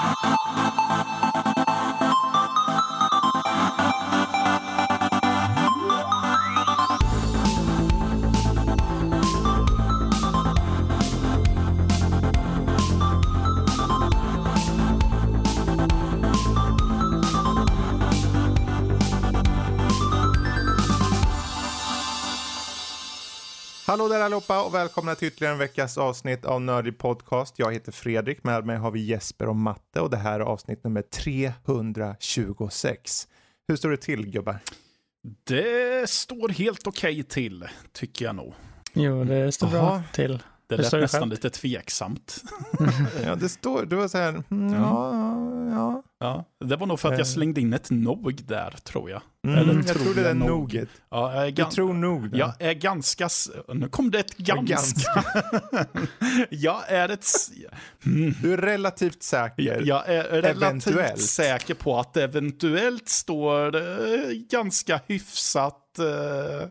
Thank you. Hallå där allihopa och välkomna till ytterligare en veckas avsnitt av Nördig Podcast. Jag heter Fredrik, med mig har vi Jesper och Matte och det här är avsnitt nummer 326. Hur står det till gubbar? Det står helt okej okay till, tycker jag nog. Jo, det står Aha. bra till. Det lät nästan lite tveksamt. ja, det står, du var så här, mm, ja, ja. ja. Det var nog för att jag eh. slängde in ett nog där, tror jag. Mm, Eller jag tror, tror det är nog. noget. Ja, jag, är jag tror nog det. Jag är ganska, nu kom det ett ganska. jag är ett... Mm. Du är relativt säker. Jag är relativt eventuellt. säker på att eventuellt står uh, ganska hyfsat uh,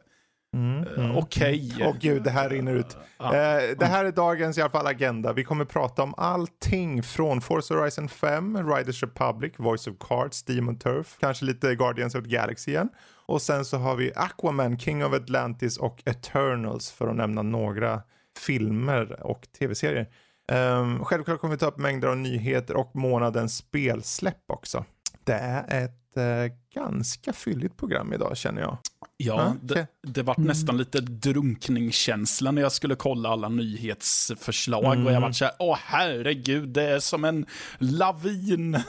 Mm, eh, mm. Okej. Okay. Åh gud, det här rinner ut. Uh, det här är dagens i alla fall agenda. Vi kommer prata om allting från Forza Horizon 5, Riders Republic, Voice of Cards, Demon Turf, kanske lite Guardians of the Galaxy igen. Och sen så har vi Aquaman, King of Atlantis och Eternals för att nämna några filmer och tv-serier. Um, självklart kommer vi ta upp mängder av nyheter och månadens spelsläpp också. Det är ett uh, ganska fylligt program idag känner jag. Ja, det, det var nästan lite drunkningskänsla när jag skulle kolla alla nyhetsförslag. Mm. Och jag var så här, åh herregud, det är som en lavin.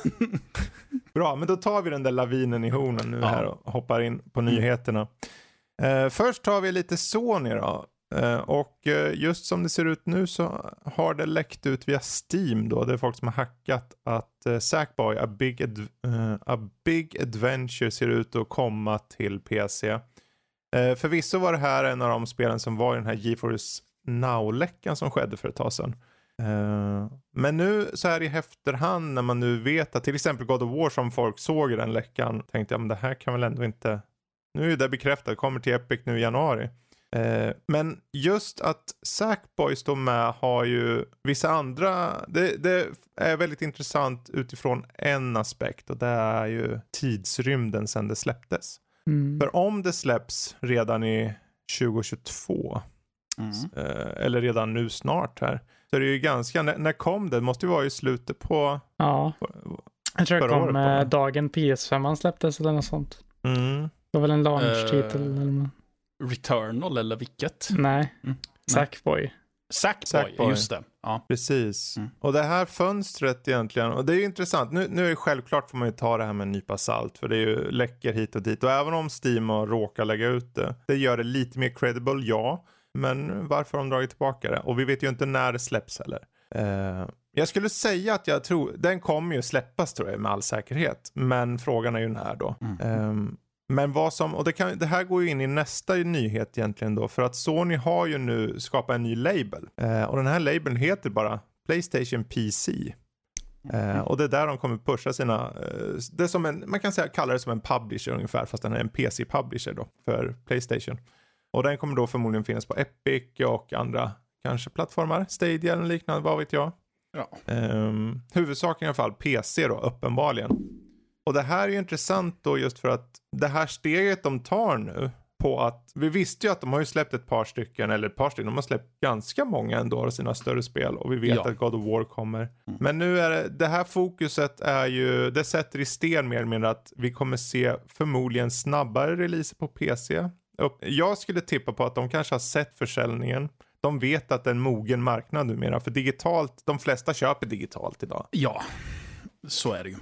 Bra, men då tar vi den där lavinen i hornen nu ja. här och hoppar in på nyheterna. Uh, först tar vi lite Sony då. Uh, och uh, just som det ser ut nu så har det läckt ut via Steam då. Det är folk som har hackat att uh, Sackboy, a big, a big Adventure ser ut att komma till PC. Eh, förvisso var det här en av de spelen som var i den här GeForce Now-läckan som skedde för ett tag sedan. Eh, men nu så här i efterhand när man nu vet att till exempel God of War som folk såg i den läckan tänkte jag men det här kan väl ändå inte. Nu är det bekräftat, kommer till Epic nu i januari. Eh, men just att Sackboy står med har ju vissa andra, det, det, är väldigt intressant utifrån en aspekt och det är ju tidsrymden sedan det släpptes. Mm. För om det släpps redan i 2022, mm. eh, eller redan nu snart här, så är det ju ganska, när, när kom det? Det måste ju vara i slutet på... Ja. På, jag tror det kom eh, dagen PS5 släpptes eller något sånt. Mm. Det var väl en launch-titel. Uh, Returnal eller vilket? Nej, mm. Sackboy. Sackboy, Sackboy. just det. Ja. Precis. Mm. Och det här fönstret egentligen, och det är ju intressant. Nu, nu är det självklart får man ju ta det här med en nypa salt. För det är ju läcker hit och dit. Och även om Steam har råkat lägga ut det. Det gör det lite mer credible, ja. Men varför har de dragit tillbaka det? Och vi vet ju inte när det släpps heller. Uh, jag skulle säga att jag tror, den kommer ju släppas tror jag med all säkerhet. Men frågan är ju när då. Mm. Um, men vad som, och det, kan, det, här går ju in i nästa nyhet egentligen då. För att Sony har ju nu skapat en ny label. Eh, och den här labeln heter bara Playstation PC. Eh, och det är där de kommer pusha sina, eh, det är som en, man kan säga, kalla det som en publisher ungefär. Fast den är en PC-publisher då för Playstation. Och den kommer då förmodligen finnas på Epic och andra kanske plattformar. Stadia eller liknande, vad vet jag. Ja. Um, huvudsaken i alla fall PC då, uppenbarligen. Och det här är ju intressant då just för att det här steget de tar nu på att vi visste ju att de har ju släppt ett par stycken eller ett par stycken. De har släppt ganska många ändå av sina större spel och vi vet ja. att God of War kommer. Mm. Men nu är det, det här fokuset är ju, det sätter i sten mer eller mindre att vi kommer se förmodligen snabbare releaser på PC. Jag skulle tippa på att de kanske har sett försäljningen. De vet att det är en mogen marknad numera för digitalt, de flesta köper digitalt idag. Ja, så är det ju.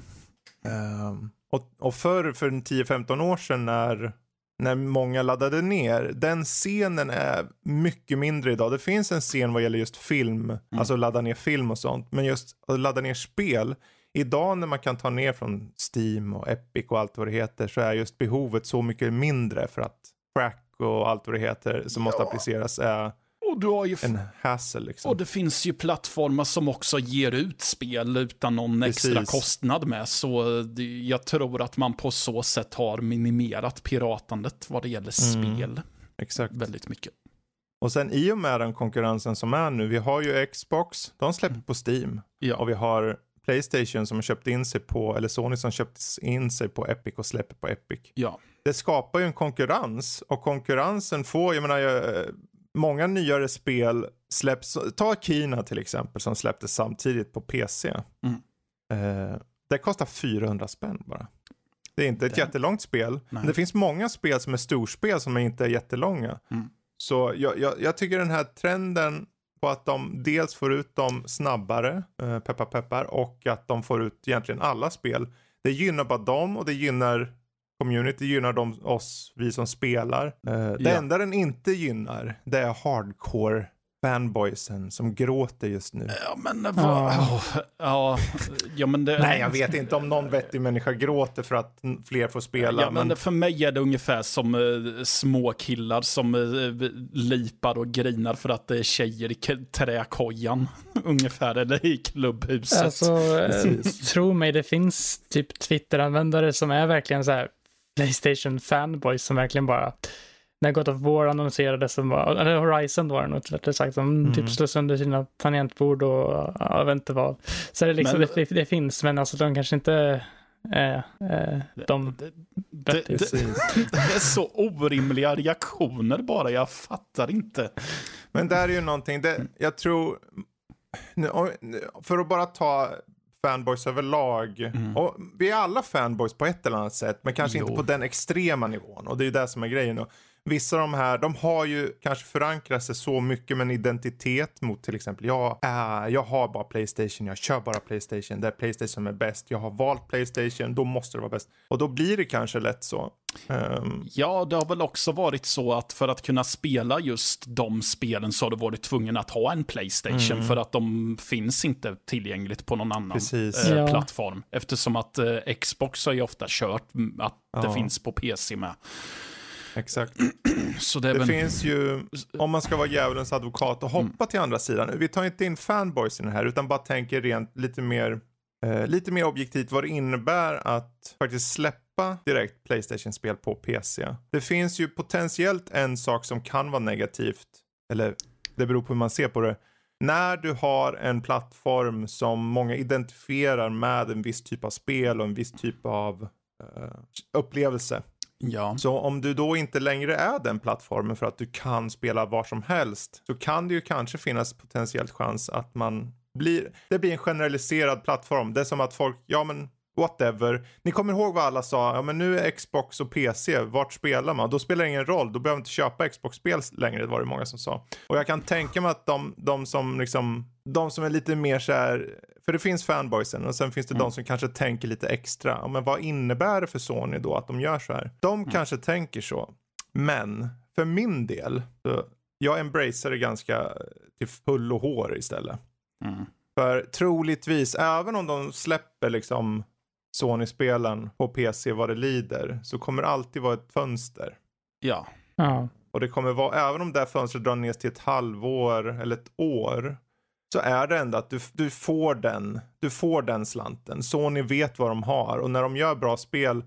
Um, och, och förr, för 10-15 år sedan när, när många laddade ner, den scenen är mycket mindre idag. Det finns en scen vad gäller just film, mm. alltså ladda ner film och sånt. Men just att ladda ner spel, idag när man kan ta ner från Steam och Epic och allt vad det heter så är just behovet så mycket mindre för att crack och allt vad det heter som ja. måste appliceras är och du har ju en hassle liksom. Och det finns ju plattformar som också ger ut spel utan någon Precis. extra kostnad med. Så det, jag tror att man på så sätt har minimerat piratandet vad det gäller mm. spel. Exakt. Väldigt mycket. Och sen i och med den konkurrensen som är nu, vi har ju Xbox, de släpper mm. på Steam. Ja. Och vi har Playstation som köpt in sig på, eller Sony som köpt in sig på Epic och släpper på Epic. Ja. Det skapar ju en konkurrens och konkurrensen får, jag menar, jag, många nyare spel släpps, ta Kina till exempel som släpptes samtidigt på PC. Mm. Eh, det kostar 400 spänn bara. Det är inte ett det. jättelångt spel. Nej. Men det finns många spel som är storspel som inte är jättelånga. Mm. Så jag, jag, jag, tycker den här trenden på att de dels får ut dem snabbare, eh, peppar peppar, och att de får ut egentligen alla spel. Det gynnar bara dem och det gynnar community, gynnar de, oss, vi som spelar. Eh, det ja. enda den inte gynnar, det är hardcore fanboysen som gråter just nu. Ja, men vad... Ja. ja, ja, men det... Nej, jag vet inte om någon vettig människa gråter för att fler får spela. Ja, men, men... för mig är det ungefär som uh, små killar som uh, lipar och grinar för att det är tjejer i träkojan. ungefär, eller i klubbhuset. Alltså, uh, tro mig, det finns typ Twitter-användare som är verkligen så här Playstation fanboys som verkligen bara när God of War annonserades, som var, eller Horizon var det nog rättare sagt, de mm. typ slog sönder sina tangentbord och jag vet inte vad. Så det, liksom, men, det, det, finns, men alltså de kanske inte är eh, de det, det, det, det, är så orimliga reaktioner bara, jag fattar inte. Men där är ju någonting, det, jag tror, för att bara ta fanboys överlag. Mm. Och vi är alla fanboys på ett eller annat sätt, men kanske jo. inte på den extrema nivån. Och det är ju det som är grejen. Vissa av de här, de har ju kanske förankrat sig så mycket med en identitet mot till exempel jag, äh, jag har bara Playstation, jag kör bara Playstation, det är Playstation som är bäst, jag har valt Playstation, då måste det vara bäst. Och då blir det kanske lätt så. Um... Ja, det har väl också varit så att för att kunna spela just de spelen så har du varit tvungen att ha en Playstation mm. för att de finns inte tillgängligt på någon annan eh, plattform. Eftersom att eh, Xbox har ju ofta kört att ja. det finns på PC med. Exakt. Så det, det väl... finns ju, om man ska vara djävulens advokat och hoppa mm. till andra sidan. Vi tar inte in fanboys i den här utan bara tänker rent lite mer, eh, lite mer objektivt vad det innebär att faktiskt släppa direkt Playstation-spel på PC. Det finns ju potentiellt en sak som kan vara negativt, eller det beror på hur man ser på det. När du har en plattform som många identifierar med en viss typ av spel och en viss typ av uh, upplevelse Ja. Så om du då inte längre är den plattformen för att du kan spela var som helst så kan det ju kanske finnas potentiellt chans att man blir, det blir en generaliserad plattform. Det är som att folk, ja men whatever. Ni kommer ihåg vad alla sa, ja men nu är Xbox och PC, vart spelar man? Då spelar det ingen roll, då behöver man inte köpa Xbox-spel längre, var det många som sa. Och jag kan tänka mig att de, de som liksom, de som är lite mer så här, för det finns fanboysen och sen finns det mm. de som kanske tänker lite extra. Ja, men vad innebär det för Sony då att de gör så här? De mm. kanske tänker så. Men för min del, så jag embracear det ganska till full och hår istället. Mm. För troligtvis, även om de släpper liksom Sony-spelen på PC vad det lider, så kommer det alltid vara ett fönster. Ja. ja. Och det kommer vara, även om det här fönstret drar ner till ett halvår eller ett år, så är det ändå att du, du, får den, du får den slanten. Sony vet vad de har och när de gör bra spel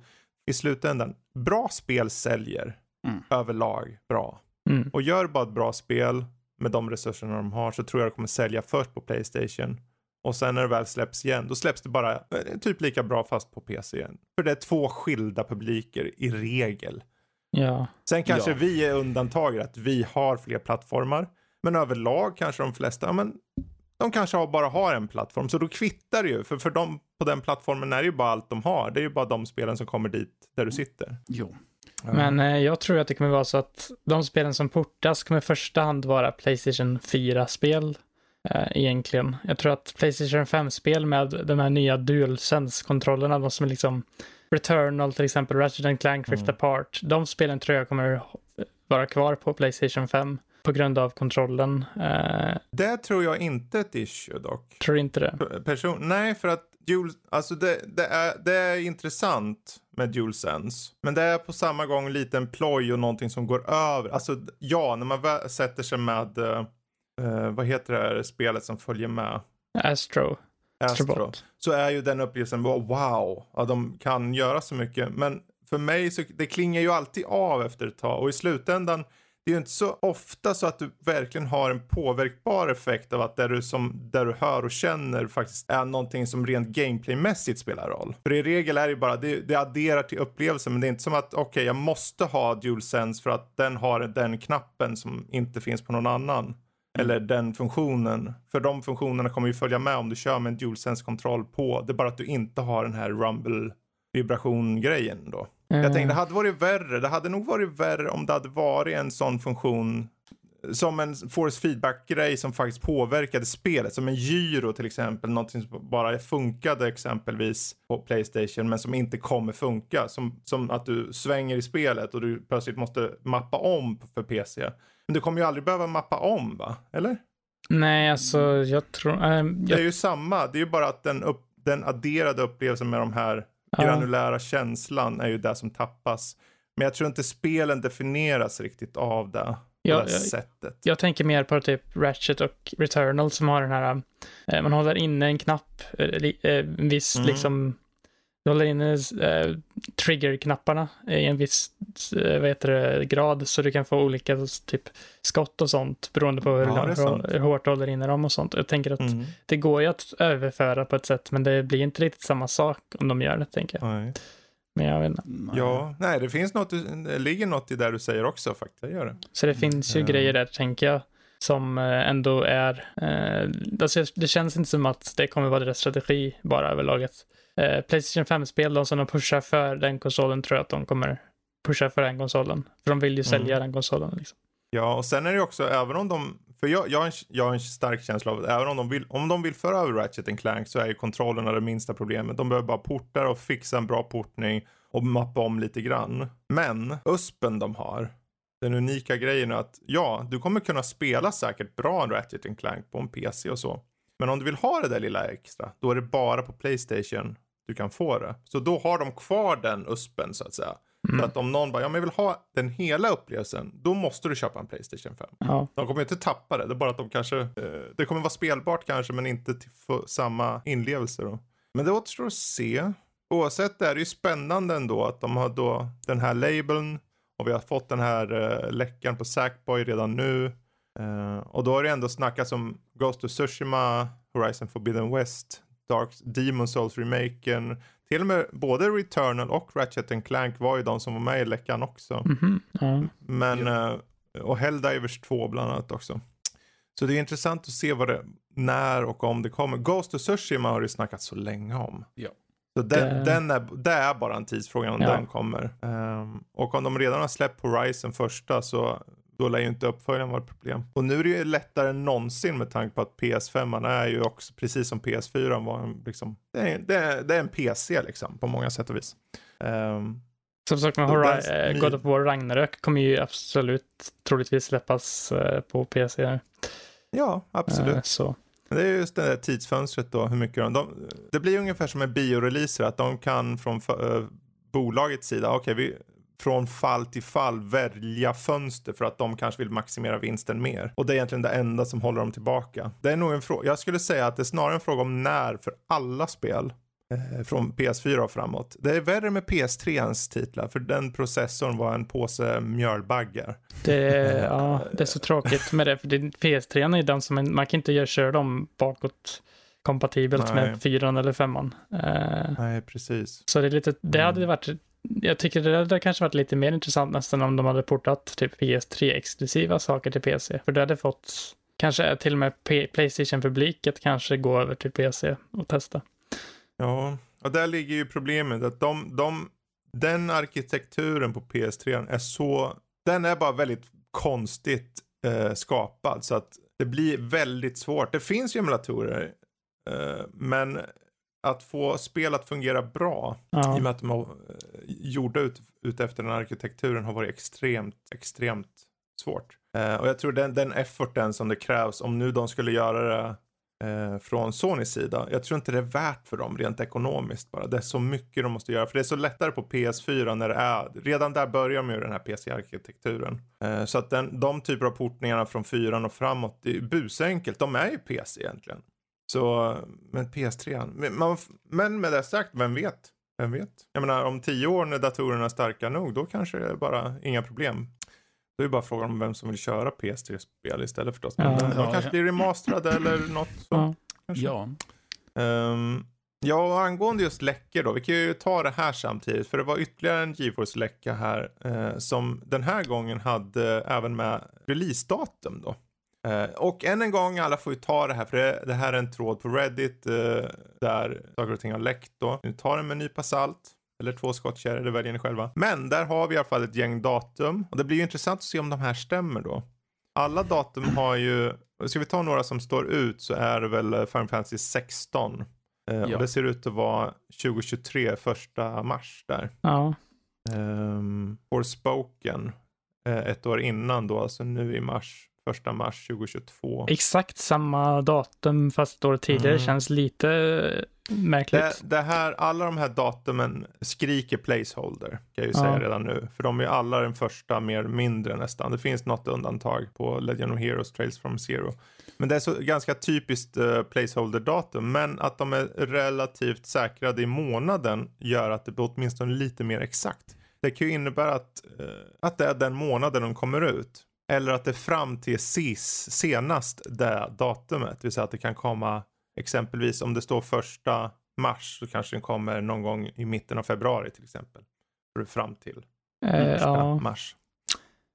i slutändan, bra spel säljer mm. överlag bra. Mm. Och gör bara ett bra spel med de resurserna de har så tror jag det kommer sälja först på Playstation. Och sen när det väl släpps igen, då släpps det bara eh, typ lika bra fast på PC igen. För det är två skilda publiker i regel. Ja. Sen kanske ja. vi är undantaget, att vi har fler plattformar. Men överlag kanske de flesta, ja, men de kanske bara har en plattform. Så då kvittar det ju. För för dem på den plattformen är det ju bara allt de har. Det är ju bara de spelen som kommer dit där du sitter. Jo. Ja. Men eh, jag tror att det kommer vara så att de spelen som portas kommer i första hand vara Playstation 4-spel. Eh, egentligen. Jag tror att Playstation 5-spel med de här nya DualSense-kontrollerna, de som är liksom Returnal till exempel, Ratchet Clank Rift mm. Apart, de spelen tror jag kommer vara kvar på Playstation 5 på grund av kontrollen. Uh, det tror jag inte är ett issue dock. Tror inte det? Person, nej, för att Dual, alltså det, det, är, det är intressant med DualSense. Men det är på samma gång lite en ploj och någonting som går över. Alltså ja, när man sätter sig med, uh, vad heter det här spelet som följer med? Astro. Astro. Så är ju den upplevelsen, wow, ja, de kan göra så mycket. Men för mig så det klingar ju alltid av efter ett tag och i slutändan det är ju inte så ofta så att du verkligen har en påverkbar effekt av att det du, som, där du hör och känner faktiskt är någonting som rent gameplaymässigt spelar roll. För i regel är det ju bara, det, det adderar till upplevelsen men det är inte som att okej okay, jag måste ha DualSense för att den har den knappen som inte finns på någon annan. Mm. Eller den funktionen. För de funktionerna kommer ju följa med om du kör med en DualSense-kontroll på. Det är bara att du inte har den här rumble vibration-grejen då. Mm. Jag tänkte det hade varit värre. Det hade nog varit värre om det hade varit en sån funktion som en force feedback-grej som faktiskt påverkade spelet. Som en gyro till exempel. Någonting som bara funkade exempelvis på Playstation men som inte kommer funka. Som, som att du svänger i spelet och du plötsligt måste mappa om för PC. Men du kommer ju aldrig behöva mappa om va? Eller? Nej, alltså jag tror... Äh, jag... Det är ju samma. Det är ju bara att den, upp, den adderade upplevelsen med de här granulära ja. känslan är ju det som tappas. Men jag tror inte spelen definieras riktigt av det. Ja, det jag, sättet. Jag tänker mer på typ Ratchet och Returnal som har den här, eh, man håller inne en knapp, eh, en viss mm. liksom du håller inne äh, trigger-knapparna i en viss äh, vad heter det, grad så du kan få olika typ skott och sånt beroende på hur, ja, hur, hur hårt du håller inne dem och sånt. Jag tänker att mm. det går ju att överföra på ett sätt men det blir inte riktigt samma sak om de gör det tänker jag. Nej. Men jag vet inte. Ja, nej det finns något, det ligger något i det du säger också faktiskt, gör det. Så det finns ju mm. grejer där tänker jag som eh, ändå är, eh, alltså det känns inte som att det kommer vara deras strategi bara överlaget. Eh, Playstation 5-spel, de som de pushar för den konsolen, tror jag att de kommer pusha för den konsolen. För de vill ju sälja mm. den konsolen. Liksom. Ja, och sen är det också, även om de, för jag, jag, har en, jag har en stark känsla av att även om de vill, om de vill föra över Ratchet Clank så är ju kontrollerna det minsta problemet. De behöver bara porta och fixa en bra portning och mappa om lite grann. Men USPen de har, den unika grejen är att ja, du kommer kunna spela säkert bra Ratchet Clank på en PC och så. Men om du vill ha det där lilla extra, då är det bara på Playstation du kan få det. Så då har de kvar den USPen så att säga. Mm. Så att om någon bara, ja men jag vill ha den hela upplevelsen, då måste du köpa en Playstation 5. Ja. De kommer inte tappa det, det är bara att de kanske, eh, det kommer vara spelbart kanske men inte till samma inlevelse då. Men det återstår att se. Oavsett det är det ju spännande ändå att de har då den här labeln och vi har fått den här uh, läckan på Sackboy redan nu. Uh, och då har det ändå snackats om Ghost of Tsushima, Horizon Forbidden West, Dark Demon Souls-remaken. Till och med både Returnal och Ratchet Clank var ju de som var med i läckan också. Mm -hmm. mm. Men, uh, och Helldivers 2 bland annat också. Så det är intressant att se vad det, när och om det kommer. Ghost of Tsushima har det snackats så länge om. Ja. Så den, det... den är, det är bara en tidsfråga om ja. den kommer. Um, och om de redan har släppt Horizon första så då lär ju inte uppföljaren vara ett problem. Och nu är det ju lättare än någonsin med tanke på att PS5 är ju också, precis som PS4 var en, liksom, det är, det är, det är en PC liksom på många sätt och vis. Um, som sagt med uh, God of War Ragnarök kommer ju absolut troligtvis släppas uh, på PC. Ja, absolut. Uh, så. Det är just det där tidsfönstret då, hur mycket de, de Det blir ungefär som med bioreleaser, att de kan från för, bolagets sida, okej okay, vi från fall till fall välja fönster för att de kanske vill maximera vinsten mer. Och det är egentligen det enda som håller dem tillbaka. Det är nog en fråga, jag skulle säga att det är snarare en fråga om när för alla spel. Eh, från PS4 och framåt. Det är värre med PS3ans titlar för den processorn var en påse mjölbaggar. Det, ja, det är så tråkigt med det för PS3 är den som en, man kan inte göra, köra dem bakåt kompatibelt Nej. med fyran eller femman. Uh, Nej, precis. Så det är lite, det hade mm. varit jag tycker det hade kanske varit lite mer intressant nästan om de hade portat typ PS3-exklusiva saker till PC. För det hade fått kanske till och med Playstation-publik att kanske gå över till PC och testa. Ja, och där ligger ju problemet att de, de, den arkitekturen på PS3 är så, den är bara väldigt konstigt eh, skapad så att det blir väldigt svårt. Det finns ju emulatorer, eh, men att få spel att fungera bra ja. i och med att de är gjorda ut, ut efter den arkitekturen har varit extremt, extremt svårt. Eh, och jag tror den, den efforten som det krävs om nu de skulle göra det eh, från Sonys sida. Jag tror inte det är värt för dem rent ekonomiskt bara. Det är så mycket de måste göra. För det är så lättare på PS4 när det är, redan där börjar de ju den här PC-arkitekturen. Eh, så att den, de typer av portningarna från 4 och framåt, det är busenkelt. De är ju PC egentligen. Så, men PS3, men, men med det sagt, vem vet? Vem vet? Jag menar om tio år när datorerna är starka nog, då kanske det är bara inga problem. Det är bara frågan om vem som vill köra PS3-spel istället förstås. Men ja, de ja, kanske ja. blir remasterade eller något så. Ja. Um, ja, och angående just läckor då. Vi kan ju ta det här samtidigt. För det var ytterligare en GeForce-läcka här. Eh, som den här gången hade även med releasedatum då. Uh, och än en gång, alla får ju ta det här för det, det här är en tråd på Reddit uh, där saker och ting har läckt då. Ni tar den med en nypa salt. Eller två skottkärror, det väljer ni själva. Men där har vi i alla fall ett gäng datum. Och det blir ju intressant att se om de här stämmer då. Alla datum har ju, ska vi ta några som står ut så är det väl Final Fantasy 16. Uh, ja. Och det ser ut att vara 2023, första mars där. Ja. Um, Forspoken, ett år innan då, alltså nu i mars första mars 2022. Exakt samma datum fast ett år tidigare mm. känns lite märkligt. Det, det, här, alla de här datumen skriker placeholder kan jag ju ja. säga redan nu. För de är alla den första mer mindre nästan. Det finns något undantag på Legend of Heroes Trails from Zero. Men det är så ganska typiskt uh, placeholder-datum. Men att de är relativt säkrade i månaden gör att det blir åtminstone lite mer exakt. Det kan ju innebära att, uh, att det är den månaden de kommer ut. Eller att det fram till SIS senast det datumet. Det vill säga att det kan komma exempelvis om det står första mars så kanske den kommer någon gång i mitten av februari till exempel. Fram till eh, ja. mars.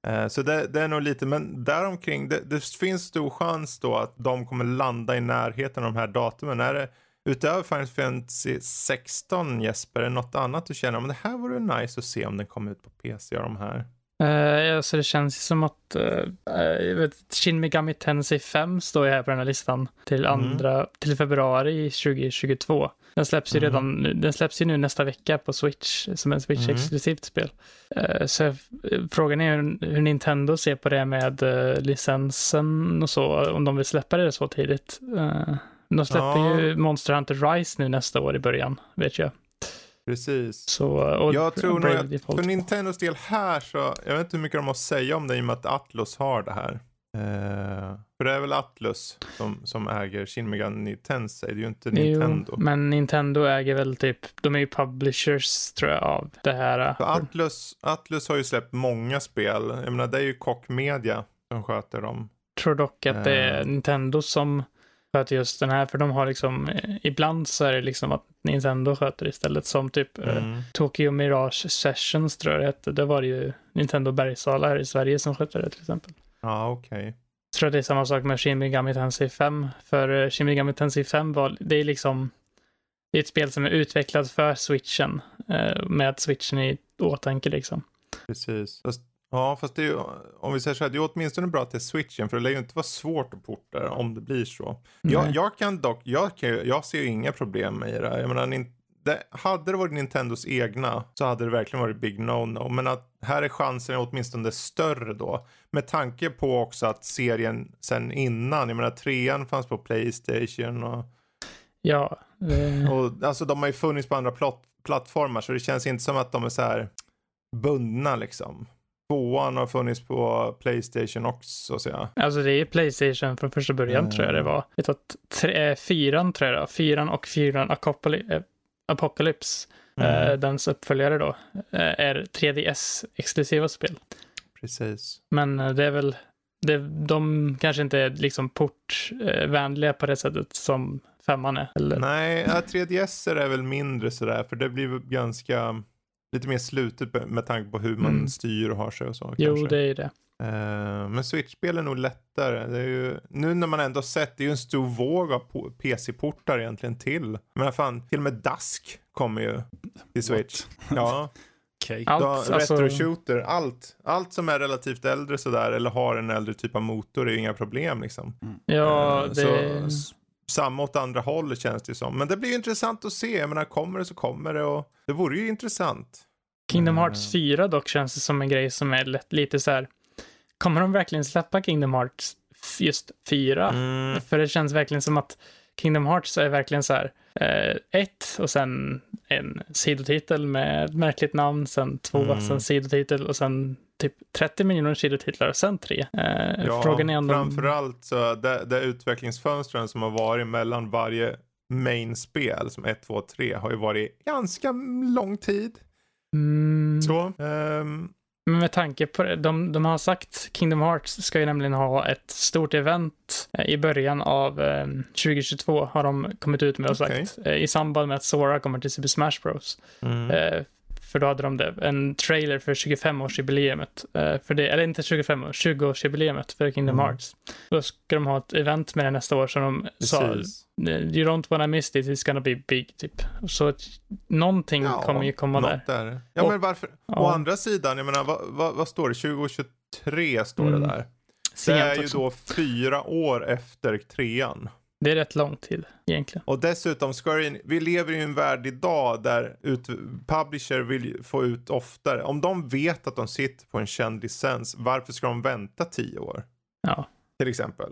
Eh, så det, det, är nog lite, men däromkring, det, det finns stor chans då att de kommer landa i närheten av de här datumen. Är det utöver Final Fantasy 16 Jesper, är det något annat du känner, men det här vore nice att se om den kommer ut på PC av de här? Uh, alltså det känns som att uh, vet, Shin Megami Tensei 5 står ju här på den här listan till, mm. andra, mm. till februari 2022. Den släpps ju mm. redan den släpps ju nu nästa vecka på Switch som en Switch-exklusivt mm. spel. Uh, så frågan är hur, hur, Nintendo ser på det med licensen och så, om de vill släppa det så tidigt. de släpper ja. ju Monster Hunter Rise nu nästa år i början, vet jag. Precis. Så, jag tror nog att för Nintendos del här så, jag vet inte hur mycket de har att säga om det i och med att Atlus har det här. Uh, för det är väl Atlus som, som äger Shin Megami Tensei, det är ju inte Nintendo. Jo, men Nintendo äger väl typ, de är ju publishers tror jag av det här. Atlus, Atlus har ju släppt många spel, jag menar det är ju Koch Media som sköter dem. Tror dock att det är uh, Nintendo som sköter just den här, för de har liksom, eh, ibland så är det liksom att Nintendo sköter istället, som typ eh, mm. eh, Tokyo Mirage Sessions tror jag det hette. Det var det ju Nintendo Bergsala här i Sverige som skötte det till exempel. Ja, ah, okej. Okay. Jag tror att det är samma sak med Shin Megami Tensei 5, för uh, Shin Megami Tensei 5 var, det är liksom, det är ett spel som är utvecklat för switchen, uh, med switchen i åtanke liksom. Precis. Ja, fast det är ju, om vi säger så här, det är åtminstone bra till switchen för det lär ju inte vara svårt att porta om det blir så. Jag, jag, kan dock, jag, kan, jag ser ju inga problem i det. Jag menar, det, hade det varit Nintendos egna så hade det verkligen varit big no-no. Men att här är chansen åtminstone större då. Med tanke på också att serien sen innan, jag menar trean fanns på Playstation och... Ja. Det... Och alltså de har ju funnits på andra plattformar så det känns inte som att de är så här bundna liksom. Tvåan har funnits på Playstation också så jag. Alltså det är Playstation från första början mm. tror jag det var. Jag tror tre, eh, fyran tror jag det. Fyran och fyran Apocalypse, Apocalypse mm. eh, dens uppföljare då, eh, är 3DS-exklusiva spel. Precis. Men eh, det är väl, det, de kanske inte är liksom portvänliga på det sättet som femman är. Eller? Nej, 3DS är väl mindre sådär, för det blir ganska lite mer slutet med tanke på hur man mm. styr och har sig och så. Jo, kanske. det är det. Uh, men Switch-spel är nog lättare. Det är ju, nu när man ändå sett, det är ju en stor våg av PC-portar egentligen till. Men fan, till och med Dusk kommer ju till Switch. Ja. okay. Allt, retro alltså... shooter, allt. Allt som är relativt äldre sådär eller har en äldre typ av motor är ju inga problem liksom. Mm. Ja, uh, det... Så, samma åt andra hållet känns det som. Men det blir intressant att se. Jag menar, kommer det så kommer det och det vore ju intressant. Kingdom Hearts 4 mm. dock känns det som en grej som är lätt, lite så här. Kommer de verkligen släppa Kingdom Hearts just 4? Mm. För det känns verkligen som att Kingdom Hearts är verkligen så här. Eh, ett och sen en sidotitel med ett märkligt namn, sen två, mm. sen sidotitel och sen typ 30 miljoner sidotitlar och sen tre. Eh, ja, frågan är om framförallt så det, det utvecklingsfönstren som har varit mellan varje main-spel som 1, 2, 3 har ju varit ganska lång tid. Mm. Så. Um, Men med tanke på det, de, de har sagt Kingdom Hearts ska ju nämligen ha ett stort event eh, i början av eh, 2022 har de kommit ut med och okay. sagt. Eh, I samband med att Sora kommer till Super Smash Bros. Mm. Eh, för då hade de det, en trailer för 25-årsjubileumet. Uh, för det, eller inte 25 år, 20-årsjubileumet för Kingdom mm. Hearts. Då ska de ha ett event med det nästa år som de Precis. sa, you don't wanna miss it, it's gonna be big, typ. Så någonting ja, kommer ju komma där. där. Ja, och, men varför? Ja. Å andra sidan, jag menar, vad, vad, vad står det? 2023 står mm. det där. Det är ju då fyra år efter trean. Det är rätt lång tid egentligen. Och dessutom, Square vi lever i en värld idag där ut, publisher vill få ut oftare. Om de vet att de sitter på en känd licens, varför ska de vänta tio år? Ja. Till exempel.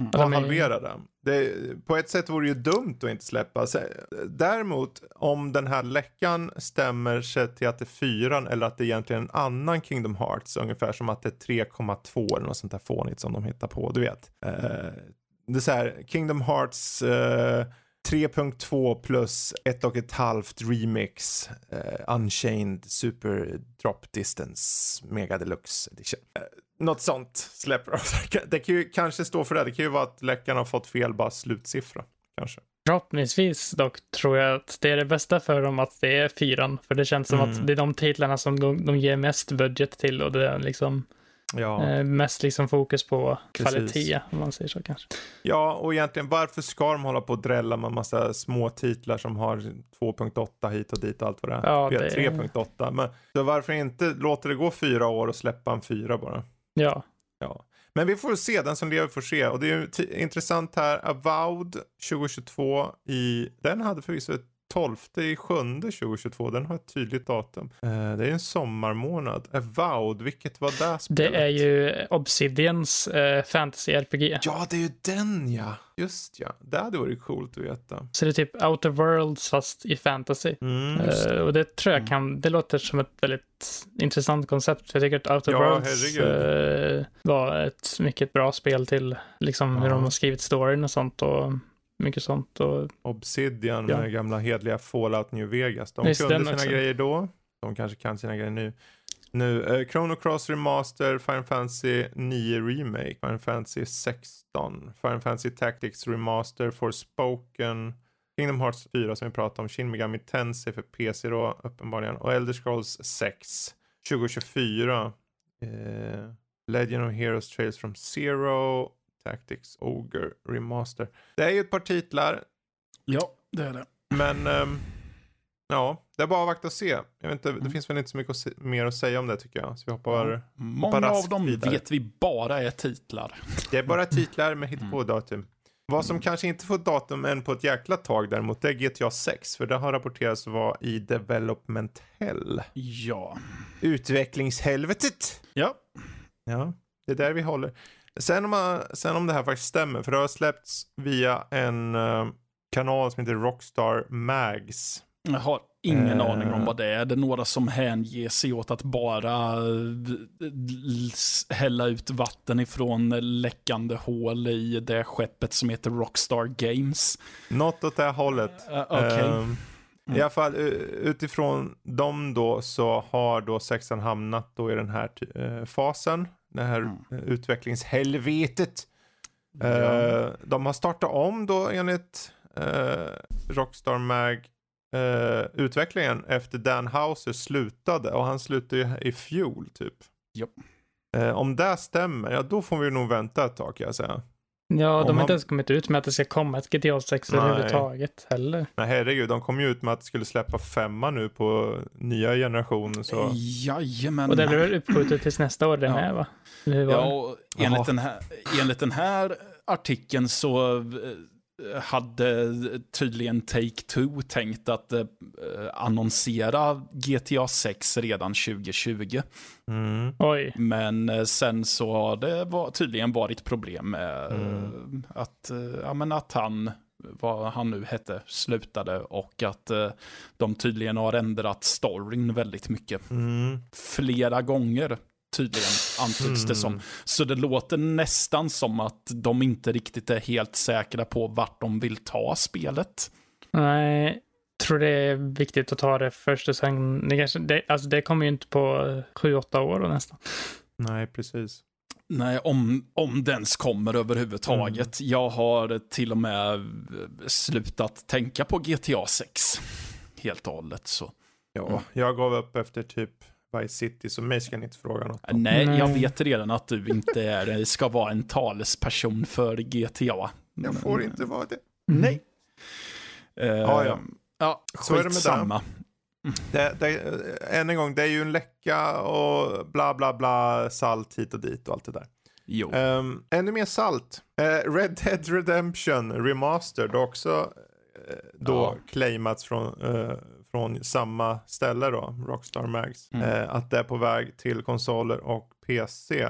Mm. Och halvera den. Det, på ett sätt vore det ju dumt att inte släppa. Däremot, om den här läckan stämmer sig till att det är fyran eller att det är egentligen en annan Kingdom Hearts, ungefär som att det är 3,2 eller något sånt där fånigt som de hittar på, du vet. Eh, det är så här, Kingdom Hearts eh, 3.2 plus 1,5 remix eh, Unchained Super Drop Distance Mega Deluxe Edition. Eh, något sånt släpper Det kan ju kanske stå för det. Det kan ju vara att läckan har fått fel bara slutsiffra. Kanske. Förhoppningsvis dock tror jag att det är det bästa för dem att det är fyran. För det känns som mm. att det är de titlarna som de, de ger mest budget till och det är liksom Ja. Eh, mest liksom fokus på kvalitet, om man säger så kanske. Ja, och egentligen varför ska de hålla på och drälla med massa små titlar som har 2.8 hit och dit och allt vad det är. Ja, det... 3.8. Men så varför inte låta det gå fyra år och släppa en fyra bara? Ja. Ja. Men vi får se, den som lever får se. Och det är ju intressant här, Avowed 2022 i, den hade förvisso ett 12 i sjunde 2022, den har ett tydligt datum. Eh, det är en sommarmånad. Avowed, vilket var det spelet? Det är ju Obsidians eh, fantasy-RPG. Ja, det är ju den ja. Just ja, det hade varit coolt att veta. Så det är typ Outer Worlds fast i fantasy. Mm, uh, och det tror jag mm. kan, det låter som ett väldigt intressant koncept. För jag tycker att Outer ja, Worlds uh, var ett mycket bra spel till liksom ja. hur de har skrivit storyn och sånt. Och mycket sånt. Och, Obsidian, ja. gamla hedliga Fallout New Vegas. De Just kunde sina också. grejer då. De kanske kan sina grejer nu. Nu, eh, Chrono Cross Remaster, Final Fantasy 9 Remake, Final Fantasy 16, Final Fantasy Tactics Remaster, For Spoken, Kingdom Hearts 4 som vi pratade om, Shin Megami Tensei för PC då uppenbarligen och Elder Scrolls 6 2024. Eh, Legend of Heroes Trails from Zero, Tactics Ogre Remaster. Det är ju ett par titlar. Ja, det är det. Men um, ja, det är bara att avvakta och se. Jag vet inte, det mm. finns väl inte så mycket att se, mer att säga om det tycker jag. Så vi hoppar, mm. Många av dem vidare. vet vi bara är titlar. Det är bara titlar med hittepå-datum. Mm. Vad som kanske inte får datum än på ett jäkla tag däremot, det är GTA 6. För det har rapporterats vara i development hell. Ja. Utvecklingshelvetet. Ja. Ja, det är där vi håller. Sen om, man, sen om det här faktiskt stämmer, för det har släppts via en uh, kanal som heter Rockstar Mags. Jag har ingen uh, aning om vad det är. Det är några som hänger sig åt att bara eh, hälla ut vatten ifrån läckande hål i det skeppet som heter Rockstar Games. Något åt det hållet. Uh, okay. uh, mm. I alla fall utifrån dem då så har då sexan hamnat då i den här fasen det här mm. utvecklingshelvetet. Ja. Uh, de har startat om då enligt uh, Rockstar Mag uh, utvecklingen efter Dan Houser slutade och han slutade ju i fjol typ. Yep. om det stämmer, ja då får vi nog vänta ett tag kan jag säga. Ja, de har inte ens kommit ut med att det ska komma ett GTA 6 Nej. överhuvudtaget heller. Nej, herregud, de kom ju ut med att det skulle släppa femma nu på nya generationen. Så... Jajamän. Och det blir uppskjutet tills nästa år det ja. med va? Ja, och enligt den, här, enligt den här artikeln så eh, hade tydligen Take-Two tänkt att eh, annonsera GTA 6 redan 2020. Mm. Men eh, sen så har det var, tydligen varit problem med mm. att, eh, ja, men att han, vad han nu hette, slutade och att eh, de tydligen har ändrat storyn väldigt mycket. Mm. Flera gånger tydligen, antyds det som. Mm. Så det låter nästan som att de inte riktigt är helt säkra på vart de vill ta spelet. Nej, tror det är viktigt att ta det först och sen, det, kanske, det, alltså det kommer ju inte på sju, åtta år nästan. Nej, precis. Nej, om, om den ens kommer överhuvudtaget. Mm. Jag har till och med slutat tänka på GTA 6. Helt och hållet så. Ja, mm. jag gav upp efter typ Vice City, så mig ska ni inte fråga något om. Nej, jag vet redan att du inte är, ska vara en talesperson för GTA. Jag får inte vara det. Nej. Uh, ja, ja. Ja, så är det med samma. Det, det, än en gång, det är ju en läcka och bla bla bla, salt hit och dit och allt det där. Jo. Um, ännu mer salt. Uh, Red Dead Redemption Remastered också uh, då ja. claimats från, uh, från samma ställe då, Rockstar Mags. Mm. att det är på väg till konsoler och PC.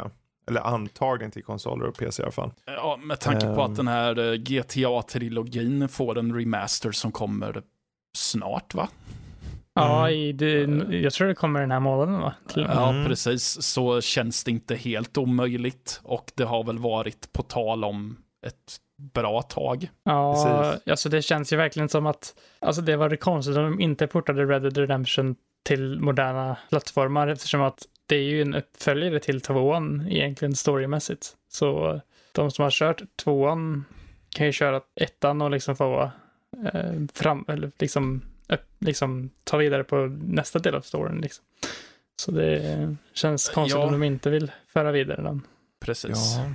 Eller antagligen till konsoler och PC i alla fall. Ja, med tanke på um, att den här GTA-trilogin får en remaster som kommer snart va? Ja, mm. i det, jag tror det kommer den här månaden va? Ja, mm. precis. Så känns det inte helt omöjligt. Och det har väl varit på tal om ett bra tag. Ja, precis. alltså det känns ju verkligen som att, alltså det var det konstigt om de inte portade Red Dead Redemption till moderna plattformar eftersom att det är ju en uppföljare till tvåan egentligen storymässigt. Så de som har kört tvåan kan ju köra ettan och liksom få eh, fram, eller liksom liksom ta vidare på nästa del av storyn. Liksom. Så det känns konstigt ja. om de inte vill föra vidare den. Precis. Ja.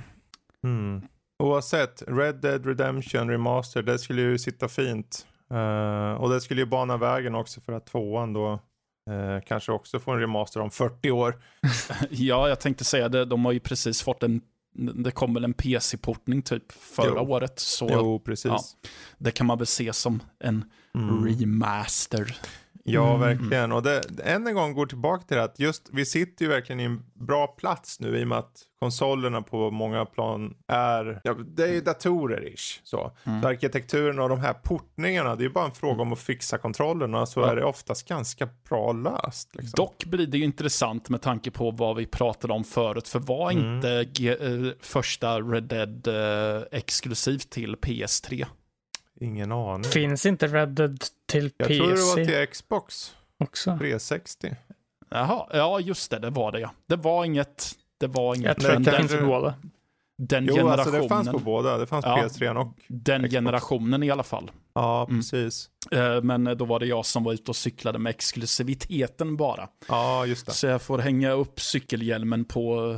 Mm. Oavsett, Red Dead Redemption Remaster, det skulle ju sitta fint. Uh, och det skulle ju bana vägen också för att tvåan då uh, kanske också får en remaster om 40 år. ja, jag tänkte säga det. De har ju precis fått en det kom väl en PC-portning typ förra jo. året. Så, jo, precis. Ja, det kan man väl se som en mm. remaster. Ja, mm. verkligen. Och det, än en gång går tillbaka till det att just vi sitter ju verkligen i en bra plats nu i och med att konsolerna på många plan är, ja, det är ju datorer-ish. Så. Mm. så arkitekturen och de här portningarna, det är ju bara en fråga om att fixa kontrollerna så ja. är det oftast ganska bra löst. Liksom. Dock blir det ju intressant med tanke på vad vi pratade om förut, för var mm. inte G äh, första Red Dead äh, exklusivt till PS3? Ingen aning. Finns inte Red Dead till jag PC? Jag tror det var till Xbox. Också. 360. Jaha, ja just det, det var det ja. Det var inget, det var inget. Jag tror att det finns båda. Den jo, generationen. alltså det fanns på båda. Det fanns ja, PS3 och Den Xbox. generationen i alla fall. Ja, mm. precis. Mm. Men då var det jag som var ute och cyklade med exklusiviteten bara. Ja, just det. Så jag får hänga upp cykelhjälmen på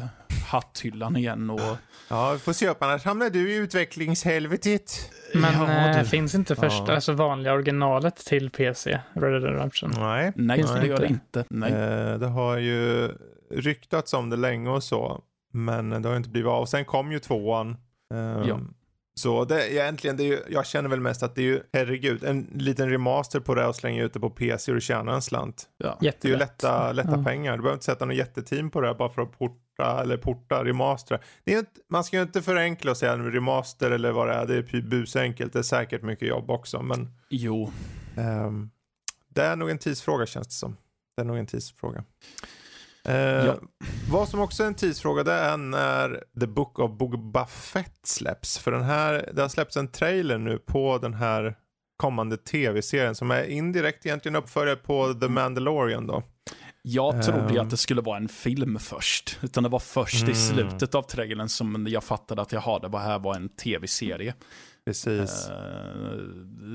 hatthyllan igen och... Ja, vi får se upp, annars hamnar du i utvecklingshelvetet. Men ja, det finns inte första, ja. alltså vanliga originalet till PC, Red Dead Redemption? Nej, Nej det, det gör det inte. Nej. Eh, det har ju ryktats om det länge och så, men det har inte blivit av. Sen kom ju tvåan. Eh, ja. Så det, egentligen, det är ju, jag känner väl mest att det är ju, herregud, en liten remaster på det och slänga ut det på PC och tjäna en slant. Ja. Det är ju lätta, lätta ja. pengar. Du behöver inte sätta något jätteteam på det bara för att porta eller porta, remastera. Det är inte, man ska ju inte förenkla och säga en remaster eller vad det är. Det är busenkelt. Det är säkert mycket jobb också, men. Jo. Um, det är nog en tidsfråga känns det som. Det är nog en tidsfråga. Uh, ja. Vad som också är en tidsfråga det är när The Book of Boba Fett släpps. För den här, det har släppts en trailer nu på den här kommande tv-serien som är indirekt egentligen uppföljare på The Mandalorian då. Jag trodde ju att ehm. det skulle vara en film först. Utan det var först mm. i slutet av trailern som jag fattade att jaha, det var här var en tv-serie. Precis. Uh,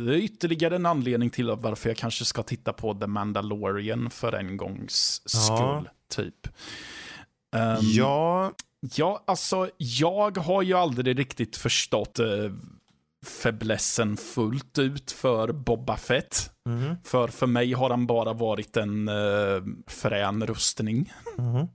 det är ytterligare en anledning till varför jag kanske ska titta på The Mandalorian för en gångs skull, ja. typ. Um, ja. Ja, alltså jag har ju aldrig riktigt förstått uh, fäblessen fullt ut för Boba Fett. Mm. För för mig har han bara varit en uh, frän rustning. Mm.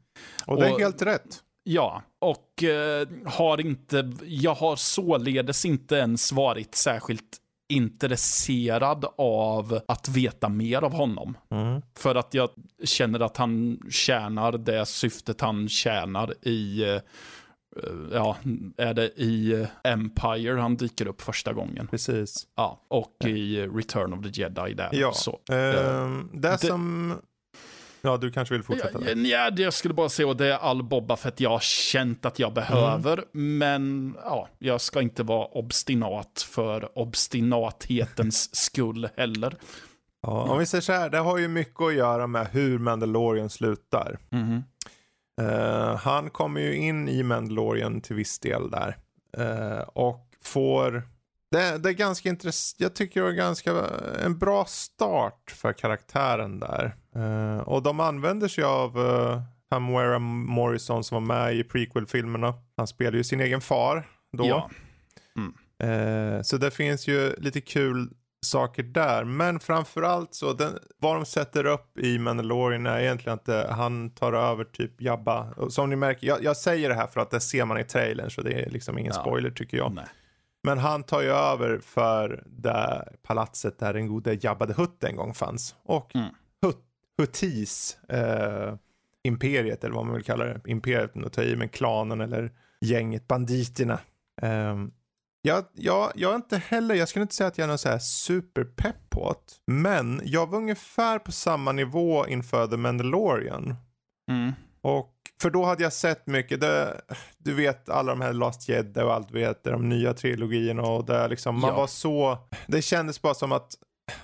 Och det är och, helt rätt. Ja, och uh, har inte, jag har således inte ens varit särskilt intresserad av att veta mer av honom. Mm. För att jag känner att han tjänar det syftet han tjänar i Eh, ja, är det i Empire han dyker upp första gången. Precis. Ja, och ja. i Return of the Jedi där. Ja, så, uh, det, det som... Ja, du kanske vill fortsätta? Ja, ja, jag skulle bara säga att det är all Boba för att jag har känt att jag behöver. Mm. Men ja, jag ska inte vara obstinat för obstinathetens skull heller. Ja, om vi säger så här, det har ju mycket att göra med hur Mandalorian slutar. Mm. Uh, han kommer ju in i Mandalorian till viss del där. Uh, och får, det, det, är ganska intressant, jag tycker det är ganska, en bra start för karaktären där. Uh, och de använder sig av uh, Hamuera Morrison som var med i prequel-filmerna. Han spelar ju sin egen far då. Ja. Mm. så det finns ju lite kul saker där. Men framförallt så, den, vad de sätter upp i Mandalorian är egentligen att det, han tar över typ Jabba. Och som ni märker, jag, jag, säger det här för att det ser man i trailern så det är liksom ingen ja. spoiler tycker jag. Nej. Men han tar ju över för det palatset där den gode Jabba the Hutt en gång fanns. Och mm. Hut, Huttis eh, imperiet eller vad man vill kalla det. Imperiet, att ta i, men klanen eller gänget, banditerna. Um, jag, jag, jag är inte heller, jag skulle inte säga att jag är någon så här superpepp på det. Men jag var ungefär på samma nivå inför The Mandalorian. Mm. Och för då hade jag sett mycket, det, du vet alla de här Last Jedi och allt vet, de nya trilogierna och det liksom, man ja. var så, det kändes bara som att,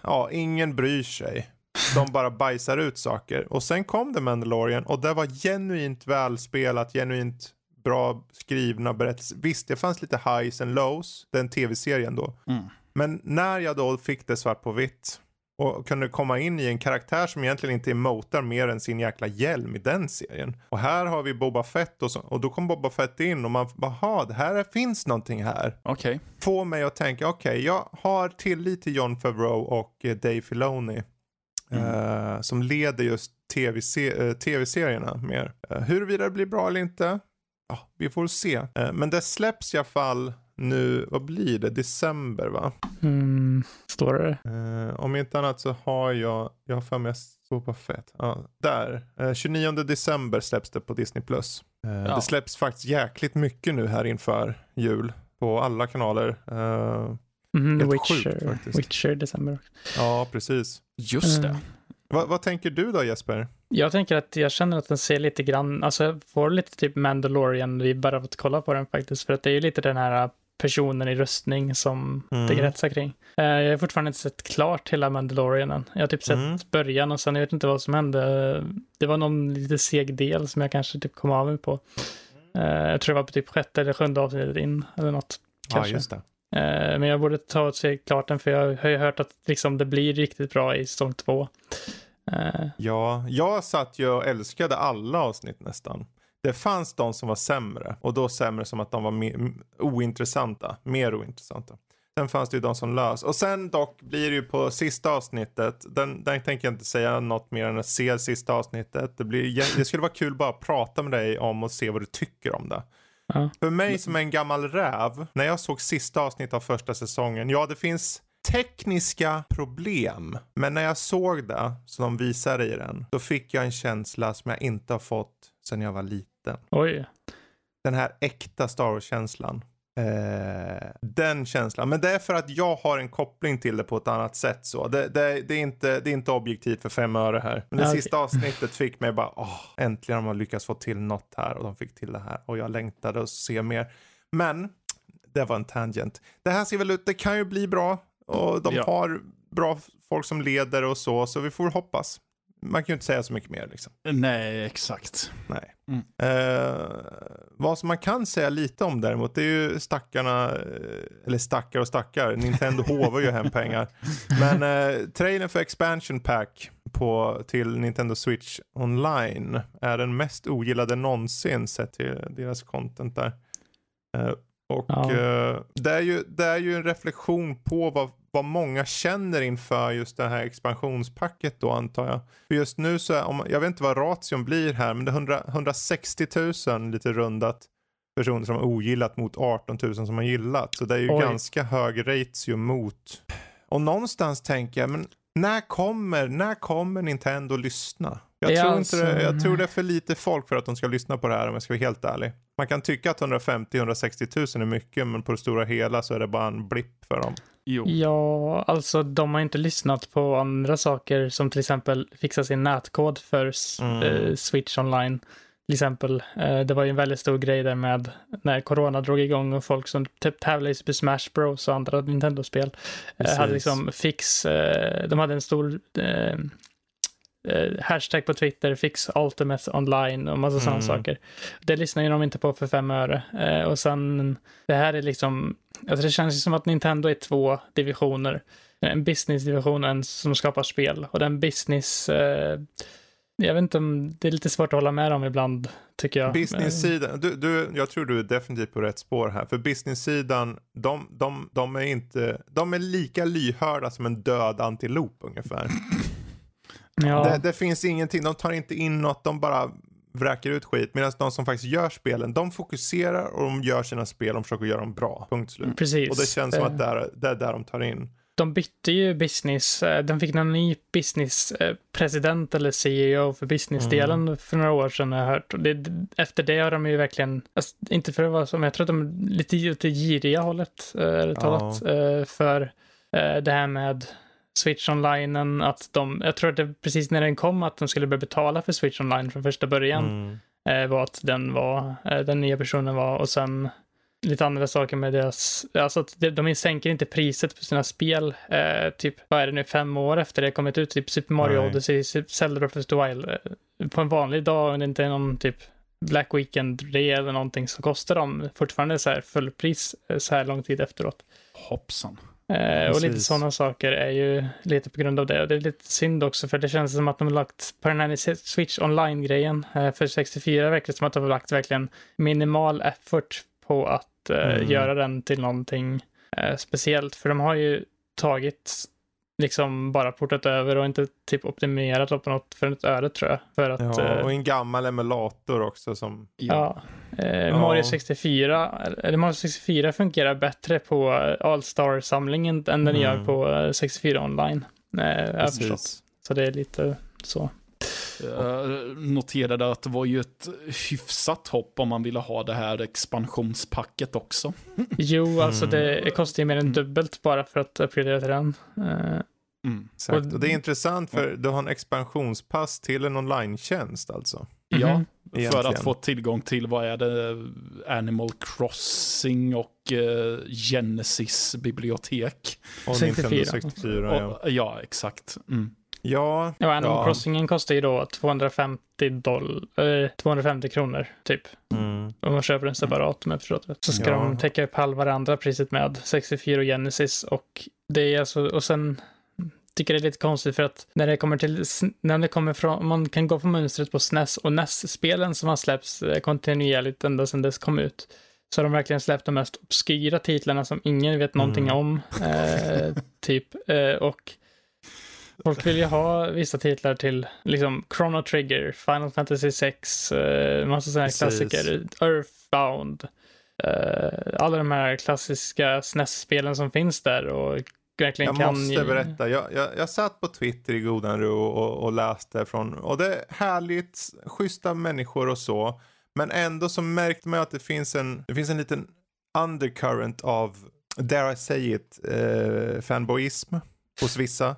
ja, ingen bryr sig. De bara bajsar ut saker. Och sen kom The Mandalorian och det var genuint välspelat, genuint bra skrivna berättelser. Visst, det fanns lite highs and lows, den tv-serien då. Mm. Men när jag då fick det svart på vitt och kunde komma in i en karaktär som egentligen inte emotar mer än sin jäkla hjälm i den serien. Och här har vi Boba Fett och, så, och då kom Boba Fett in och man bara, det här finns någonting här. Okej. Okay. Få mig att tänka, okej, okay, jag har tillit till John Favreau och eh, Dave Filoni. Mm. Uh, som leder just tv-serierna uh, mer. Uh, huruvida det blir bra eller inte, ja, vi får se. Eh, men det släpps i alla fall nu, vad blir det, december va? Mm, står det? Eh, om inte annat så har jag, jag har för mig på fett. Ja, där, eh, 29 december släpps det på Disney+. Plus. Eh, ja. Det släpps faktiskt jäkligt mycket nu här inför jul på alla kanaler. Eh, mm, Witcher, sjukt, Witcher december. Ja, precis. Just det. Mm. Va, vad tänker du då Jesper? Jag tänker att jag känner att den ser lite grann, alltså jag får lite typ Mandalorian-vibbar av att kolla på den faktiskt. För att det är ju lite den här personen i rustning som mm. det kretsar kring. Uh, jag har fortfarande inte sett klart hela Mandalorian än. Jag har typ sett mm. början och sen jag vet inte vad som hände. Det var någon lite seg del som jag kanske typ kom av mig på. Uh, jag tror det var på typ sjätte eller sjunde avsnittet in eller något. Kanske. Ja, just det. Uh, men jag borde ta och se klart den för jag har ju hört att liksom, det blir riktigt bra i säsong två. Ja, jag satt ju och älskade alla avsnitt nästan. Det fanns de som var sämre och då sämre som att de var mer, ointressanta, mer ointressanta. Sen fanns det ju de som lös. Och sen dock blir det ju på sista avsnittet, den, den tänker jag inte säga något mer än att se sista avsnittet. Det, blir, det skulle vara kul bara att prata med dig om och se vad du tycker om det. Ja. För mig som är en gammal räv, när jag såg sista avsnittet av första säsongen, ja det finns tekniska problem. Men när jag såg det som de visade i den, då fick jag en känsla som jag inte har fått sedan jag var liten. Oj. Den här äkta Star Wars-känslan. Eh, den känslan. Men det är för att jag har en koppling till det på ett annat sätt. Så. Det, det, det är, inte, det är inte objektivt för fem öre här. Men det okay. sista avsnittet fick mig bara, åh, äntligen har man lyckats få till något här och de fick till det här. Och jag längtade att se mer. Men det var en tangent. Det här ser väl ut, det kan ju bli bra. Och de ja. har bra folk som leder och så, så vi får hoppas. Man kan ju inte säga så mycket mer liksom. Nej, exakt. Nej. Mm. Eh, vad som man kan säga lite om däremot, det är ju stackarna, eh, eller stackar och stackar, Nintendo hovar ju hem pengar. Men eh, trailern för expansion pack på, till Nintendo Switch online är den mest ogillade någonsin sett till deras content där. Eh, och ja. eh, det, är ju, det är ju en reflektion på vad vad många känner inför just det här expansionspacket då antar jag. För just nu så, är, om, jag vet inte vad ration blir här, men det är 100, 160 000 lite rundat personer som har ogillat mot 18 000 som har gillat. Så det är ju Oj. ganska hög ratio mot. Och någonstans tänker jag, men när kommer, när kommer Nintendo lyssna? Jag, tror alltså... inte det, jag tror det är för lite folk för att de ska lyssna på det här om jag ska vara helt ärlig. Man kan tycka att 150-160 000 är mycket men på det stora hela så är det bara en blipp för dem. Jo. Ja, alltså de har inte lyssnat på andra saker som till exempel fixa sin nätkod för mm. uh, Switch online. till exempel, eh, det var ju en väldigt stor grej där med när corona drog igång och folk som typ tävlade i Smash Bros och andra Nintendo-spel eh, hade liksom fix, eh, de hade en stor eh, hashtag på Twitter, fix ultimate online och massa mm. sådana saker. Det lyssnar ju de inte på för fem öre. Eh, och sen, det här är liksom, alltså det känns ju som att Nintendo är två divisioner. En business-division och en som skapar spel. Och den business eh, jag vet inte om det är lite svårt att hålla med om ibland, tycker jag. Business-sidan, du, du, jag tror du är definitivt på rätt spår här. För business-sidan, de, de, de, är inte, de är lika lyhörda som en död antilop ungefär. Ja. Det, det, finns ingenting, de tar inte in något, de bara vräker ut skit. Medan de som faktiskt gör spelen, de fokuserar och de gör sina spel, de försöker göra dem bra. Punkt slut. Precis. Och det känns som att det är, det är där de tar in de bytte ju business, eh, de fick någon ny business-president eh, eller CEO för business-delen mm. för några år sedan har jag hört. Det, efter det har de ju verkligen, alltså, inte för att vara så, men jag tror att de är lite åt det giriga hållet, äh, talat, äh, för det här med Switch online, att de, jag tror att det precis när den kom att de skulle börja betala för Switch online från första början, mm. var att den var, den nya personen var, och sen lite andra saker med deras, alltså att de sänker inte priset på sina spel, eh, typ, vad är det nu, fem år efter det kommit ut, typ Super Mario Nej. Odyssey, Zelda Breath of the Wild, eh, på en vanlig dag, om det inte är någon typ Black Weekend eller någonting, så kostar de fortfarande så här fullpris eh, så här lång tid efteråt. Hoppsan. Eh, och lite sådana saker är ju lite på grund av det. Och det är lite synd också för det känns som att de har lagt här Switch online-grejen eh, för 64 verkar som att de har lagt verkligen minimal effort på att eh, mm. göra den till någonting speciellt. För de har ju tagit liksom bara portat över och inte typ optimerat på något för ett öre tror jag. För att, ja, och en gammal emulator också som... Ja. Eh, Mario 64, eller Mario 64 fungerar bättre på All-Star-samlingen än den mm. gör på 64 online. Eh, Så det är lite så. Jag noterade att det var ju ett hyfsat hopp om man ville ha det här expansionspacket också. Jo, alltså det mm. kostar ju mer än dubbelt bara för att uppgradera till den. Eh, mm. Exakt. Och det är intressant för du har en expansionspass till en online-tjänst alltså. Ja, mm -hmm. för att få tillgång till vad är det, Animal Crossing och uh, Genesis bibliotek. Och 64. Nintendo 64, ja. Och, ja, exakt. Mm. Ja. Ja, Animal ja. Crossingen kostar ju då 250, doll, äh, 250 kronor typ. Mm. Om man köper den separat om jag förstått rätt. Så ska ja. de täcka upp halva det andra priset med 64 och Genesis och det är alltså, och sen tycker det är lite konstigt för att när det kommer till, när det kommer från, man kan gå på mönstret på SNES och NES-spelen som har släppts eh, kontinuerligt ända sedan dess kom ut. Så har de verkligen släppt de mest obskyra titlarna som ingen vet någonting mm. om. Eh, typ. Eh, och Folk vill ju ha vissa titlar till liksom Chrono Trigger, Final Fantasy 6, uh, massa sådana här klassiker, Earthbound. Uh, alla de här klassiska SNES-spelen som finns där och verkligen jag kan... Jag måste berätta, jag, jag, jag satt på Twitter i godan ro och, och läste från, och det är härligt, schyssta människor och så. Men ändå så märkte man att det finns en, det finns en liten undercurrent av, dare I say it, eh, fanboyism hos vissa.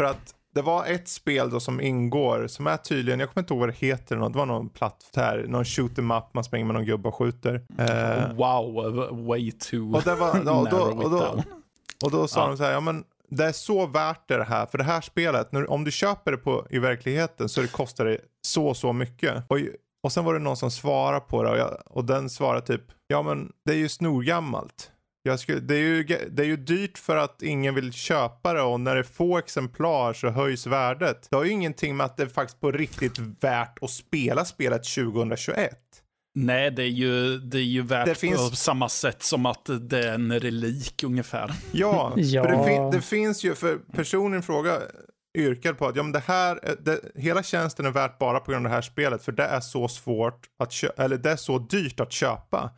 För att det var ett spel då som ingår som är tydligen, jag kommer inte ihåg vad det heter, det var någon platt här, någon shoot em up, man springer med någon gubbe och skjuter. Eh, wow, way too och det var, ja, och, då, och, då, och då sa ja. de så här, ja men det är så värt det här, för det här spelet, när, om du köper det på, i verkligheten så det kostar det så, så mycket. Och, och sen var det någon som svarade på det och, jag, och den svarade typ, ja men det är ju snorgammalt. Skulle, det, är ju, det är ju dyrt för att ingen vill köpa det och när det är få exemplar så höjs värdet. Det har ju ingenting med att det är faktiskt på riktigt värt att spela spelet 2021. Nej, det är ju, det är ju värt det finns... på samma sätt som att det är en relik ungefär. Ja, ja. För det, fin det, finns ju, för personen fråga yrkar på att ja, men det här, det, hela tjänsten är värt bara på grund av det här spelet för det är så svårt att köpa, eller det är så dyrt att köpa.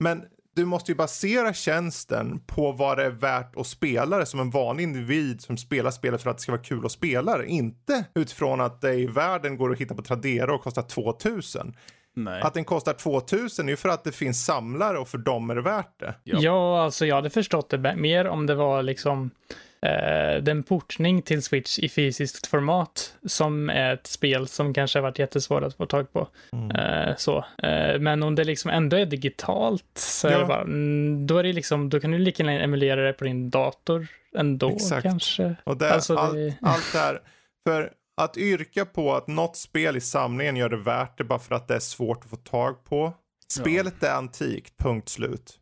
Men du måste ju basera tjänsten på vad det är värt att spela det som en vanlig individ som spelar spelet för att det ska vara kul att spela det. Inte utifrån att det i världen går att hitta på Tradera och kostar 2000. Nej. Att den kostar 2000 är ju för att det finns samlare och för dem är det värt det. Ja, ja alltså jag hade förstått det mer om det var liksom den portning till Switch i fysiskt format som är ett spel som kanske har varit jättesvårt att få tag på. Mm. Eh, så. Eh, men om det liksom ändå är digitalt så ja. är det bara, mm, då, är det liksom, då kan du lika gärna emulera det på din dator ändå Exakt. kanske. Och det, alltså, allt, det... allt där, för att yrka på att något spel i samlingen gör det värt det bara för att det är svårt att få tag på. Spelet ja. är antikt, punkt slut.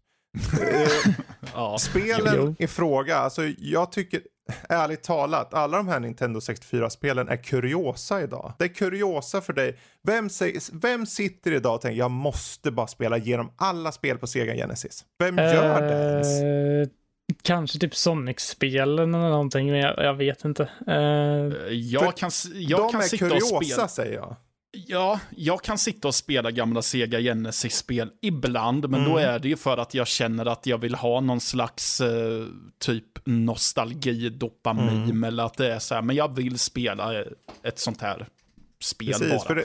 Eh, ja. Spelen jo, jo. i fråga, alltså jag tycker ärligt talat, alla de här Nintendo 64-spelen är kuriosa idag. Det är kuriosa för dig. Vem, vem sitter idag och tänker jag måste bara spela igenom alla spel på Sega Genesis? Vem gör uh, det ens? Eh, kanske typ Sonic-spelen eller någonting, men jag, jag vet inte. Uh, jag kan, jag de kan är sitta kuriosa, och spela. säger jag. Ja, jag kan sitta och spela gamla Sega Genesis-spel ibland, men mm. då är det ju för att jag känner att jag vill ha någon slags uh, typ nostalgi-dopamin, mm. eller att det är så här, men jag vill spela ett sånt här spel Precis, bara. För det,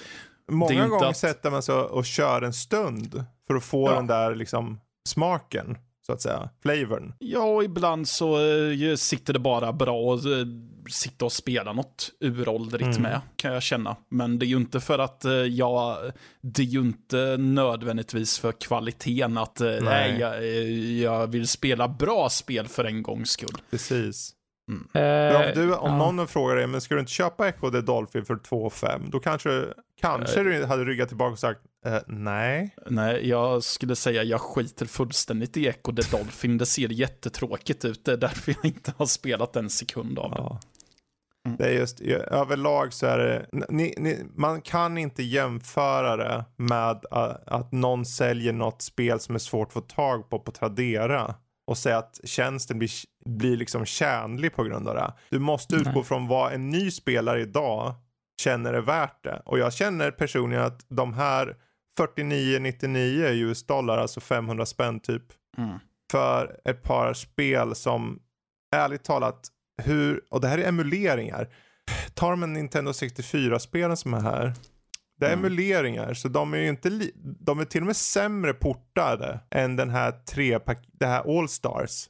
många det gånger att... sätter man sig och kör en stund för att få ja. den där liksom smaken så att säga, flavorn. Ja, och ibland så uh, sitter det bara bra att uh, sitta och spela något uråldrigt mm. med, kan jag känna. Men det är ju inte för att uh, jag, det är ju inte nödvändigtvis för kvaliteten att nej. nej jag, jag, vill spela bra spel för en gångs skull. Precis. Mm. om, du, om ja. någon frågar dig, men ska du inte köpa Echo the Dolphin för 2 5 då kanske, kanske du hade ryggat tillbaka och sagt Uh, nej. Nej, jag skulle säga jag skiter fullständigt i Echo the Dolphin. Det ser jättetråkigt ut. Det är därför jag inte har spelat en sekund av det. Mm. Det är just, överlag så är det, ni, ni, man kan inte jämföra det med att, att någon säljer något spel som är svårt att få tag på på Tradera och säga att tjänsten blir, blir liksom tjänlig på grund av det. Du måste utgå Nej. från vad en ny spelare idag känner är värt det. Och jag känner personligen att de här 49,99 US dollar, alltså 500 spänn typ. Mm. För ett par spel som ärligt talat, hur, och det här är emuleringar. Tar de en Nintendo 64-spelen som är här. Det är mm. emuleringar, så de är ju inte de är till och med sämre portade än den här tre det här All Stars.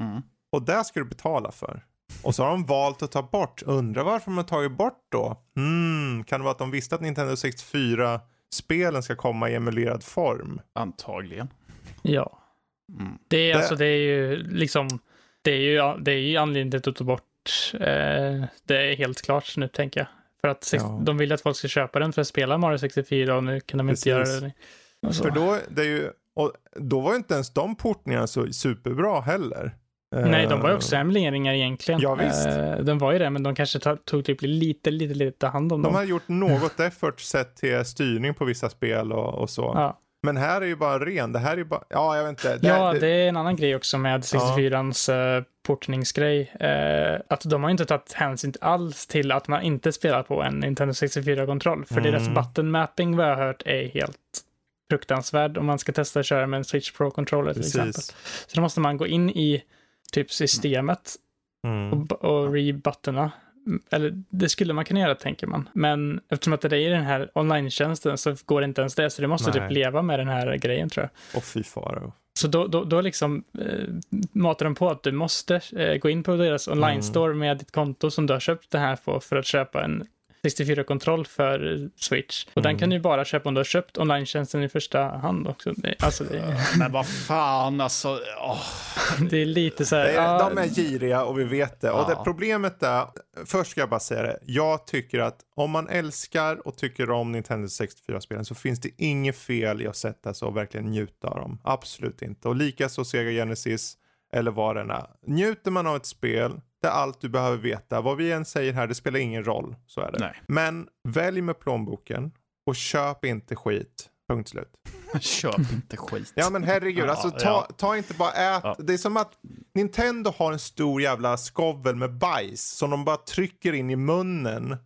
Mm. Och det ska du betala för. Och så har de valt att ta bort. Undrar varför de har tagit bort då? Hmm, kan det vara att de visste att Nintendo 64 spelen ska komma i emulerad form. Antagligen. Ja. Mm. Det, är, det... Alltså, det är ju liksom, det är ju, det är ju anledningen till att ta bort, eh, det är helt klart nu tänker jag. För att ja. de vill att folk ska köpa den för att spela Mario 64 och nu kan de Precis. inte göra det. För då, det är ju, och då var ju inte ens de portningarna så superbra heller. Nej, de var ju också emuleringar egentligen. Ja, visst. Uh, de var ju det, men de kanske tog typ lite, lite, lite hand om de dem. De har gjort något effort sett till styrning på vissa spel och, och så. Ja. Men här är ju bara ren, det här är ju bara, ja jag vet inte. Det, ja, det, det är en annan grej också med 64ans ja. uh, portningsgrej. Uh, att de har inte tagit hänsyn alls till att man inte spelar på en Nintendo 64-kontroll. För mm. deras button mapping vad jag har hört är helt fruktansvärd om man ska testa att köra med en Switch Pro-controller till exempel. Så då måste man gå in i typ systemet mm. och, och rebuttona. Eller det skulle man kunna göra tänker man. Men eftersom att det är i den här online-tjänsten så går det inte ens det. Så du måste typ Nej. typ leva med den här grejen tror jag. Och fy faro. Så då, då, då liksom eh, matar de på att du måste eh, gå in på deras online-store mm. med ditt konto som du har köpt det här på för att köpa en 64-kontroll för Switch. Och mm. den kan du bara köpa om du har köpt online-tjänsten i första hand också. Alltså, det... Men vad fan alltså. Oh. Det är lite så här. Är, de är giriga och vi vet det. Ja. Och det problemet är, först ska jag bara säga det. Jag tycker att om man älskar och tycker om Nintendo 64-spelen så finns det inget fel i att sätta sig och verkligen njuta av dem. Absolut inte. Och likaså Sega Genesis eller vad den är. Njuter man av ett spel allt du behöver veta. Vad vi än säger här, det spelar ingen roll. Så är det. Nej. Men välj med plånboken och köp inte skit. Punkt slut. Köp inte skit. Ja men herregud, alltså ta, ta inte bara ät. Ja. Det är som att Nintendo har en stor jävla skovel med bajs som de bara trycker in i munnen.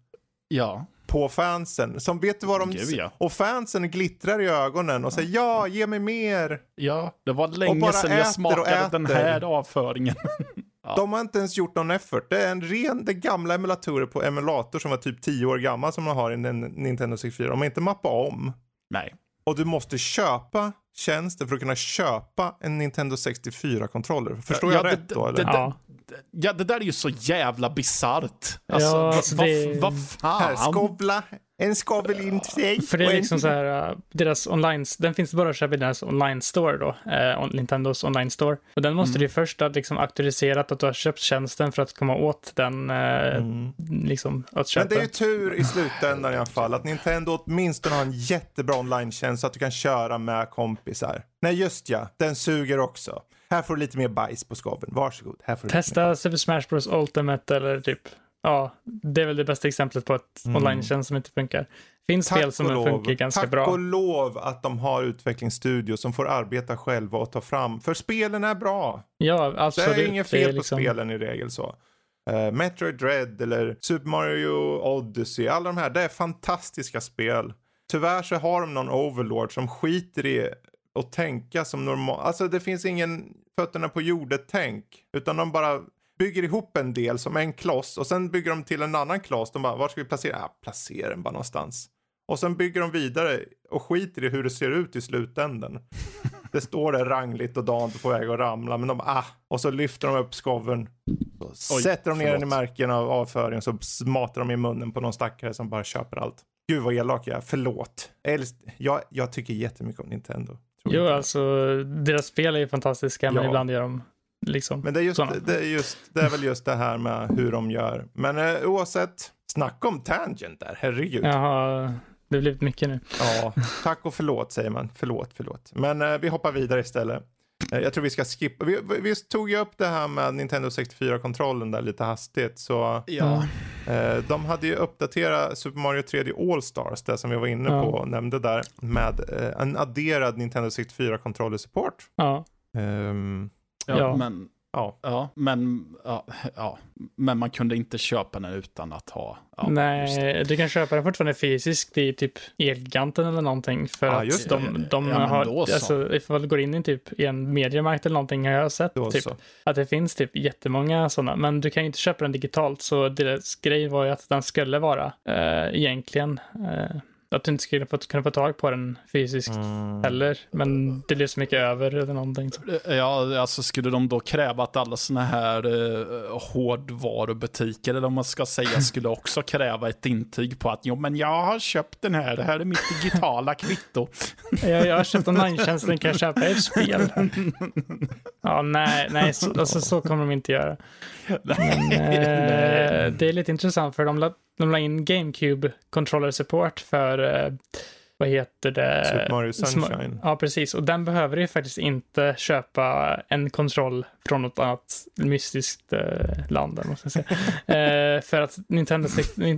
Ja. På fansen. Som vet du vad de... Gud. Och fansen glittrar i ögonen och säger ja, ge mig mer. Ja, det var länge sedan jag smakade den här avföringen. Ja. De har inte ens gjort någon effort. Det är en ren, det gamla emulatorer på emulator som var typ 10 år gammal som man har i en Nintendo 64. De har inte mappat om. Nej. Och du måste köpa tjänsten för att kunna köpa en Nintendo 64-kontroller. Förstår ja, jag det, rätt då? Eller? Det, ja. ja, det där är ju så jävla bisarrt. Alltså, ja, alltså vad, det... vad fan? Här, skobla en skovel in till dig. För det är liksom så här, uh, deras online, den finns bara att köpa i deras online store då, eh, Nintendos online store. Och den måste mm. du först ha liksom auktoriserat att du har köpt tjänsten för att komma åt den, eh, mm. liksom att köpa. Men det är ju tur i slutändan i alla fall att Nintendo åtminstone har en jättebra online-tjänst så att du kan köra med kompisar. Nej, just ja, den suger också. Här får du lite mer bajs på skoven. Varsågod. Här får du Testa Super Smash Bros Ultimate eller typ ja, det är väl det bästa exemplet på ett mm. online-tjänst som inte funkar. Finns tack spel som funkar ganska tack bra. Tack och lov att de har utvecklingsstudio som får arbeta själva och ta fram, för spelen är bra. Ja, absolut. Det är inget fel är liksom... på spelen i regel så. Uh, Metroid Dread eller Super Mario Odyssey, alla de här, det är fantastiska spel. Tyvärr så har de någon overlord som skiter i att tänka som normalt. Alltså det finns ingen fötterna på jordet-tänk. Utan de bara bygger ihop en del som en kloss och sen bygger de till en annan kloss. De bara, var ska vi placera? Ja, placera den bara någonstans. Och sen bygger de vidare och skiter i hur det ser ut i slutänden. Det står där rangligt och dant på väg att ramla, men de ah, och så lyfter de upp skoven. Oj, sätter de ner förlåt. den i märken av avföring så matar de i munnen på någon stackare som bara köper allt. Gud vad elak jag är, förlåt. Jag, jag tycker jättemycket om Nintendo. Jo, alltså deras spel är ju fantastiska, ja. men ibland gör de Liksom, men det är, just, det, är just, det är väl just det här med hur de gör. Men eh, oavsett, snacka om tangent där, herregud. Jaha, det har blivit mycket nu. Ja, tack och förlåt säger man. Förlåt, förlåt. Men eh, vi hoppar vidare istället. Eh, jag tror vi ska skippa. Vi, vi tog ju upp det här med Nintendo 64-kontrollen där lite hastigt. Så ja. eh, de hade ju uppdaterat Super Mario 3D All-Stars, det som vi var inne ja. på och nämnde där, med eh, en adderad Nintendo 64-kontroller support. Ja. Um, Ja, ja. Men, ja. Ja, men, ja, ja, men man kunde inte köpa den utan att ha... Ja, Nej, du kan köpa den fortfarande fysiskt i typ Elgiganten eller någonting. För ja, att de, de ja, har, alltså ifall du går in i typ i en mediemarkt eller någonting har jag sett typ, att det finns typ jättemånga sådana. Men du kan ju inte köpa den digitalt så deras grej var ju att den skulle vara äh, egentligen äh, att du inte skulle få, kunna få tag på den fysiskt mm. heller. Men det blir så mycket över eller någonting. Ja, alltså skulle de då kräva att alla sådana här eh, hårdvarubutiker, eller om man ska säga, skulle också kräva ett intyg på att jo, men jag har köpt den här, det här är mitt digitala kvitto. jag, jag har köpt online-tjänsten, kan jag köpa ett spel? ja, nej, nej, så, alltså, så kommer de inte göra. Men, eh, det är lite intressant för de de la in GameCube controller support för, eh, vad heter det? Super Mario Sunshine. Ja, precis. Och den behöver ju faktiskt inte köpa en kontroll från något annat mystiskt eh, land, måste säga. eh, för att Nintendo,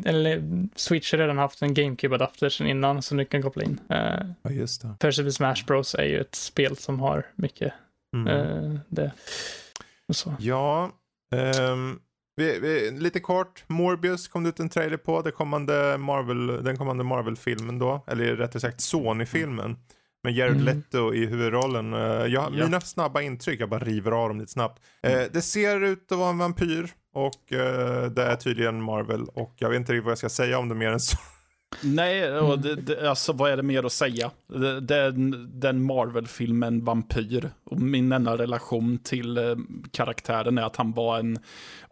eller Switch har redan haft en GameCube-adapter sedan innan som du kan koppla in. Eh, ja, just det. För Super Smash Bros är ju ett spel som har mycket mm. Eh, det. Ja, um, vi, vi, lite kort, Morbius kom det ut en trailer på, det kommande Marvel, den kommande Marvel-filmen då, eller rättare sagt Sony-filmen. Med Jared mm. Leto i huvudrollen. Uh, jag, ja. Mina snabba intryck, jag bara river av dem lite snabbt. Uh, det ser ut att vara en vampyr och uh, det är tydligen Marvel och jag vet inte riktigt vad jag ska säga om det mer än så. Nej, och det, det, alltså vad är det mer att säga? Den, den Marvel-filmen Vampyr och min enda relation till eh, karaktären är att han var en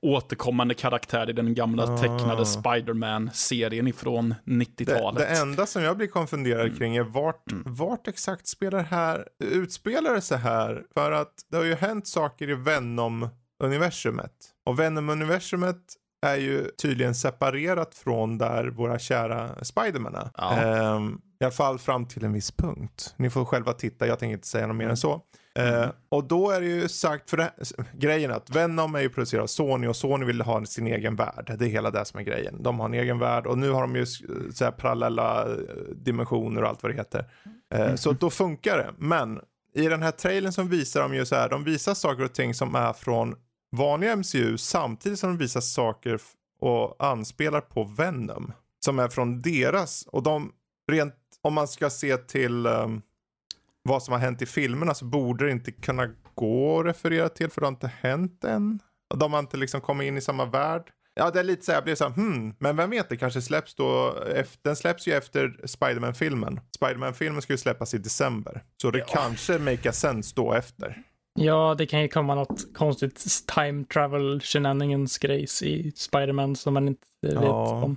återkommande karaktär i den gamla ah. tecknade Spiderman-serien ifrån 90-talet. Det, det, enda som jag blir konfunderad mm. kring är vart, mm. vart exakt spelar här, utspelar det sig här? För att det har ju hänt saker i Venom-universumet. Och Venom-universumet är ju tydligen separerat från där våra kära Spiderman är. Ja. Um, I alla fall fram till en viss punkt. Ni får själva titta, jag tänker inte säga något mer än så. Mm. Uh, och då är det ju sagt, för det, grejen att Venom är ju producerad av Sony och Sony vill ha sin egen värld. Det är hela det som är grejen. De har en egen värld och nu har de ju så här parallella eh, dimensioner och allt vad det heter. Mm. Så då funkar det. Men i den här trailern som visar de ju så här, de visar saker och ting som är från vanliga MCU samtidigt som de visar saker och anspelar på Venom. Som är från deras, och de rent, om man ska se till um, vad som har hänt i filmerna så borde det inte kunna gå att referera till för det har inte hänt än. De har inte liksom kommit in i samma värld. Ja, det är lite så jag blir så här, hmm, men vem vet, det kanske släpps då, efter, den släpps ju efter Spiderman-filmen. Spiderman-filmen ska ju släppas i december. Så det ja. kanske make a sense då efter. Ja, det kan ju komma något konstigt time travel shenanigans grejs i Spiderman som man inte vet om.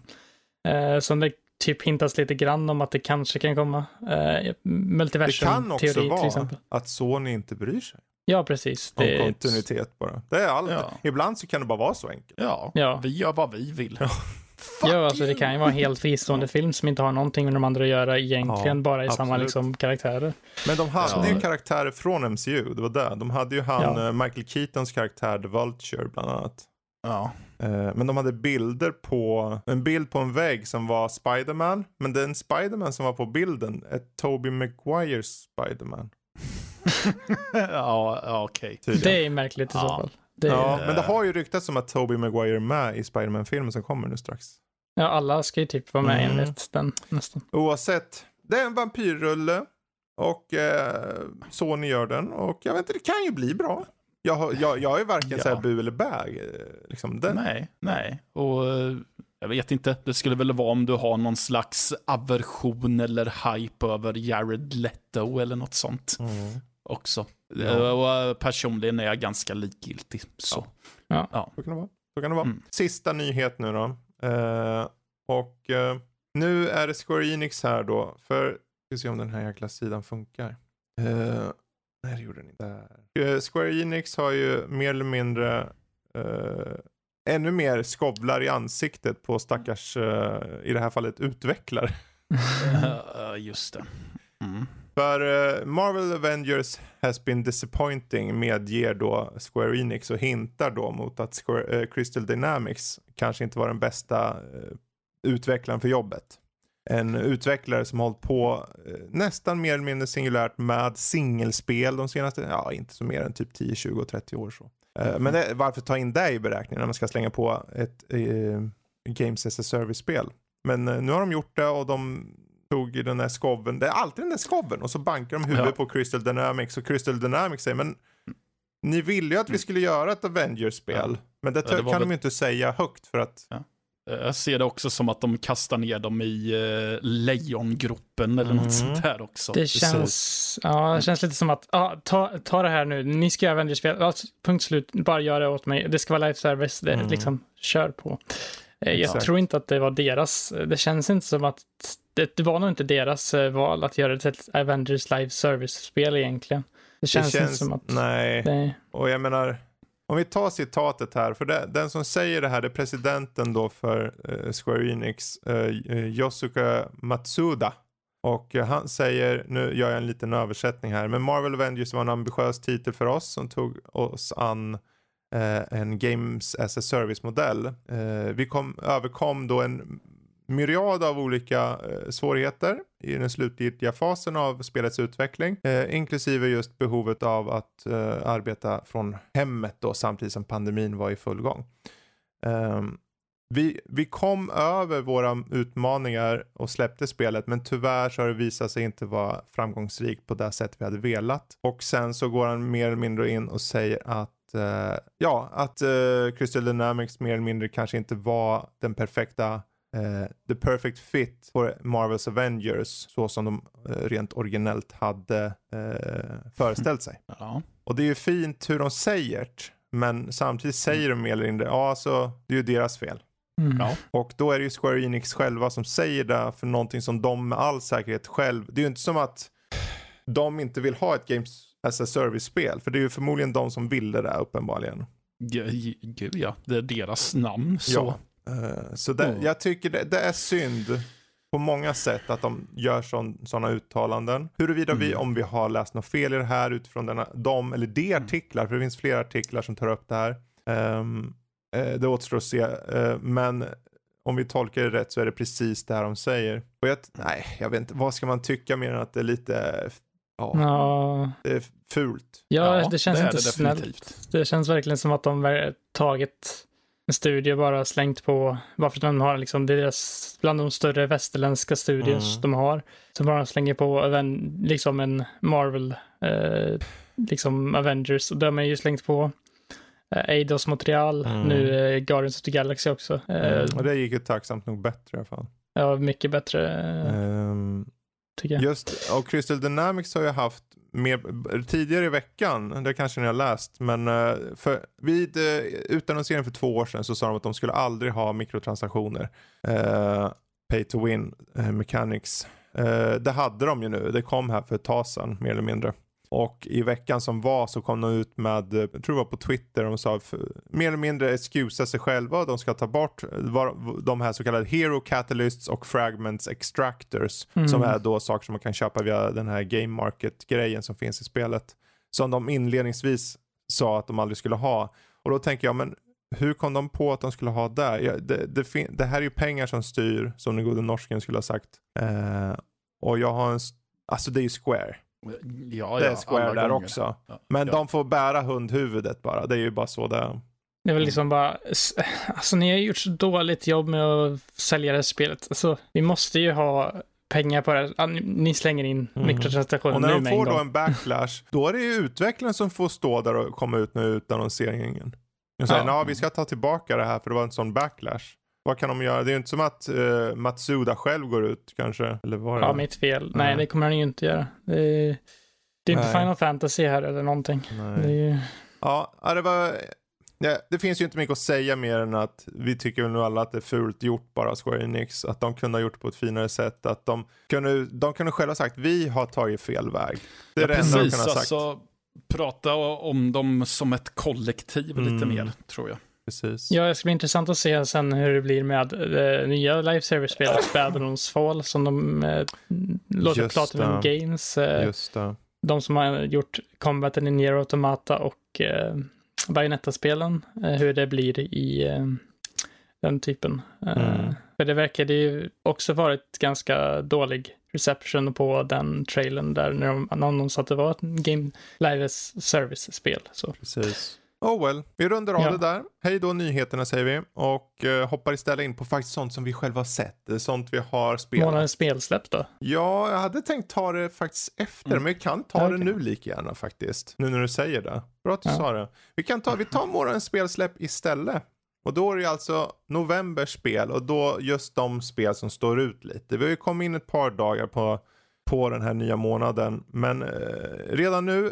Eh, som det typ hintas lite grann om att det kanske kan komma. Eh, multiversum Det kan också teori, vara att Sony inte bryr sig. Ja, precis. Det om kontinuitet bara. Det är allt. Ja. Ibland så kan det bara vara så enkelt. Ja, ja. vi gör vad vi vill. Ja, alltså det kan ju vara en helt fristående film som inte har någonting med de andra att göra egentligen, ja, bara i absolut. samma liksom, karaktärer. Men de hade ja. ju karaktärer från MCU, det var det. De hade ju han, ja. Eh, Michael Keatons karaktär, The Vulture bland annat. Ja. Eh, men de hade bilder på, en bild på en vägg som var Spiderman. Men den Spiderman som var på bilden är Toby Maguires Spiderman. ja, okej. Okay. Det är märkligt i ja. så fall. Det ja, men det har ju ryktats om att Toby Maguire är med i Spiderman-filmen som kommer nu strax. Ja, alla ska ju typ vara med mm. enligt den nästan. Oavsett, det är en vampyrrulle och eh, Sony gör den och jag vet inte, det kan ju bli bra. Jag, jag, jag är varken ja. så här bu eller bä. Eh, liksom den. Nej, nej. Och eh, jag vet inte, det skulle väl vara om du har någon slags aversion eller hype över Jared Leto eller något sånt. Mm. Också. Ja. Och personligen är jag ganska likgiltig. Så. Ja. ja. Så kan det vara. Så kan det vara. Mm. Sista nyhet nu då. Uh, och uh, nu är det Square Enix här då. För, vi ska se om den här jäkla sidan funkar. Uh, nej, det gjorde den inte. Square Enix har ju mer eller mindre ännu mer skovlar i ansiktet på stackars, i det här fallet utvecklare. Just det. Mm. För uh, Marvel Avengers has been disappointing medger då Square Enix och hintar då mot att Square, uh, Crystal Dynamics kanske inte var den bästa uh, utvecklaren för jobbet. En utvecklare som hållit på nästan mer eller mindre singulärt med singelspel de senaste, ja inte så mer än typ 10, 20, 30 år så. Mm. Men det, varför ta in det i beräkningen när man ska slänga på ett Games as a Service-spel? Men nu har de gjort det och de tog den där skoven. Det är alltid den där skoven och så bankar de huvudet ja. på Crystal Dynamics och Crystal Dynamics säger men ni ville ju att vi skulle göra ett Avengers-spel. Ja. Men det, ja, det kan väl... de ju inte säga högt för att... Ja. Jag ser det också som att de kastar ner dem i uh, lejongropen eller mm. något sånt där också. Det känns, ja, det känns lite som att, ja, ta, ta det här nu, ni ska göra Avengers-spel, ja, punkt slut, bara gör det åt mig, det ska vara live service, det, mm. liksom, kör på. Eh, jag Exakt. tror inte att det var deras, det känns inte som att det, det var nog inte deras eh, val att göra det till ett Avengers Live Service-spel egentligen. Det känns, det känns inte som att... Nej. Det... Och jag menar, om vi tar citatet här, för det, den som säger det här det är presidenten då för uh, Square Enix, uh, Yosuke Matsuda. Och uh, han säger, nu gör jag en liten översättning här, men Marvel Avengers var en ambitiös titel för oss som tog oss an en Games as a Service-modell. vi kom, överkom då en myriad av olika eh, svårigheter i den slutgiltiga fasen av spelets utveckling. Eh, inklusive just behovet av att eh, arbeta från hemmet då samtidigt som pandemin var i full gång. Eh, vi, vi kom över våra utmaningar och släppte spelet men tyvärr så har det visat sig inte vara framgångsrikt på det sätt vi hade velat. Och sen så går han mer eller mindre in och säger att eh, ja, att uh, Crystal Dynamics mer eller mindre kanske inte var den perfekta Uh, the perfect fit på Marvels Avengers så som de uh, rent originellt hade uh, föreställt sig. Ja. Och det är ju fint hur de säger det, men samtidigt säger de mer eller mindre, ja alltså det är ju deras fel. Mm. Ja. Och då är det ju Square Enix själva som säger det för någonting som de med all säkerhet själv, det är ju inte som att de inte vill ha ett Games as a Service-spel, för det är ju förmodligen de som ville det uppenbarligen. Gud ja, det är deras namn så. Ja. Uh, så det, mm. jag tycker det, det, är synd på många sätt att de gör sådana uttalanden. Huruvida mm. vi, om vi har läst något fel i det här utifrån denna, de eller de mm. artiklar, för det finns flera artiklar som tar upp det här. Um, uh, det återstår att se, uh, men om vi tolkar det rätt så är det precis det här de säger. Och jag, nej, jag vet inte, vad ska man tycka mer än att det är lite Ja, ja. det är fult. Ja, ja det känns det inte det snällt. Det känns verkligen som att de har tagit en studie bara slängt på, varför de har liksom, det är deras, bland de större västerländska studios mm. de har. Så bara slänger på även, liksom en Marvel, eh, liksom Avengers, och de har ju slängt på eh, Eidos material, mm. nu eh, Guardians of the Galaxy också. Eh, mm. Och det gick ju tacksamt nog bättre i alla fall. Ja, mycket bättre. Um, tycker jag. Just, och Crystal Dynamics har ju haft mer, tidigare i veckan, det kanske ni har läst, men eh, för, vid eh, utannonseringen för två år sedan så sa de att de skulle aldrig ha mikrotransaktioner. Eh, pay to win eh, mechanics. det hade de ju nu, det kom här för ett tag sedan mer eller mindre. Och i veckan som var så kom de ut med, jag tror det var på Twitter, de sa för, mer eller mindre excusa sig själva. De ska ta bort de här så kallade Hero Catalysts och Fragments Extractors. Mm. Som är då saker som man kan köpa via den här Game Market-grejen som finns i spelet. Som de inledningsvis sa att de aldrig skulle ha. Och då tänker jag, men hur kom de på att de skulle ha det? Ja, det, det, det, här är ju pengar som styr, som den gode norsken skulle ha sagt. Eh, och jag har en, alltså det är ju Square. Ja, det är Square där gånger. också. Ja, Men ja. de får bära hundhuvudet bara. Det är ju bara så det är. Det är väl liksom bara, alltså ni har gjort så dåligt jobb med att sälja det här spelet. Alltså, vi måste ju ha pengar på det. Ni slänger in mm. mikrotransaktioner nu med Och när de får då en backlash, då är det ju utvecklaren som får stå där och komma ut med utannonseringen. Och säger, ja. vi ska ta tillbaka det här för det var en sån backlash. Vad kan de göra? Det är ju inte som att uh, Matsuda själv går ut kanske. Eller var det? Ja, mitt fel. Nej, Nej det kommer han ju inte göra. Det är, det är inte Final Fantasy här eller någonting. Det ju... Ja, det var... Ja, det finns ju inte mycket att säga mer än att vi tycker väl nu alla att det är fult gjort bara Square Enix. Att de kunde ha gjort det på ett finare sätt. Att de kunde, de kunde själva sagt vi har tagit fel väg. Det är ja, det enda de kunde ha sagt. Alltså, prata om dem som ett kollektiv mm. lite mer tror jag. Precis. Ja, det ska bli intressant att se sen hur det blir med det eh, nya live service-spelet Babylons Fall som de eh, låter Platinum Games. Eh, Just det. De som har gjort Combaten i Nier Automata och eh, Bayonetta-spelen. Eh, hur det blir i eh, den typen. Eh, mm. För det verkade ju också varit ganska dålig reception på den trailern där när de annonserade att det var ett Game Live Service-spel. Precis. Oh well, vi rundar av ja. det där. Hej då nyheterna säger vi och uh, hoppar istället in på faktiskt sånt som vi själva har sett, sånt vi har spelat. Månadens spelsläpp då? Ja, jag hade tänkt ta det faktiskt efter, mm. men vi kan ta okay. det nu lika gärna faktiskt. Nu när du säger det. Bra att du ja. sa det. Vi kan ta, vi tar månadens spelsläpp istället. Och då är det alltså novembers spel och då just de spel som står ut lite. Vi har ju kommit in ett par dagar på, på den här nya månaden, men eh, redan nu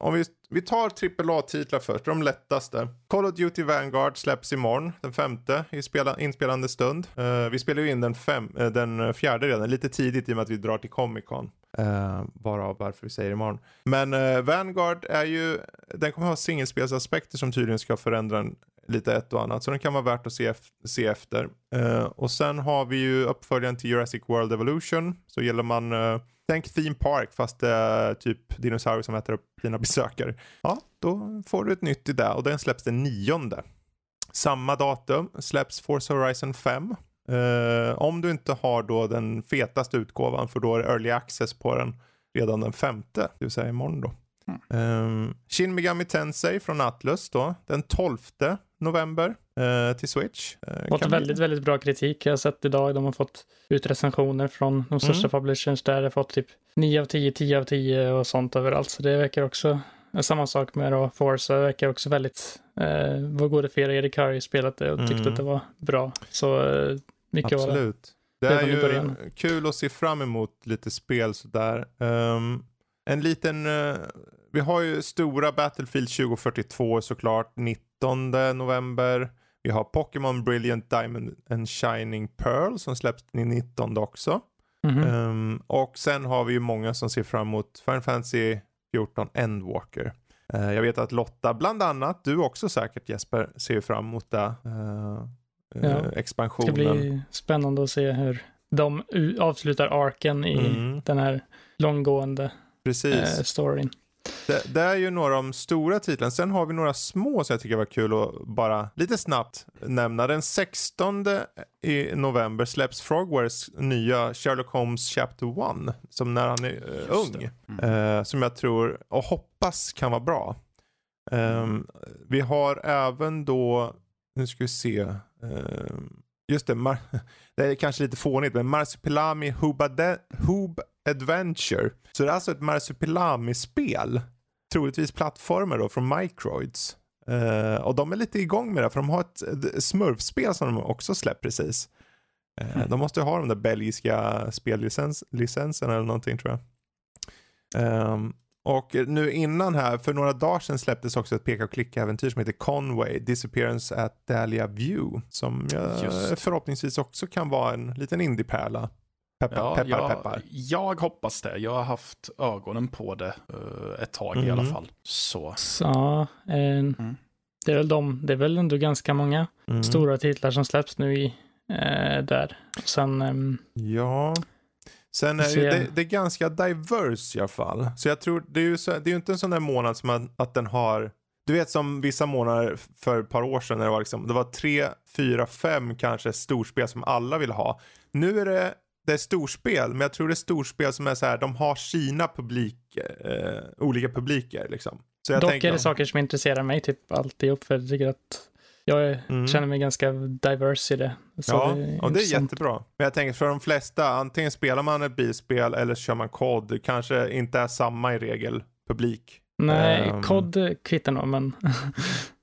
om vi, vi tar AAA-titlar först, de lättaste. Call of Duty Vanguard släpps imorgon, den femte, i spela, inspelande stund. Uh, vi spelar ju in den, fem, uh, den fjärde redan, lite tidigt i och med att vi drar till Comic Con. Eh, uh, bara varför vi säger imorgon. Men uh, Vanguard är ju, den kommer ha singelspelsaspekter som tydligen ska förändra en, lite ett och annat. Så den kan vara värt att se, se efter. Uh, och sen har vi ju uppföljaren till Jurassic World Evolution. Så gäller man Tänk Theme Park fast det är typ dinosaurier som äter upp dina besökare. Ja, då får du ett nytt i det och den släpps den nionde. Samma datum släpps Forza Horizon 5. Uh, eh, om du inte har då den fetaste utgåvan för då är det early access på den redan den femte, det vill säga imorgon då. Mm. Um, Shin Megami Tensei från Atlus då, den 12 november uh, till Switch. Uh, fått väldigt, bli... väldigt bra kritik. Jag har sett idag, de har fått ut recensioner från de största mm. publishers där. Det har fått typ 9 av 10, 10 av 10 och sånt överallt. Så det verkar också, samma sak med då Forza, verkar också väldigt, uh, vår gode Fer Erik har ju spelat det och tyckte mm. att det var bra. Så uh, mycket Absolut. Det, det är ju kul att se fram emot lite spel sådär. Um, en liten, uh, vi har ju stora Battlefield 2042 såklart, 19 november. Vi har Pokémon Brilliant Diamond and Shining Pearl som släpps den 19 också. Mm -hmm. um, och sen har vi ju många som ser fram emot Final Fantasy 14 Endwalker. Uh, jag vet att Lotta, bland annat, du också säkert Jesper, ser fram emot det. Uh, ja, expansionen. Det blir spännande att se hur de avslutar arken i mm. den här långgående Precis. storyn. Det, det, är ju några av de stora titlarna. Sen har vi några små som jag tycker var kul att bara lite snabbt nämna. Den 16 i november släpps Frogwares nya Sherlock Holmes Chapter 1. Som när han är uh, ung. Mm. Uh, som jag tror och hoppas kan vara bra. Um, vi har även då, nu ska vi se. Um, just det, det är kanske lite fånigt men Marsupilami Hubade, Hub Adventure. Så det är alltså ett Marsupilami-spel. Troligtvis plattformar då från Microids. Uh, och de är lite igång med det för de har ett, smurfspel som de också släppt precis. Uh, mm. De måste ha de där belgiska spellicenserna eller någonting tror jag. Um, Och nu innan här, för några dagar sedan släpptes också ett peka och klicka-äventyr som heter Conway, Disappearance at Dahlia View. Som jag förhoppningsvis också kan vara en liten indiepärla. Peppar, ja, peppar, jag, peppar. Jag hoppas det. Jag har haft ögonen på det uh, ett tag mm. i alla mm. fall. Så. Så, eh, mm. det, är väl de, det är väl ändå ganska många mm. stora titlar som släpps nu i eh, där. Sen, um, ja. Sen är det, det, är ganska diverse i alla fall. Så jag tror, det är ju, så, det är ju inte en sån där månad som att, att den har du vet som vissa månader för ett par år sedan när det var, liksom, det var tre, fyra, fem kanske storspel som alla vill ha. Nu är det, det är storspel, men jag tror det är storspel som är så här, de har sina publik, eh, olika publiker liksom. Så jag Dock tänker, är det saker som intresserar mig typ alltihop, för jag tycker att jag mm. känner mig ganska diverse i det. Så ja, det och det är jättebra. Men jag tänker för de flesta, antingen spelar man ett bilspel eller så kör man kod. Kanske inte är samma i regel publik. Nej, um, kod kvittar nog, men...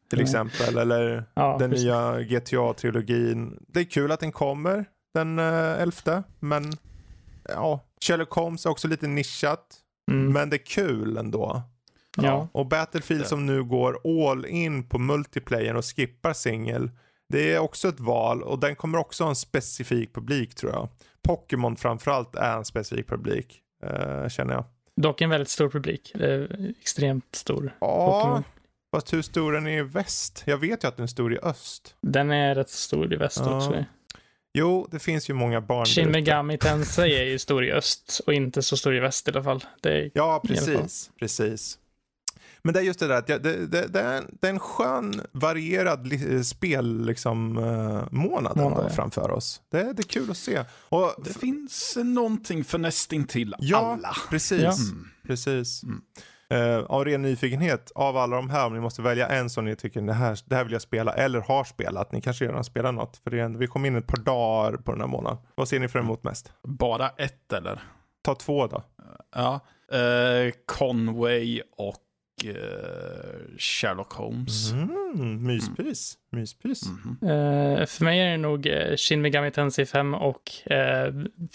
till exempel, eller ja, den precis. nya GTA-trilogin. Det är kul att den kommer den uh, elfte, men ja, Sherlock Holmes är också lite nischat. Mm. Men det är kul ändå. Ja. Och Battlefield som nu går all in på multiplayer och skippar singel. Det är också ett val och den kommer också ha en specifik publik tror jag. Pokémon framförallt är en specifik publik, uh, känner jag. Dock en väldigt stor publik. extremt stor. Ja, Pokémon. fast hur stor är den i väst? Jag vet ju att den är stor i öst. Den är rätt stor i väst ja. också. Jo, det finns ju många barn Shin Megami Tensei är ju stor i öst och inte så stor i väst i alla fall. ja, precis. Precis. Men det är just det där att det, det, det, det, är, en, det är en skön varierad spel liksom, uh, månad ja, framför oss. Det, det är kul att se. Och, det finns någonting för nästintill ja, alla. Precis. Ja, mm. precis. Mm. Uh, av ren nyfikenhet, av alla de här, om ni måste välja en som ni tycker det här, det här vill jag spela eller har spelat. Ni kanske redan spelar något. För det är, vi kom in ett par dagar på den här månaden. Vad ser ni fram emot mest? Bara ett eller? Ta två då. Ja, uh, Conway och uh, Sherlock Holmes. Mm, myspys. Mm. myspys. Mm. Uh, för mig är det nog Shin Megami Tensei 5 och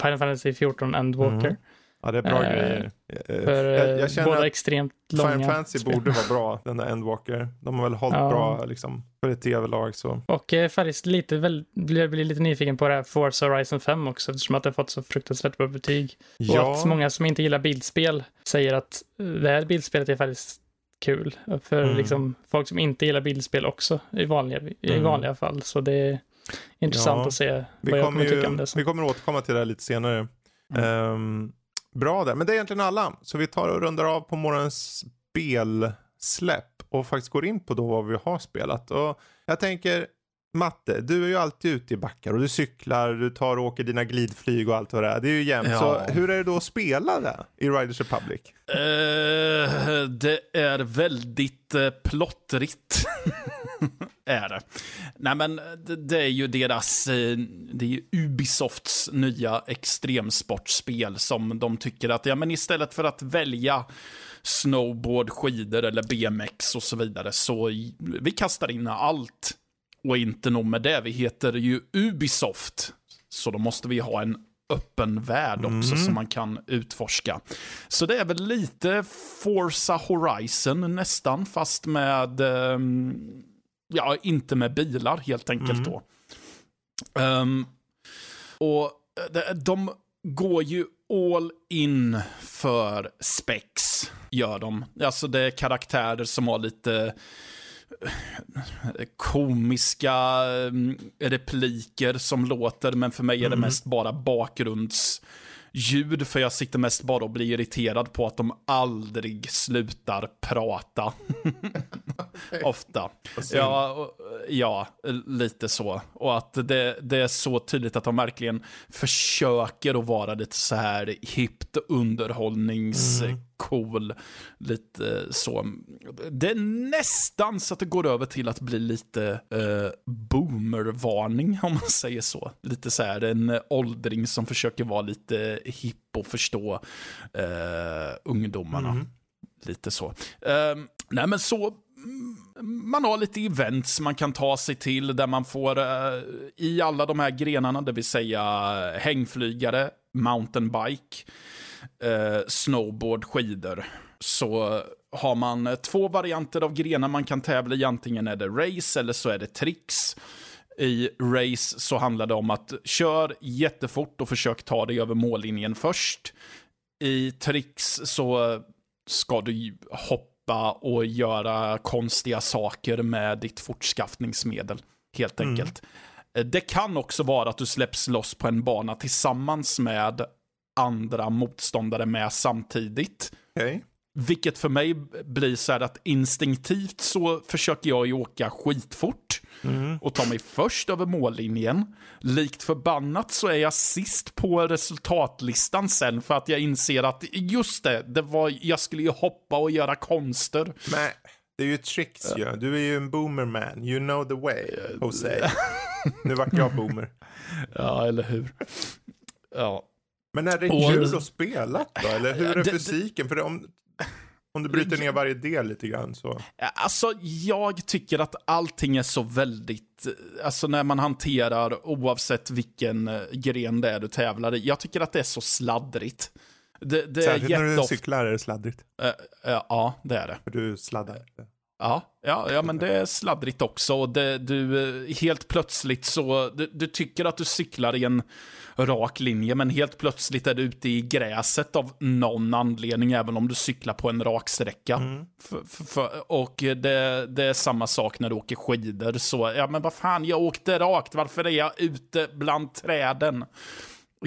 Final Fantasy 14 Endwalker. Mm. Ja, det är bra uh, grejer. För jag, jag känner båda extremt långa. Final Fantasy spel. borde vara bra, den där Endwalker. De har väl hållit ja. bra liksom, kvalitet överlag. Så. Och eh, faktiskt lite, väl, blir, blir lite nyfiken på det här Forza Horizon 5 också, eftersom att det har fått så fruktansvärt bra betyg. Ja. Och att många som inte gillar bildspel säger att det här bildspelet är faktiskt kul. För mm. liksom, folk som inte gillar bildspel också i vanliga, i mm. vanliga fall. Så det är intressant ja. att se vad vi jag kommer tycka om det. Så. Vi kommer återkomma till det här lite senare. Mm. Um, bra där, men det är egentligen alla. Så vi tar och rundar av på morgonens spelsläpp och faktiskt går in på då vad vi har spelat. Och jag tänker, Matte, du är ju alltid ute i backar och du cyklar, du tar och åker dina glidflyg och allt vad det är. Det är ju jämnt. Ja. Så hur är det då att spela det i Riders Republic? Uh, det är väldigt uh, plottrigt. är det. Nej men det, är ju deras, uh, det är ju Ubisofts nya extremsportspel som de tycker att, ja men istället för att välja snowboard, skidor eller BMX och så vidare så vi kastar in allt och inte nog med det, vi heter ju Ubisoft. Så då måste vi ha en öppen värld också mm. som man kan utforska. Så det är väl lite Forza Horizon nästan, fast med, um, ja, inte med bilar helt enkelt mm. då. Um, och de går ju all in för spex, gör de. Alltså det är karaktärer som har lite komiska mm, repliker som låter, men för mig är det mm. mest bara bakgrundsljud, för jag sitter mest bara och blir irriterad på att de aldrig slutar prata. Ofta. Ja, ja, lite så. Och att det, det, är så tydligt att de verkligen försöker att vara lite så här hippt underhållnings... Mm lite så. Det är nästan så att det går över till att bli lite eh, boomervarning om man säger så. Lite så här en åldring som försöker vara lite hipp och förstå eh, ungdomarna. Mm. Lite så. Eh, nej men så Mm, man har lite events man kan ta sig till där man får uh, i alla de här grenarna, det vill säga hängflygare, mountainbike, uh, snowboard, skidor, så har man eh, två varianter av grenar man kan tävla i. Antingen är det race eller så är det tricks. I race så handlar det om att kör jättefort och försök ta dig över mållinjen först. I tricks så ska du hoppa och göra konstiga saker med ditt fortskaffningsmedel, helt mm. enkelt. Mm. Det kan också vara att du släpps loss på en bana tillsammans med andra motståndare med samtidigt. Okay. Vilket för mig blir så här att instinktivt så försöker jag ju åka skitfort mm. och ta mig först över mållinjen. Likt förbannat så är jag sist på resultatlistan sen för att jag inser att just det, det var, jag skulle ju hoppa och göra konster. Men det är ju tricks ju. Ja. Du är ju en boomerman. You know the way, Jose. nu vart jag boomer. Ja, eller hur. Ja. Men är det och, kul att spela då? Eller hur är det, fysiken? För om, om du bryter ner varje del lite grann så. Alltså, jag tycker att allting är så väldigt, alltså när man hanterar oavsett vilken eh, gren det är du tävlar i. Jag tycker att det är så sladdrigt. Det, det Särskilt är när du cyklar är det sladdrigt. Uh, uh, ja, det är det. För du sladdar. Ja, ja, ja, men det är sladdrigt också. Det, du, helt plötsligt så, du, du tycker att du cyklar i en rak linje, men helt plötsligt är du ute i gräset av någon anledning, även om du cyklar på en rak sträcka. Mm. Och det, det, är samma sak när du åker skidor. Så, ja men vad fan, jag åkte rakt, varför är jag ute bland träden?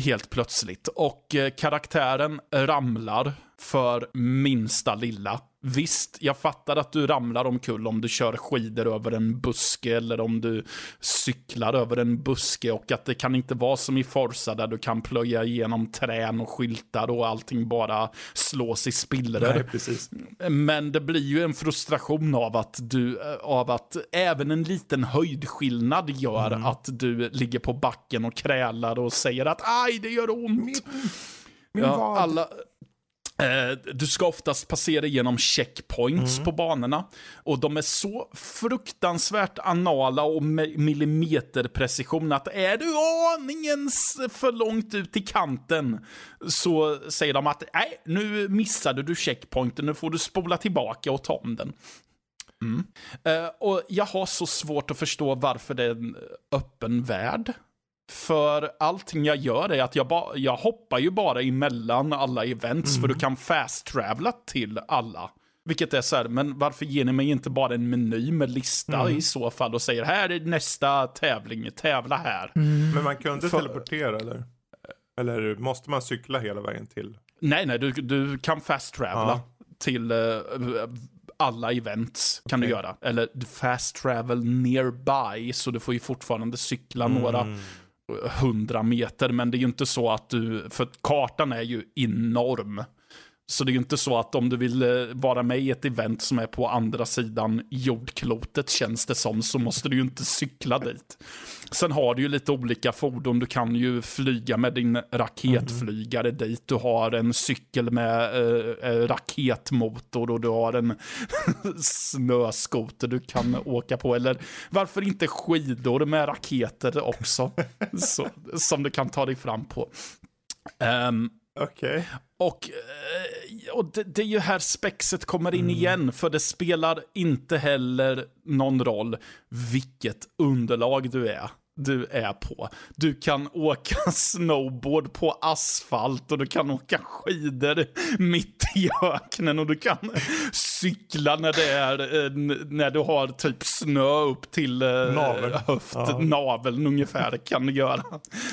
Helt plötsligt. Och eh, karaktären ramlar för minsta lilla. Visst, jag fattar att du ramlar omkull om du kör skidor över en buske eller om du cyklar över en buske och att det kan inte vara som i Forza där du kan plöja igenom trän och skyltar och allting bara slås i spillror. Men det blir ju en frustration av att du, av att även en liten höjdskillnad gör mm. att du ligger på backen och krälar och säger att aj, det gör ont. Min, min ja, alla, du ska oftast passera genom checkpoints mm. på banorna. Och de är så fruktansvärt anala och millimeterprecision att är du aningen för långt ut i kanten så säger de att nej, nu missade du checkpointen, nu får du spola tillbaka och ta om den. Mm. Uh, och jag har så svårt att förstå varför det är en öppen värld. För allting jag gör är att jag, ba, jag hoppar ju bara emellan alla events, mm. för du mm. kan fast-travla till alla. Vilket är så här, men varför ger ni mig inte bara en meny med lista mm. i så fall och säger här är nästa tävling, tävla här. Mm. Men man kunde för... teleportera eller? Eller måste man cykla hela vägen till? Nej, nej, du, du kan fast-travla ja. till uh, alla events kan okay. du göra. Eller fast travel nearby, så du får ju fortfarande cykla mm. några 100 meter, men det är ju inte så att du, för kartan är ju enorm. Så det är ju inte så att om du vill eh, vara med i ett event som är på andra sidan jordklotet känns det som, så måste du ju inte cykla dit. Sen har du ju lite olika fordon. Du kan ju flyga med din raketflygare mm. dit. Du har en cykel med eh, eh raketmotor och du har en snöskoter du kan åka på. Eller varför inte skidor med raketer också? så, som du kan ta dig fram på. Um, Okej. Okay. Och, eh, och det, det, är ju här spexet kommer in mm. igen, för det spelar inte heller någon roll vilket underlag du är du är på. Du kan åka snowboard på asfalt och du kan åka skidor mitt i öknen och du kan cykla när det är eh, när du har typ snö upp till eh, Navel. höft, ja. naveln ungefär kan du göra.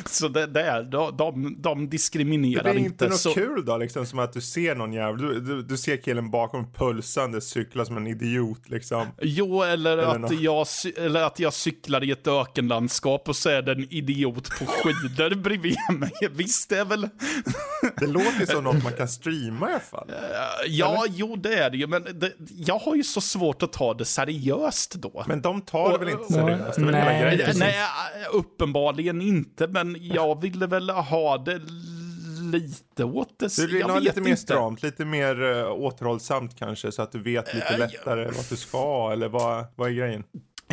Så det, det är, de, de, de diskriminerar inte. Det är inte, något så... kul då, liksom som att du ser någon jävel, du, du, du ser killen bakom pulsande cykla som en idiot liksom. Jo, eller, eller att, jag, eller att jag cyklar i ett ökenlandskap landskap och så är det en idiot på skidor bredvid mig. Visst, det är väl... det låter som något man kan streama i alla fall. Ja, Eller? jo det är det ju, men det, jag har ju så svårt att ta det seriöst då. Men de tar det väl inte seriöst? Det nej, nej, uppenbarligen inte, men jag ville väl ha det lite åt det. Du vill ha lite mer stramt, lite mer uh, återhållsamt kanske, så att du vet lite uh, lättare ja. vad du ska, eller vad, vad är grejen?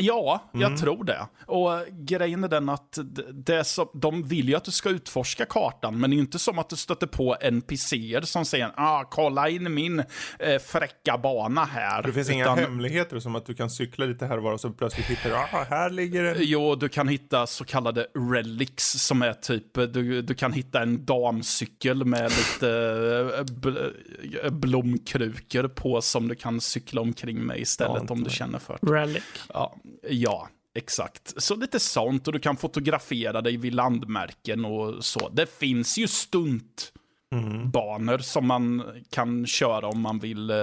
Ja, jag mm. tror det. Och grejen är den att det så, de vill ju att du ska utforska kartan, men det är ju inte som att du stöter på NPCer som säger ah, kolla in min eh, fräcka bana här. Det finns Utan, inga hemligheter som att du kan cykla lite här och var och så plötsligt hittar du, ah, här ligger det. Jo, du kan hitta så kallade relics som är typ, du, du kan hitta en damcykel med lite eh, bl blomkrukor på som du kan cykla omkring med istället ja, om du känner för det. Relic. Ja, ja, exakt. Så lite sånt och du kan fotografera dig vid landmärken och så. Det finns ju stunt. Mm. banor som man kan köra om man vill eh,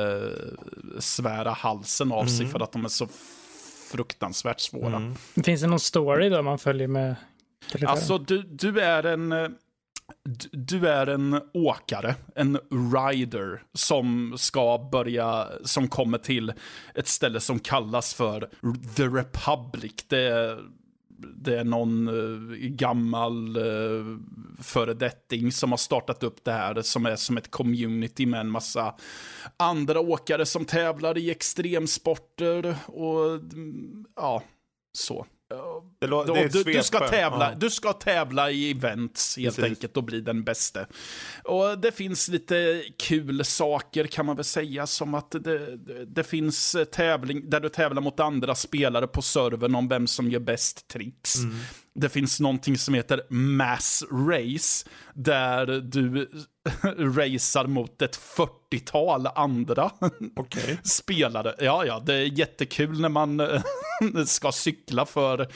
svära halsen av mm. sig för att de är så fruktansvärt svåra. Mm. Finns det någon story då man följer med? Alltså, du, du är en eh, du är en åkare, en rider, som ska börja, som kommer till ett ställe som kallas för The Republic. Det är, det är någon eh, gammal uh, föredetting som har startat upp det här som är som ett community med en massa andra åkare som tävlar i extremsporter och mm, ja, så. Det det du, du, ska tävla, ja. du ska tävla i events helt Precis. enkelt och bli den bästa. Och det finns lite kul saker kan man väl säga som att det, det, finns tävling där du tävlar mot andra spelare på servern om vem som gör bäst tricks. Mm. Det finns någonting som heter Mass Race där du racear mot ett 40-tal andra okay. spelare. Ja, ja, det är jättekul när man ska cykla för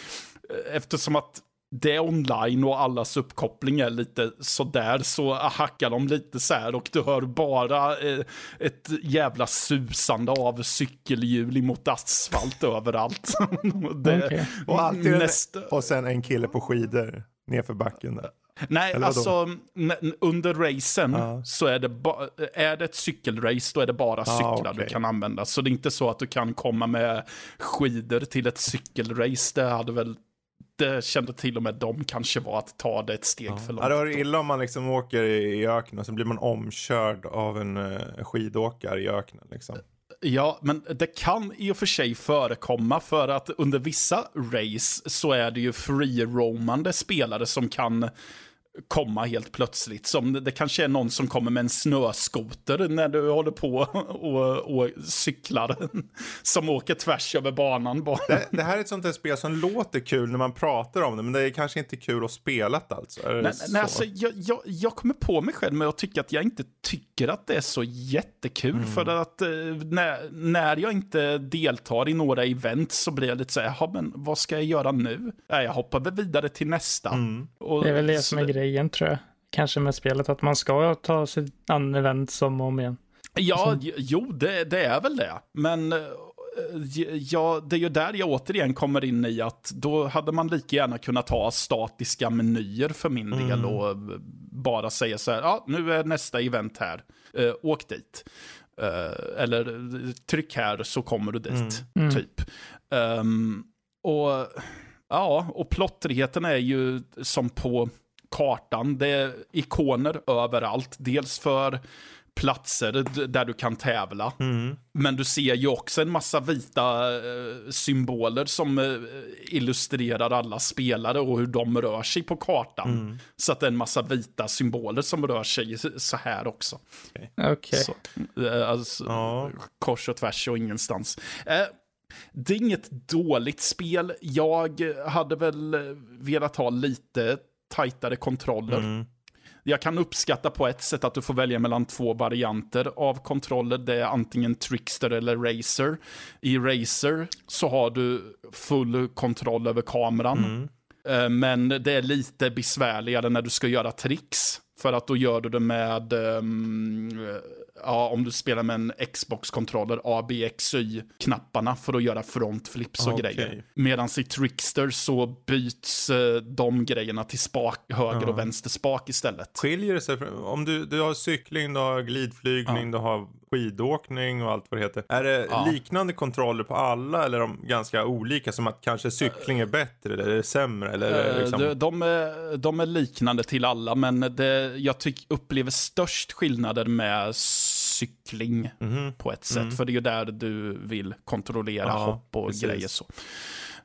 eftersom att det är online och allas uppkoppling är lite sådär så hackar de lite så här och du hör bara eh, ett jävla susande av cykelhjul mot asfalt överallt. det, okay. och, alltid nästa... och sen en kille på skidor nerför backen där. Nej, alltså under racen ja. så är det, är det ett cykelrace, då är det bara cyklar ah, okay. du kan använda. Så det är inte så att du kan komma med skidor till ett cykelrace. Det hade väl det kände till och med de kanske var att ta det ett steg ja. för långt. Ja, det var illa om man liksom åker i öknen och så blir man omkörd av en uh, skidåkare i öknen. Liksom. Ja, men det kan i och för sig förekomma för att under vissa race så är det ju free-roamande spelare som kan komma helt plötsligt. Som det kanske är någon som kommer med en snöskoter när du håller på och, och cyklar. Som åker tvärs över banan bara. Det, det, här är ett sånt där spel som låter kul när man pratar om det, men det är kanske inte kul att spela alltså. Nej, nej alltså, jag, jag, jag, kommer på mig själv med att tycka att jag inte tycker att det är så jättekul. Mm. För att eh, när, när jag inte deltar i några event så blir jag lite så här, men vad ska jag göra nu? jag hoppar väl vidare till nästa. Mm. Och, det är väl det som är grejen grejen tror jag. Kanske med spelet, att man ska ta sig an event som om igen. Ja, jo, det, det, är väl det. Men eh, ja, det är ju där jag återigen kommer in i att då hade man lika gärna kunnat ha statiska menyer för min mm. del och bara säga så här, ja, nu är nästa event här, uh, åk dit. Uh, eller tryck här så kommer du dit, mm. mm. typ. Um, och ja, och plottrigheten är ju som på kartan. Det är ikoner överallt. Dels för platser där du kan tävla. Mm. Men du ser ju också en massa vita eh, symboler som eh, illustrerar alla spelare och hur de rör sig på kartan. Mm. Så att det är en massa vita symboler som rör sig så här också. Okej. Okay. Eh, alltså, oh. Kors och tvärs och ingenstans. Det är inget dåligt spel. Jag hade väl velat ha lite tajtare kontroller. Mm. Jag kan uppskatta på ett sätt att du får välja mellan två varianter av kontroller. Det är antingen Trickster eller Razer. I Razer så har du full kontroll över kameran. Mm. Eh, men det är lite besvärligare när du ska göra tricks. För att då gör du det med um, ja, om du spelar med en Xbox-kontroller, A, B, X, Y-knapparna för att göra frontflips och okay. grejer. Medan i Trickster så byts eh, de grejerna till spak, höger ja. och vänster spak istället. Skiljer det sig? Om du, du har cykling, du har glidflygning, ja. du har skidåkning och allt vad det heter. Är det ja. liknande kontroller på alla eller är de ganska olika? Som att kanske cykling är bättre eller är det sämre? Eller uh, liksom... de, de, är, de är liknande till alla, men det, jag tyck, upplever störst skillnader med cykling mm. på ett sätt. Mm. För det är ju där du vill kontrollera ja, hopp och precis. grejer så.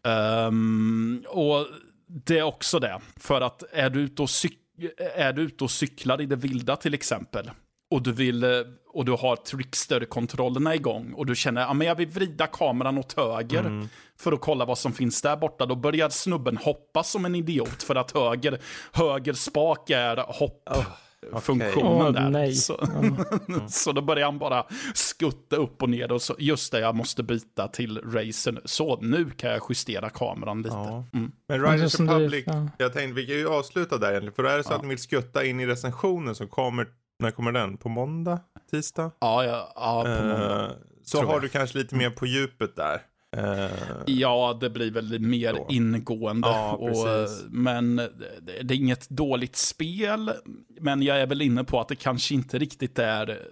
Um, och det är också det, för att är du ute och, cyk- är du ute och cyklar i det vilda till exempel, och du vill eh, och du har trickster-kontrollerna igång och du känner att ja, jag vill vrida kameran åt höger mm. för att kolla vad som finns där borta. Då börjar snubben hoppa som en idiot för att höger, höger spak är hopp. Oh. Funktionen okay. där. Oh, så, mm. så då börjar han bara skutta upp och ner. Och så, just det, jag måste byta till racen. Så nu kan jag justera kameran lite. Ja. Mm. Men Riders Republic, ja. jag tänkte vi kan ju avsluta där egentligen. För är det så ja. att ni vill skutta in i recensionen som kommer när kommer den? På måndag? Tisdag? Ja, ja, ja på eh, måndag. så har jag. du kanske lite mer på djupet där. Uh, ja, det blir väl mer då. ingående. Ja, och, men det är inget dåligt spel. Men jag är väl inne på att det kanske inte riktigt är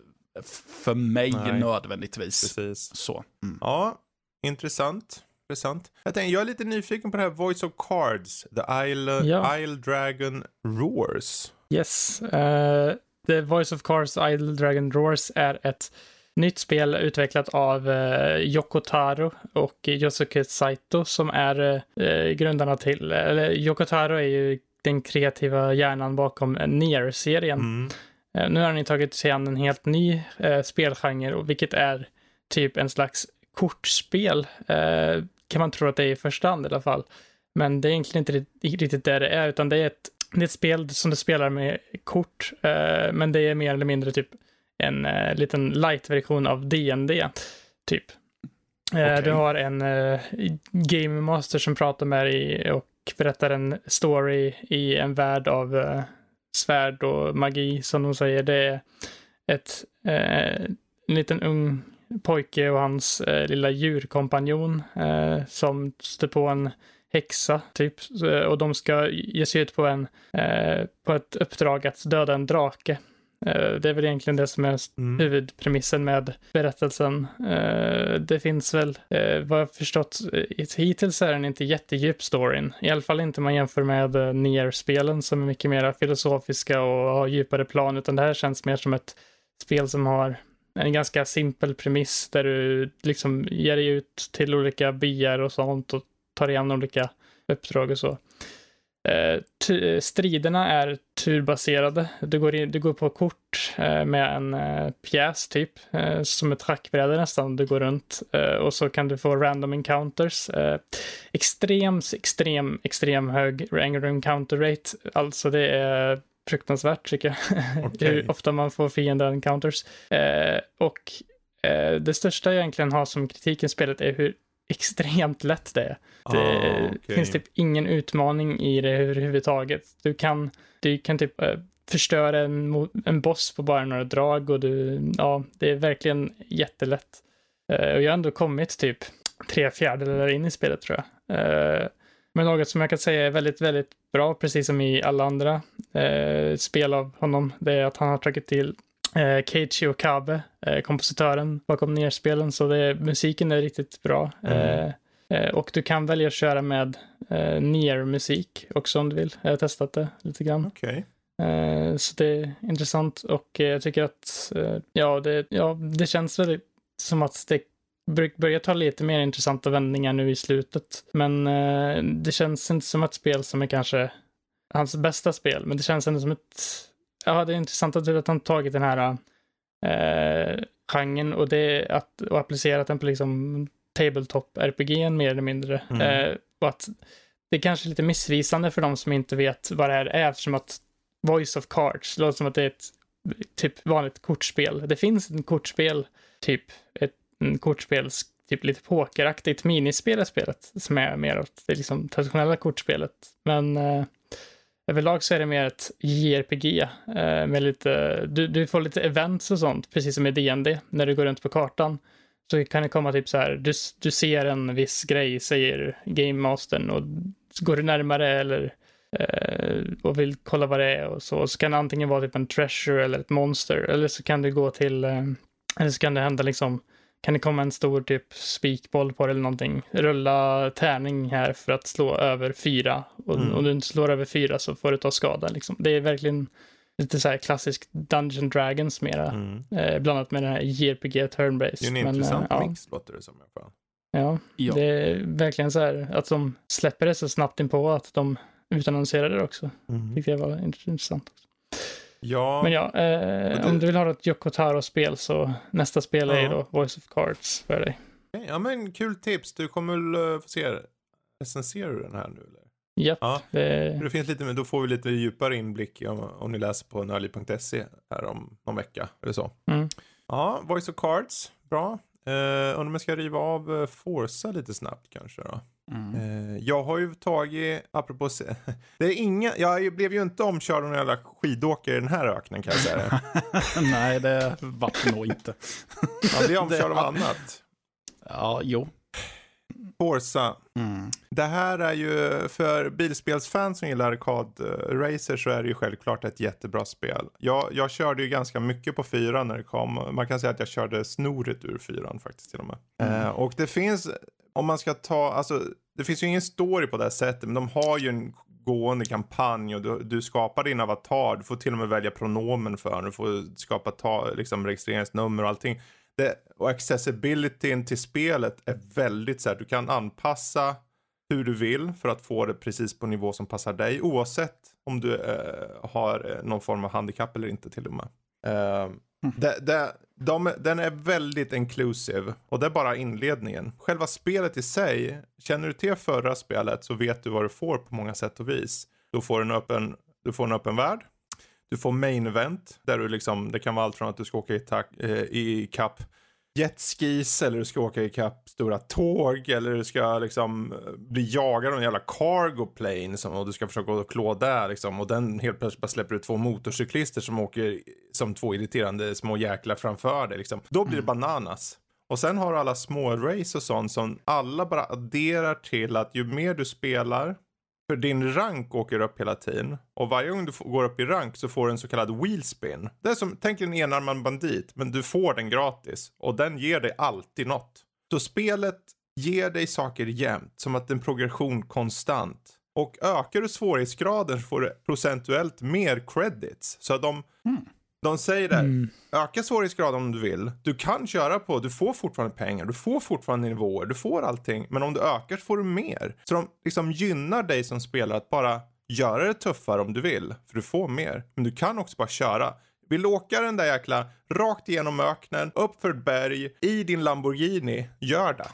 för mig Nej. nödvändigtvis. Precis. Så. Mm. Ja, intressant. intressant. Jag, tänkte, jag är lite nyfiken på det här Voice of Cards. The Isle, ja. Isle Dragon Roars. Yes. Uh, The Voice of Cars Idle Dragon Roars är ett nytt spel utvecklat av eh, Yoko Taro och Yosuke Saito som är eh, grundarna till, eller Yoko Taro är ju den kreativa hjärnan bakom Nier-serien. Mm. Eh, nu har ni tagit sig an en helt ny eh, spelgenre, vilket är typ en slags kortspel. Eh, kan man tro att det är i första hand i alla fall. Men det är egentligen inte riktigt det det är, utan det är ett det är ett spel som du spelar med kort, eh, men det är mer eller mindre typ en eh, liten light-version av DND, typ. Eh, okay. Du har en eh, game master som pratar med dig och berättar en story i en värld av eh, svärd och magi, som de säger. Det är ett, eh, en liten ung pojke och hans eh, lilla djurkompanjon eh, som stöter på en häxa, typ. Och de ska ge sig ut på, en, eh, på ett uppdrag att döda en drake. Eh, det är väl egentligen det som är mm. huvudpremissen med berättelsen. Eh, det finns väl, vad jag förstått, hittills är den inte jättedjup storyn. I alla fall inte om man jämför med Nier-spelen som är mycket mer filosofiska och har djupare plan, utan det här känns mer som ett spel som har en ganska simpel premiss där du liksom ger dig ut till olika byar och sånt och tar igen olika uppdrag och så. Eh, striderna är turbaserade. Du går, in, du går på kort eh, med en eh, pjäs typ, eh, som ett schackbräde nästan. Du går runt eh, och så kan du få random encounters. Eh, extrem, extrem, extrem hög random encounter rate. Alltså det är fruktansvärt tycker jag. Okay. Hur ofta man får fiender encounters. och det största jag egentligen har som kritik i spelet är hur extremt lätt det är. Det ah, okay. finns typ ingen utmaning i det överhuvudtaget. Du kan, du kan typ äh, förstöra en, en boss på bara några drag och du, ja, det är verkligen jättelätt. Uh, och jag har ändå kommit typ tre fjärdedelar in i spelet tror jag. Uh, men något som jag kan säga är väldigt, väldigt bra, precis som i alla andra spel av honom, det är att han har tagit till eh, Keiichi Okabe, eh, kompositören bakom nerspelen, så det, musiken är riktigt bra. Mm. Eh, eh och du kan välja att köra med eh, Nier-musik också om du vill. Jag har testat det lite grann. Okay. Eh, så det är intressant och jag tycker att ja, det, ja, det känns väldigt som att det börjar ta lite mer intressanta vändningar nu i slutet. Men det känns inte som ett spel som är kanske hans bästa spel, men det känns ändå som ett ja, det är intressant att han tagit den här eh, genren och, det, att, och applicerat den på liksom tabletop-RPG mer eller mindre. Mm. Eh, och att det är kanske är lite missvisande för de som inte vet vad det här är, eftersom att Voice of Cards, låter som att det är ett typ vanligt kortspel. Det finns ett kortspel, typ ett en kortspel, typ lite pokeraktigt minispel i spelet, som är mer åt det liksom traditionella kortspelet. Men eh, Överlag så är det mer ett JRPG eh, med lite, du, du får lite events och sånt, precis som i DND, när du går runt på kartan. Så kan det komma typ så här, du, du ser en viss grej, säger Game Mastern, och går du närmare eller eh, och vill kolla vad det är och så, så kan det antingen vara typ en treasure eller ett monster, eller så kan du gå till, eh, eller så kan det hända liksom kan det komma en stor typ spikboll på det eller någonting. Rulla tärning här för att slå över fyra. Och mm. om du inte slår över fyra så får du ta skada. Liksom. Det är verkligen lite så här klassisk Dungeon Dragons mera. Mm. Eh, blandat med den här JRPG turn-based. Det är en men, intressant mix låter det som. Ja, ja, det är verkligen så här att de släpper det så snabbt in på att de utannonserar det också. Mm. Tyckte jag var intressant. Också. Ja. Men ja, eh, det... om du vill ha ett Yoko Taro-spel så nästa spel ja. är då Voice of Cards för dig. Ja men kul tips. Du kommer väl få se, recenserar du den här nu eller? Japp. Ja, det... det finns lite, då får vi lite djupare inblick om, om ni läser på nörli.se här om någon vecka eller så. Mm. Ja, Voice of Cards, bra. Uh, undrar om jag ska riva av uh, Forza lite snabbt kanske då. Mm. Uh, jag har ju tagit, apropå, det är inga, jag blev ju inte omkörd av någon jävla skidåkare i den här öknen kan jag säga. Nej, det vart nog inte. Man blir omkörd av annat. Ja, jo. Forza. Mm. Det här är ju för bilspelsfans som gillar arkadracer så är det ju självklart ett jättebra spel. Jag, jag körde ju ganska mycket på fyran när det kom. Man kan säga att jag körde snoret ur fyran faktiskt till och med. Mm. Eh, och det finns, om man ska ta, alltså det finns ju ingen story på det här sättet men de har ju en gående kampanj och du, du, skapar din avatar. Du får till och med välja pronomen för den. Du får skapa ta, liksom, registreringsnummer och allting det, och accessibilityn till spelet är väldigt så här, du kan anpassa hur du vill för att få det precis på nivå som passar dig oavsett om du eh, har eh, någon form av handikapp eller inte till och med. Eh, mm. det, det, de, den är väldigt inclusive och det är bara inledningen. Själva spelet i sig, känner du till förra spelet så vet du vad du får på många sätt och vis. Du får en öppen, du får en öppen värld, du får main event där du liksom, det kan vara allt från att du ska åka i, tak, eh, i kapp jetskis eller du ska åka i kapp stora tåg eller du ska liksom eh, bli jagad av en jävla cargo plane som, och du ska försöka gå klå där liksom och den helt plötsligt bara släpper ut två motorcyklister som åker som två irriterande små jäklar framför dig liksom. Då blir det mm. bananas. Och sen har du alla små race och sånt som alla bara adderar till att ju mer du spelar för din rank åker upp hela tiden. Och varje gång du går upp i rank så får du en så kallad wheelspin. Det är som, tänk en enarmad bandit, men du får den gratis. Och den ger dig alltid något. Så spelet ger dig saker jämt, som att en progression konstant. Och ökar du svårighetsgraden så får du procentuellt mer credits. Så att de, mm. De säger det, mm. öka svårighetsgraden om du vill. Du kan köra på, du får fortfarande pengar, du får fortfarande nivåer, du får allting. Men om du ökar så får du mer. Så de liksom gynnar dig som spelare att bara göra det tuffare om du vill. För du får mer. Men du kan också bara köra. Vill åka den där jäkla rakt igenom öknen, upp för ett berg, i din Lamborghini, gör det.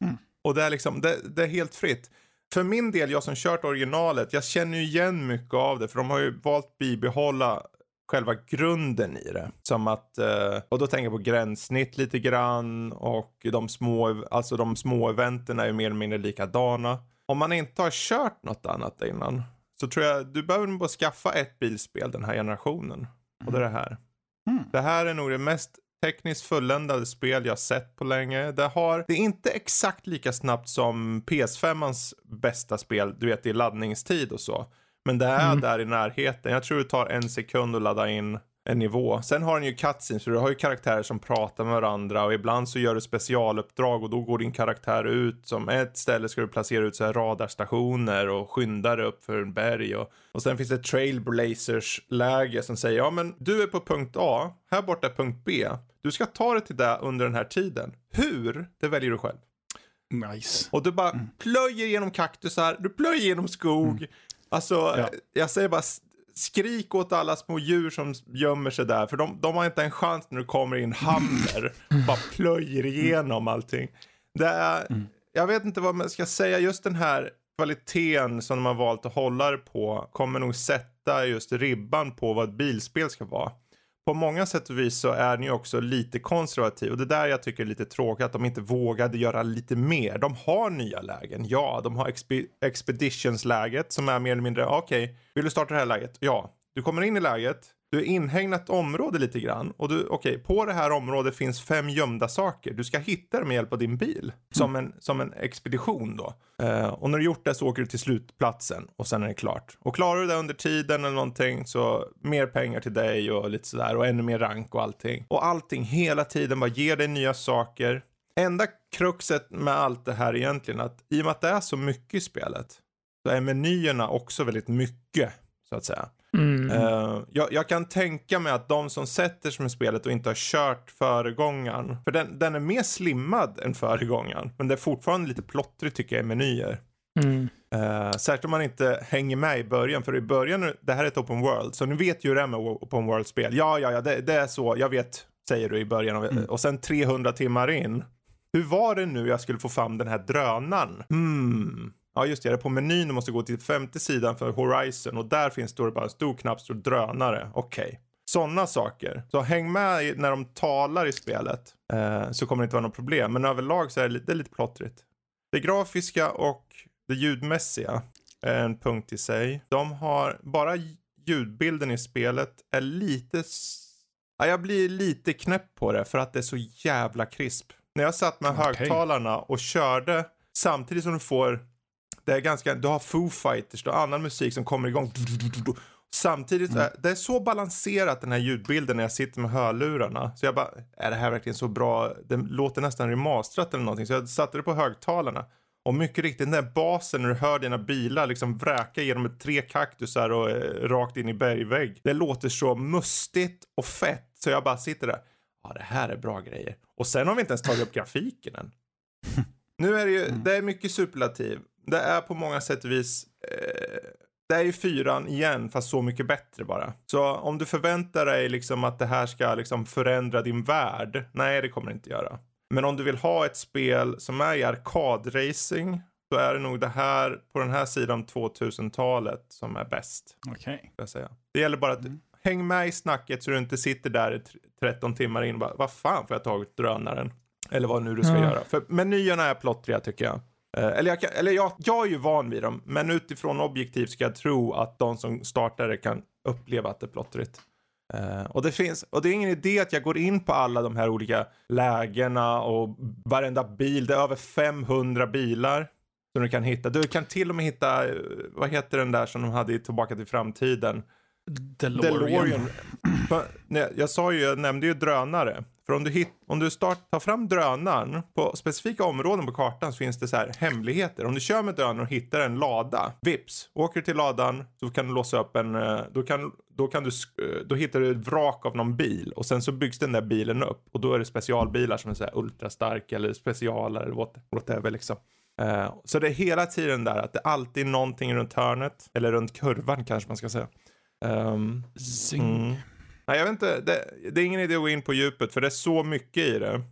Mm. Och det är liksom, det, det är helt fritt för min del, jag som kört originalet, jag känner ju igen mycket av det. För de har ju valt bibehålla själva grunden i det. Som att, eh, och då tänker jag på gränssnitt lite grann och de små, alltså de små eventen är ju mer eller mindre likadana. Om man inte har kört något annat innan så tror jag du behöver bara skaffa ett bilspel den här generationen. Och det är det här. Mm. Det här är nog det mest tekniskt fulländade spel jag sett på länge. Det, har, det är inte exakt lika snabbt som PS5ans bästa spel, du vet i laddningstid och så. Men det är mm. där i närheten. Jag tror det tar en sekund att ladda in en nivå. Sen har den ju cutscenes, för du har ju karaktärer som pratar med varandra och ibland så gör du specialuppdrag och då går din karaktär ut som ett ställe ska du placera ut så här radarstationer och skynda dig upp för en berg och, och sen finns det trailblazers läge som säger ja men du är på punkt A, här borta är punkt B. Du ska ta dig till det under den här tiden. Hur? Det väljer du själv. Nice. Och du bara mm. plöjer genom kaktusar, du plöjer genom skog, mm. Alltså, ja. jag säger bara skrik åt alla små djur som gömmer sig där. För de, de har inte en chans när du kommer in hammer. bara plöjer igenom allting. Det är, mm. Jag vet inte vad man ska säga. Just den här kvaliteten som de har valt att hålla det på kommer nog sätta just ribban på vad ett bilspel ska vara på många sätt och vis så är ni också lite konservativ och det där jag tycker är lite tråkigt att de inte vågade göra lite mer. De har nya lägen, ja, de har exp expeditionsläget som är mer eller mindre, okej, okay, vill du starta det här läget? Ja, du kommer in i läget, du är inhägnat område lite grann och du, okej, okay, på det här området finns fem gömda saker. Du ska hitta dem med hjälp av din bil. Som en, som en expedition då. Uh, och när du gjort det så åker du till slutplatsen och sen är det klart. Och klarar du det under tiden eller någonting så mer pengar till dig och lite sådär och ännu mer rank och allting. Och allting hela tiden bara ger dig nya saker. Enda kruxet med allt det här egentligen att i och med att det är så mycket i spelet så är menyerna också väldigt mycket så att säga. Mm. Uh, jag, jag, kan tänka mig att de som sätter sig med spelet och inte har kört föregångaren, för den, den är mer slimmad än föregångaren, men det är fortfarande lite plottrigt tycker jag i menyer. Mm. Uh, särskilt om man inte hänger med i början, för i början, det här är ett open world, så ni vet ju hur det är med open world-spel. Ja, ja, ja, det, det, är så, jag vet, säger du i början, av, mm. och sen 300 timmar in. Hur var det nu jag skulle få fram den här drönaren? Hmm. Ja just det, jag är på menyn och måste gå till femte sidan för Horizon och där finns det bara en stor knapp står drönare. Okej. Okay. Sådana saker. Så häng med när de talar i spelet eh, så kommer det inte vara något problem. Men överlag så är det lite, det är lite plottrigt. Det grafiska och det ljudmässiga är en punkt i sig. De har, bara ljudbilden i spelet är lite, ja, jag blir lite knäpp på det för att det är så jävla krisp. När jag satt med okay. högtalarna och körde samtidigt som du får det är ganska, du har Foo Fighters, du har annan musik som kommer igång. Samtidigt, mm. det är så balanserat den här ljudbilden när jag sitter med hörlurarna. Så jag bara, är det här verkligen så bra? Det låter nästan remasterat eller någonting. Så jag satte det på högtalarna. Och mycket riktigt, den där basen när du hör dina bilar liksom vräka genom tre kaktusar och eh, rakt in i bergvägg. Det låter så mustigt och fett. Så jag bara sitter där. Ja, det här är bra grejer. Och sen har vi inte ens tagit upp grafiken än. Nu är det ju, mm. det är mycket superlativ. Det är på många sätt och vis eh, det är ju fyran igen fast så mycket bättre bara. Så om du förväntar dig liksom att det här ska liksom förändra din värld. Nej, det kommer det inte göra. Men om du vill ha ett spel som är i arkadracing så är det nog det här på den här sidan 2000-talet som är bäst. Okej. Okay. Det gäller bara att mm. häng med i snacket så du inte sitter där i 13 timmar in och bara vad fan får jag tagit drönaren? Eller vad nu du ska mm. göra. För menyerna är plottriga tycker jag. Eh, eller jag, eller jag, jag är ju van vid dem, men utifrån objektivt ska jag tro att de som startar det kan uppleva att det är plottrigt. Uh, och det finns, och det är ingen idé att jag går in på alla de här olika lägena och varenda bil, det är över 500 bilar som du kan hitta. Du kan till och med hitta, eh, vad heter den där som de hade i Tillbaka till framtiden? DeLorean. DeLorean. jag sa ju, jag nämnde ju drönare. För om du, hit, om du start, tar fram drönaren på specifika områden på kartan så finns det så här hemligheter. Om du kör med drönaren och hittar en lada, vips, åker du till ladan så kan du låsa upp en, eh, då kan, då kan du, eh, då hittar du ett vrak av någon bil och sen så byggs den där bilen upp och då är det specialbilar som är så här ultrastark eller special eller whatever liksom. Uh, så det är hela tiden där att det alltid är någonting runt hörnet, eller runt kurvan kanske man ska säga. Um, mm. Nej, jag vet inte. Det, det, är ingen idé att gå in på djupet för det är så mycket i det.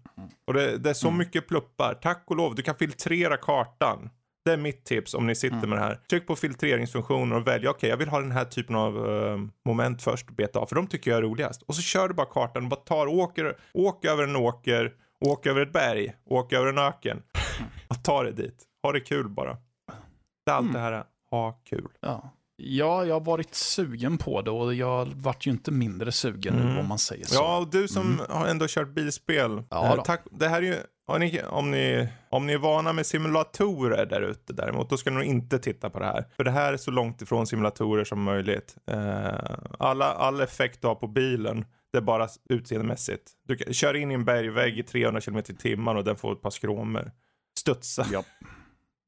Och det, det är så mm. mycket pluppar. Tack och lov, du kan filtrera kartan. Det är mitt tips om ni sitter mm. med det här. Tryck på filtreringsfunktionen och välj, okej okay, jag vill ha den här typen av uh, moment först och beta av, för de tycker jag är roligast. Och så kör du bara kartan bara tar, åker, åk över en åker, åk över ett berg, åk över en öken. och ta det dit. Ha det kul bara. Det är allt mm. det här, ha kul. Ja. Ja, jag har varit sugen på det och jag vart ju inte mindre sugen mm. nu om man säger så. Ja, och du som mm. har ändå kört bilspel. Ja, eh, tack, det här är ju, ni, om, ni, om ni är vana med simulatorer där ute däremot, då ska ni nog inte titta på det här. För det här är så långt ifrån simulatorer som möjligt. Eh, alla, all effekt du har på bilen, det är bara utseendemässigt. Du kan, kör in i en bergvägg i 300 km i timmen och den får ett par skromer. Studsa. Ja.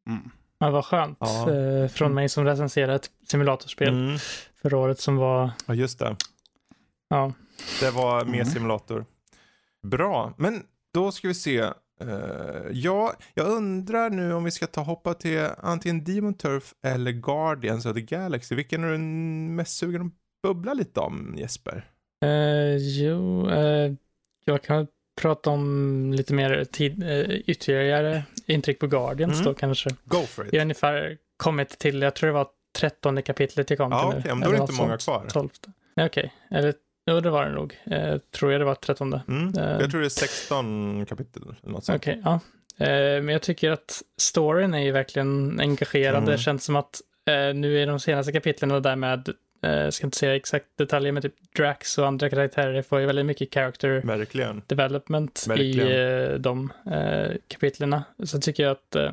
Mm. Ja, vad skönt. Ja. Eh, från mig som recenserade ett simulatorspel mm. förra året som var... Ja, just det. Ja. Det var mer mm. simulator. Bra, men då ska vi se. Uh, ja, jag undrar nu om vi ska ta hoppa till antingen Demon Turf eller Guardians of the Galaxy. Vilken är du mest sugen att bubbla lite om, Jesper? Uh, jo, uh, jag kan prata om lite mer tid, ytterligare intryck på Guardians mm. då kanske. Go for it. Jag har ungefär kommit till, jag tror det var trettonde kapitlet jag kom ja, till okay, nu. Ja, men då är det inte många kvar. Tolfte. Nej, okej. Okay. Eller, jo, det var det nog. Eh, tror jag det var trettonde. Mm. Eh, jag tror det är 16 kapitel. Okej, okay, ja. Eh, men jag tycker att storyn är ju verkligen engagerande. Mm. Det känns som att eh, nu i de senaste kapitlen och därmed jag ska inte säga exakt detaljer, men typ Drax och andra karaktärer får ju väldigt mycket character Verkligen. development Verkligen. i de eh, kapitlerna. Så tycker jag att eh,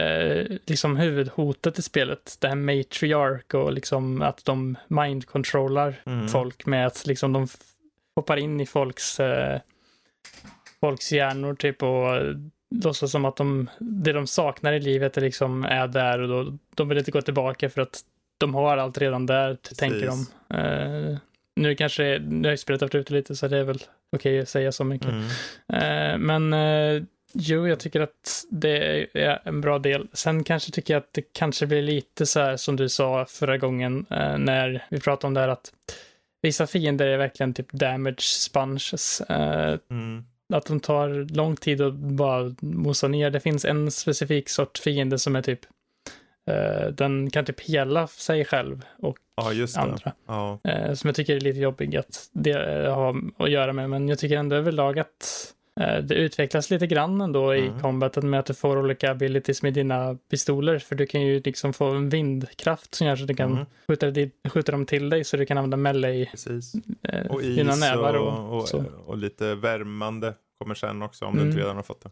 eh, liksom huvudhotet i spelet, det här matriark och liksom att de mind-controllar mm. folk med att liksom de hoppar in i folks, eh, folks hjärnor typ och låtsas som att de, det de saknar i livet är liksom är där och då, de vill inte gå tillbaka för att de har allt redan där, Precis. tänker de. Uh, nu kanske, nu har jag spelat ut lite så det är väl okej okay att säga så mycket. Mm. Uh, men uh, jo, jag tycker att det är en bra del. Sen kanske tycker jag att det kanske blir lite så här som du sa förra gången när vi pratade om det här att vissa fiender är verkligen typ damage sponges. Mm att de tar lång tid att bara mosa ner. Det finns en specifik sort fiende som är typ den kan typ hela sig själv och ja, andra. Ja. Uh, som jag tycker är lite jobbig att det uh, har att göra med. Men jag tycker ändå överlag att Eh, det utvecklas lite grann ändå i mm. combaten med att du får olika abilities med dina pistoler. För du kan ju liksom få en vindkraft som gör så att du kan mm. skjuta, skjuta dem till dig så du kan använda melee Precis. Eh, och dina nävar. Och, och, och, och, lite värmande kommer sen också om mm. du inte redan har fått det.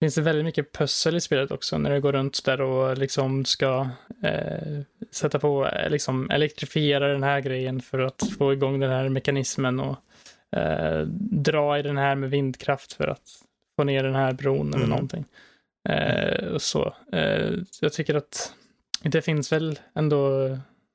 Det finns väldigt mycket pussel i spelet också när du går runt där och liksom ska eh, sätta på, eh, liksom elektrifiera den här grejen för att få igång den här mekanismen och eh, dra i den här med vindkraft för att få ner den här bron eller mm. någonting. Eh, så. Eh, jag tycker att det finns väl ändå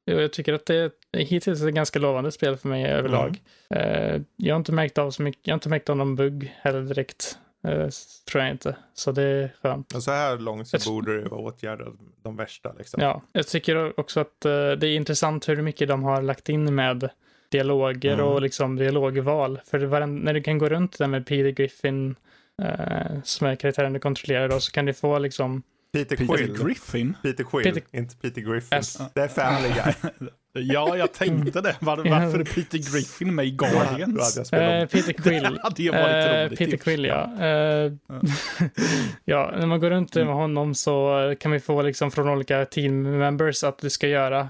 jag tycker att det är hittills ett ganska lovande spel för mig överlag. Mm. Eh, jag har inte märkt av så mycket, jag har inte märkt av någon bugg heller direkt. Eh, tror jag inte. Så det är skönt. Och så här långt så jag borde det vara åtgärdat de värsta. Liksom. Ja, jag tycker också att eh, det är intressant hur mycket de har lagt in med dialoger mm. och liksom dialogval. För var, när du kan gå runt där med Peter Griffin, eh, som är karaktären du kontrollerar då, så kan du få liksom Peter, Peter Quill. Griffin? Peter Quill, Peter... inte Peter Griffin. S det är Family Guy. ja, jag tänkte det. Var, varför är Peter Griffin med i Guardians? uh, Peter Quill. det hade ju varit uh, Peter Quill, ja. Uh, ja, när man går runt med honom så kan vi få liksom från olika team members att du ska göra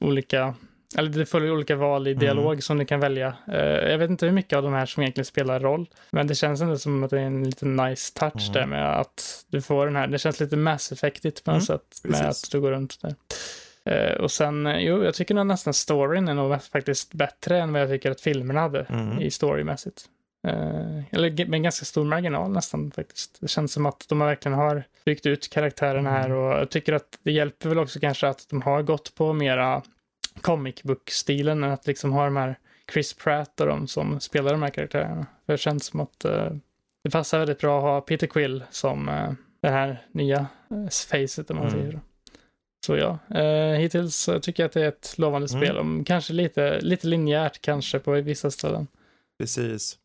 olika eller det följer olika val i mm. dialog mm. som du kan välja. Uh, jag vet inte hur mycket av de här som egentligen spelar roll. Men det känns ändå som att det är en liten nice touch mm. där med att du får den här. Det känns lite mass effektigt på något mm. sätt. Med Precis. att du går runt där. Uh, och sen, jo, jag tycker nog nästan storyn är nog faktiskt bättre än vad jag tycker att filmerna hade mm. i storymässigt. Uh, eller med ganska stor marginal nästan faktiskt. Det känns som att de verkligen har byggt ut karaktärerna här och jag tycker att det hjälper väl också kanske att de har gått på mera comic book-stilen än att liksom ha de här Chris Pratt och de som spelar de här karaktärerna. För det känns som att det passar väldigt bra att ha Peter Quill som det här nya facet om man mm. säger. Så ja, uh, hittills tycker jag att det är ett lovande mm. spel. Om, kanske lite, lite linjärt kanske på vissa ställen. Precis.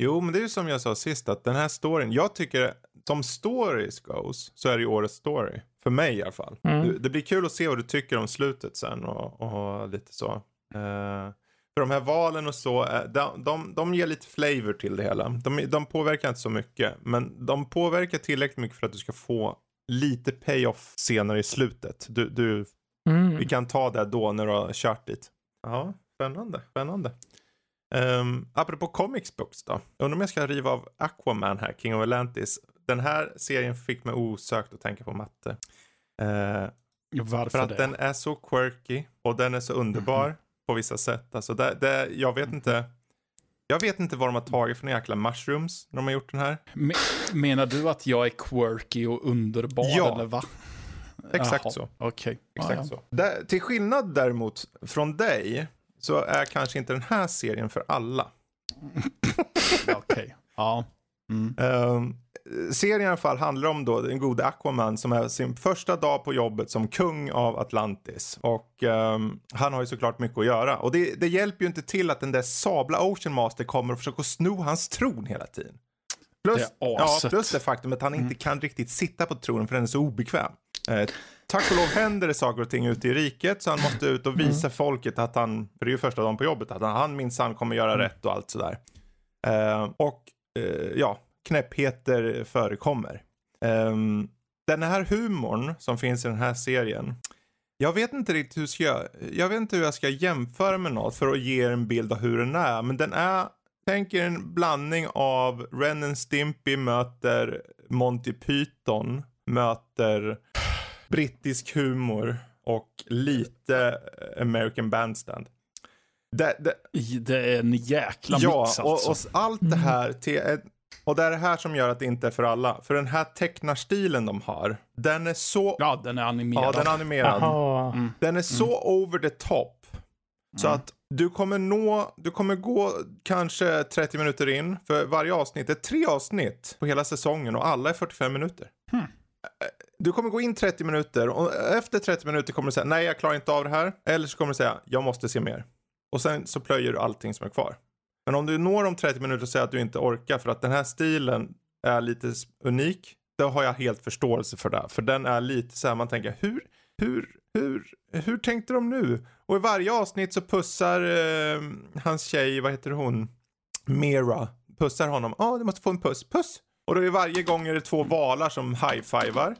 Jo, men det är ju som jag sa sist att den här storyn, jag tycker som stories goes så är det ju årets story. För mig i alla fall. Mm. Det blir kul att se vad du tycker om slutet sen och, och lite så. Uh, för de här valen och så, eh, de, de, de ger lite flavor till det hela. De, de påverkar inte så mycket, men de påverkar tillräckligt mycket för att du ska få lite payoff senare i slutet. Du, du, mm. Vi kan ta det då när du har kört dit. Ja, spännande, spännande. Um, apropå comics books då. Undrar om jag ska riva av Aquaman här, King of Atlantis den här serien fick mig osökt att tänka på matte. Eh, Varför För att det? den är så quirky och den är så underbar mm. på vissa sätt. Alltså det, det, jag vet inte. Jag vet inte vad de har tagit för några jäkla mushrooms när de har gjort den här. menar du att jag är quirky och underbar ja. eller va? Exakt Jaha. så. Okej. Okay. Exakt ah, ja. så. till skillnad däremot från dig så är kanske inte den här serien för alla. Okej. Okay. Ja. Mm. Um, serien i alla fall handlar om då den gode Aquaman som är sin första dag på jobbet som kung av Atlantis. Och um, han har ju såklart mycket att göra. Och det, det, hjälper ju inte till att den där sabla Ocean Master kommer och försöker sno hans tron hela tiden. Plus det, ja, plus det faktum att han inte mm. kan riktigt sitta på tronen för den är så obekväm. Eh, tack och lov händer det saker och ting ute i riket så han måste ut och mm. visa mm. folket att han, för det är ju första dagen på jobbet, att han, minsann kommer göra mm. rätt och allt sådär. Eh, och Eh, ja, knäppheter förekommer. Um, den här humorn som finns i den här serien. Jag vet inte riktigt hur ska jag, jag vet inte hur jag ska jämföra med något för att ge en bild av hur den är. Men den är, tänk er en blandning av Ren and Stimpy möter Monty Python möter brittisk humor och lite American Bandstand. Det, det, det är en jäkla ja, mix alltså. Och, och allt det här till Och det är det här som gör att det inte är för alla. För den här tecknarstilen de har, den är så... Ja, den är animerad. Ja, den är animerad. Mm. Den är så mm. over the top. Så mm. att du kommer nå, du kommer gå kanske 30 minuter in. För varje avsnitt, det är tre avsnitt på hela säsongen och alla är 45 minuter. Hmm. Du kommer gå in 30 minuter och efter 30 minuter kommer du säga nej jag klarar inte av det här. Eller så kommer du säga jag måste se mer. Och sen så plöjer du allting som är kvar. Men om du når om 30 minuter och säger att du inte orkar för att den här stilen är lite unik. Då har jag helt förståelse för det. För den är lite så här man tänker hur, hur, hur, hur tänkte de nu? Och i varje avsnitt så pussar eh, hans tjej, vad heter hon? Mera. Pussar honom. Ja, ah, du måste få en puss. Puss! Och då är varje gång är det två valar som high-fivar.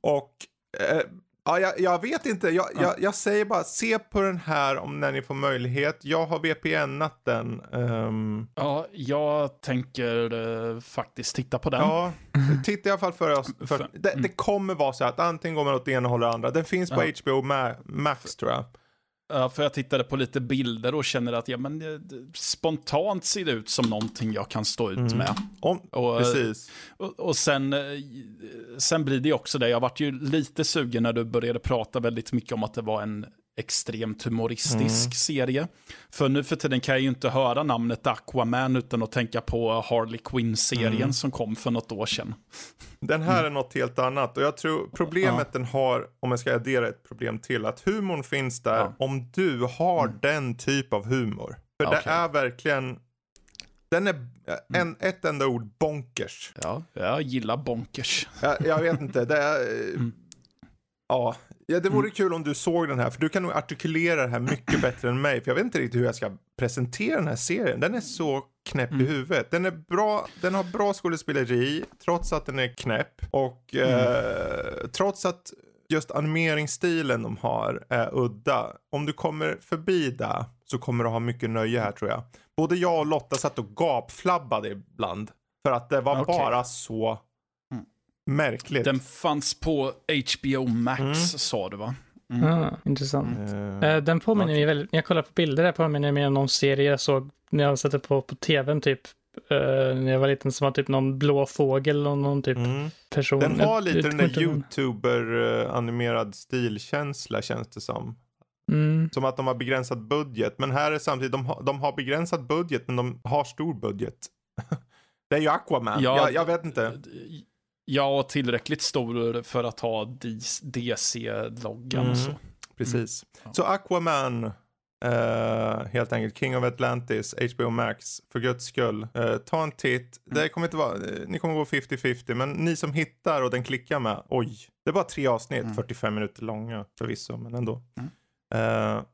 Och eh, Ja, jag, jag, vet inte. Jag, ja. jag, jag, säger bara se på den här om när ni får möjlighet. Jag har VPN-at den. Um... Ja, jag tänker uh, faktiskt titta på den. Ja, titta i alla fall för, för det, mm. det, kommer vara så att antingen går man åt det ena hållet eller andra. Den finns på ja. HBO Max tror jag. För jag tittade på lite bilder och känner att ja, men, spontant ser det ut som någonting jag kan stå ut mm. med. Om, och, precis. Och, och, sen, sen blir det också det, jag vart ju lite sugen när du började prata väldigt mycket om att det var en extremt humoristisk mm. serie. För nu för tiden kan jag ju inte höra namnet Aquaman utan att tänka på Harley Quinn-serien mm. som kom för något år sedan. Den här mm. är något helt annat och jag tror problemet ja. den har, om jag ska addera ett problem till, att humorn finns där ja. om du har mm. den typ av humor. För okay. det är verkligen den är en, mm. ett enda ord, bonkers. Ja, jag gillar bonkers. Jag, jag vet inte, det är... Mm. Ja, Ja, det vore mm. kul om du såg den här, för du kan nog artikulera det här mycket bättre än mig. För jag vet inte riktigt hur jag ska presentera den här serien. Den är så knäpp mm. i huvudet. Den är bra, den har bra skådespeleri, trots att den är knäpp. Och mm. eh, trots att just animeringsstilen de har är udda. Om du kommer förbi det så kommer du ha mycket nöje här tror jag. Både jag och Lotta satt och gapflabbade ibland. För att det var okay. bara så Märkligt. Den fanns på HBO Max mm. sa du va? Mm. Ah, intressant. Uh, den påminner okay. mig väldigt, när jag kollar på bilder där påminner mig om någon serie jag såg när jag satte på på tvn typ. Uh, när jag var liten som var typ någon blå fågel och någon typ mm. person. Den har lite jag, den där youtuber-animerad stilkänsla känns det som. Mm. Som att de har begränsad budget. Men här är samtidigt, de, har, de har begränsad budget men de har stor budget. det är ju Aquaman. Ja, jag, jag vet inte. Ja, tillräckligt stor för att ha DC-loggan mm. och så. Precis. Mm. Ja. Så Aquaman, uh, helt enkelt King of Atlantis, HBO Max, för guds skull. Uh, ta en titt. Mm. Det kommer inte vara, uh, ni kommer gå 50-50, men ni som hittar och den klickar med, oj. Det är bara tre avsnitt, 45 mm. minuter långa förvisso, men ändå. Mm.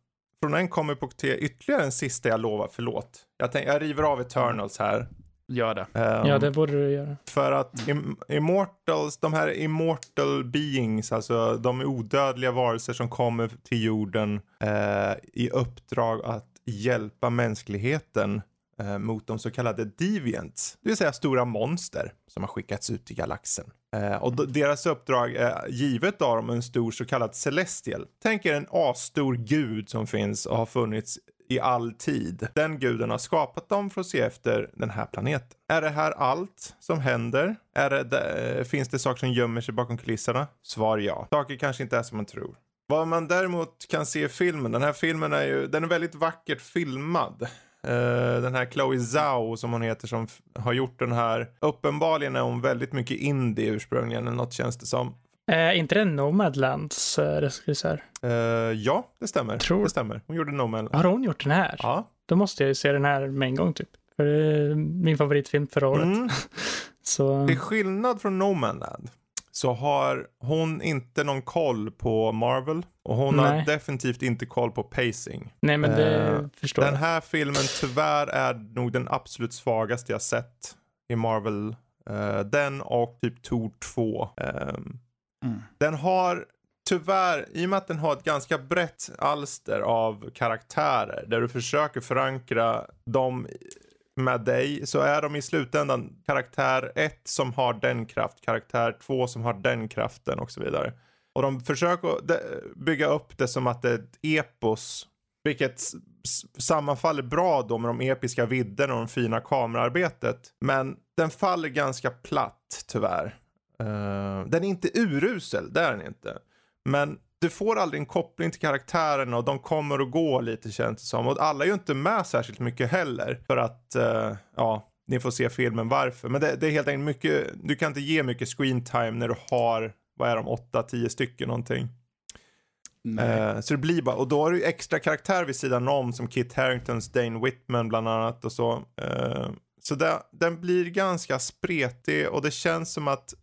från en kommer på till ytterligare en sista jag lovar, förlåt. Jag, tänk, jag river av Eternals här. Gör det. Um, ja, det borde du göra. För att mm. immortals, de här immortal beings, alltså de odödliga varelser som kommer till jorden eh, i uppdrag att hjälpa mänskligheten eh, mot de så kallade deviants. Det vill säga stora monster som har skickats ut i galaxen. Eh, och deras uppdrag är givet av dem en stor så kallad celestial. Tänk er en asstor gud som finns och har funnits i all tid. Den guden har skapat dem för att se efter den här planeten. Är det här allt som händer? Är det, finns det saker som gömmer sig bakom kulisserna? Svar ja. Saker kanske inte är som man tror. Vad man däremot kan se i filmen, den här filmen är ju, den är väldigt vackert filmad. Uh, den här Chloe Zhao som hon heter som har gjort den här. Uppenbarligen är hon väldigt mycket indie ursprungligen eller något känns det som. Eh, inte det Nomadlands eh, regissör? Eh, ja, det stämmer. Tror... Det stämmer. Hon gjorde Nomadland. Har hon gjort den här? Ja. Då måste jag ju se den här med en gång typ. För det är min favoritfilm förra året. Mm. så... Till skillnad från Nomadland så har hon inte någon koll på Marvel och hon Nej. har definitivt inte koll på pacing. Nej, men det eh, förstår Den här filmen tyvärr är nog den absolut svagaste jag sett i Marvel. Eh, den och typ Tor 2. Mm. Den har tyvärr, i och med att den har ett ganska brett alster av karaktärer där du försöker förankra dem med dig så är de i slutändan karaktär 1 som har den kraft, karaktär 2 som har den kraften och så vidare. Och de försöker bygga upp det som att det är ett epos, vilket sammanfaller bra då med de episka vidderna och de fina kamerarbetet. Men den faller ganska platt tyvärr. Uh, den är inte urusel, det är den inte. Men du får aldrig en koppling till karaktärerna och de kommer och går lite känns det som. Och alla är ju inte med särskilt mycket heller. För att, uh, ja, ni får se filmen varför. Men det, det, är helt enkelt mycket, du kan inte ge mycket screen time när du har, vad är de, 8-10 stycken någonting. Uh, så det blir bara, och då har du extra karaktär vid sidan om som Kit Haringtons Dane Whitman bland annat och så. Uh, så det, den blir ganska spretig och det känns som att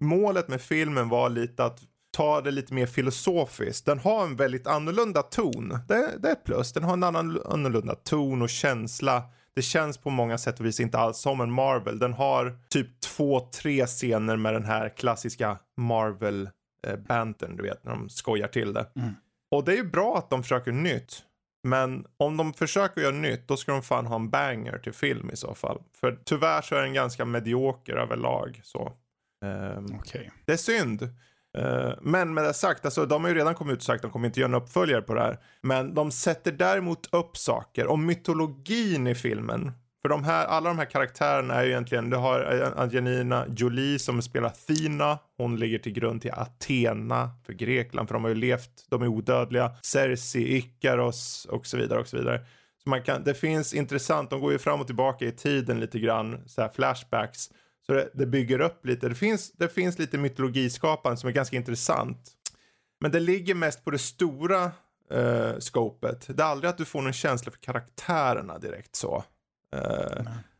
målet med filmen var lite att ta det lite mer filosofiskt. Den har en väldigt annorlunda ton. Det, det är ett plus. Den har en annan, annorlunda ton och känsla. Det känns på många sätt och vis inte alls som en Marvel. Den har typ två, tre scener med den här klassiska Marvel eh, banten, du vet, när de skojar till det. Mm. Och det är ju bra att de försöker nytt. Men om de försöker göra nytt, då ska de fan ha en banger till film i så fall. För tyvärr så är den ganska medioker överlag. Så. Um, ehm, okay. Det är synd. Uh, men med det sagt, alltså, de har ju redan kommit ut och sagt att de kommer inte göra en uppföljare på det här. Men de sätter däremot upp saker. Och mytologin i filmen för de här, alla de här karaktärerna är ju egentligen, du har Angelina Jolie som spelar Athena. Hon ligger till grund till Athena för Grekland, för de har ju levt, de är odödliga. Cersei, Ikaros och så vidare och så vidare. Så man kan, det finns intressant, de går ju fram och tillbaka i tiden lite grann, så här flashbacks. Så det, det bygger upp lite, det finns, det finns lite mytologiskapande som är ganska intressant. Men det ligger mest på det stora uh, scopet. Det är aldrig att du får någon känsla för karaktärerna direkt så.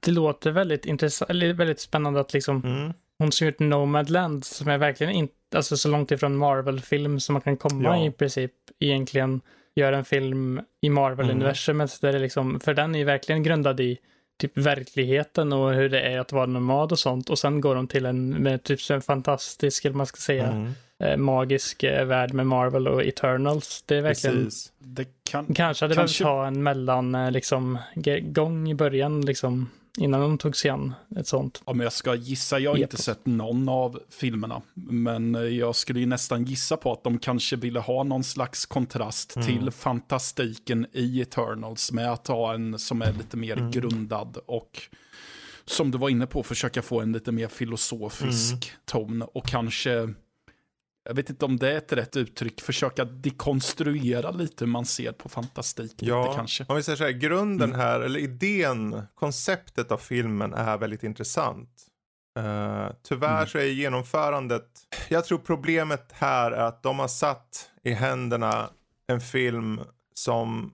Det låter väldigt intressant, eller väldigt spännande att liksom mm. hon som gjort Nomadland som är verkligen inte, alltså så långt ifrån Marvel-film som man kan komma ja. i princip egentligen gör en film i Marvel-universumet mm. liksom, för den är ju verkligen grundad i typ verkligheten och hur det är att vara nomad och sånt och sen går de till en med typ en fantastisk, eller man ska säga, mm. eh, magisk eh, värld med Marvel och Eternals. Det är verkligen, det kan, kanske hade kanske... behövt ha en mellan eh, liksom gång i början liksom innan de tog sig an ett sånt. Om jag ska gissa, jag har yep. inte sett någon av filmerna, men eh, jag skulle ju nästan gissa på att de kanske ville ha någon slags kontrast mm. till fantastiken i Eternals med att ha en som är lite mer mm. grundad och som du var inne på, försöka få en lite mer filosofisk mm. ton och kanske jag vet inte om det är ett rätt uttryck, försöka dekonstruera lite hur man ser på fantastik. Ja, lite, kanske. om vi säger så här, grunden mm. här, eller idén, konceptet av filmen är väldigt intressant. Uh, tyvärr mm. så är genomförandet, jag tror problemet här är att de har satt i händerna en film som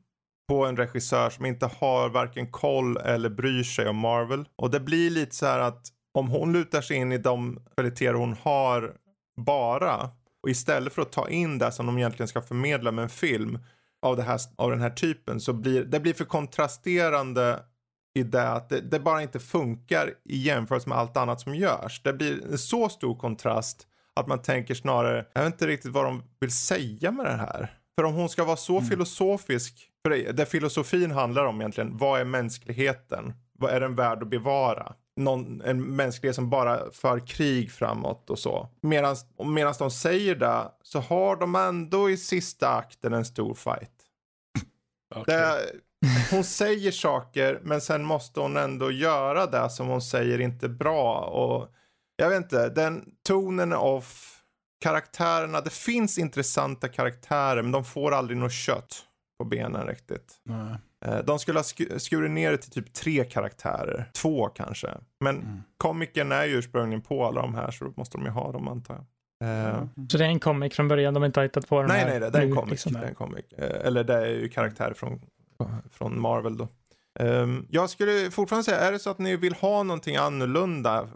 på en regissör som inte har varken koll eller bryr sig om Marvel. Och det blir lite så här att om hon lutar sig in i de kvaliteter hon har bara och istället för att ta in det som de egentligen ska förmedla med en film av, här, av den här typen så blir det blir för kontrasterande i det att det, det, bara inte funkar i jämförelse med allt annat som görs. Det blir en så stor kontrast att man tänker snarare, jag vet inte riktigt vad de vill säga med det här. För om hon ska vara så mm. filosofisk, för det, det filosofin handlar om egentligen, vad är mänskligheten? Vad är den värd att bevara? Någon, en mänsklighet som bara för krig framåt och så. Medan de säger det så har de ändå i sista akten en stor fight. Okay. Det, hon säger saker men sen måste hon ändå göra det som hon säger inte bra. Och jag vet inte, den tonen är off. Karaktärerna, det finns intressanta karaktärer men de får aldrig något kött på benen riktigt. Nej. Eh, de skulle ha skurit ner det till typ tre karaktärer. Två kanske. Men mm. komiken är ju ursprungligen på alla de här så då måste de ju ha dem antar jag. Uh, så det är en comic från början, de har inte hittat på den nej, här? Nej, nej, det är en comic. Liksom. Det är en comic. Uh, eller det är ju karaktärer från, från Marvel då. Um, jag skulle fortfarande säga, är det så att ni vill ha någonting annorlunda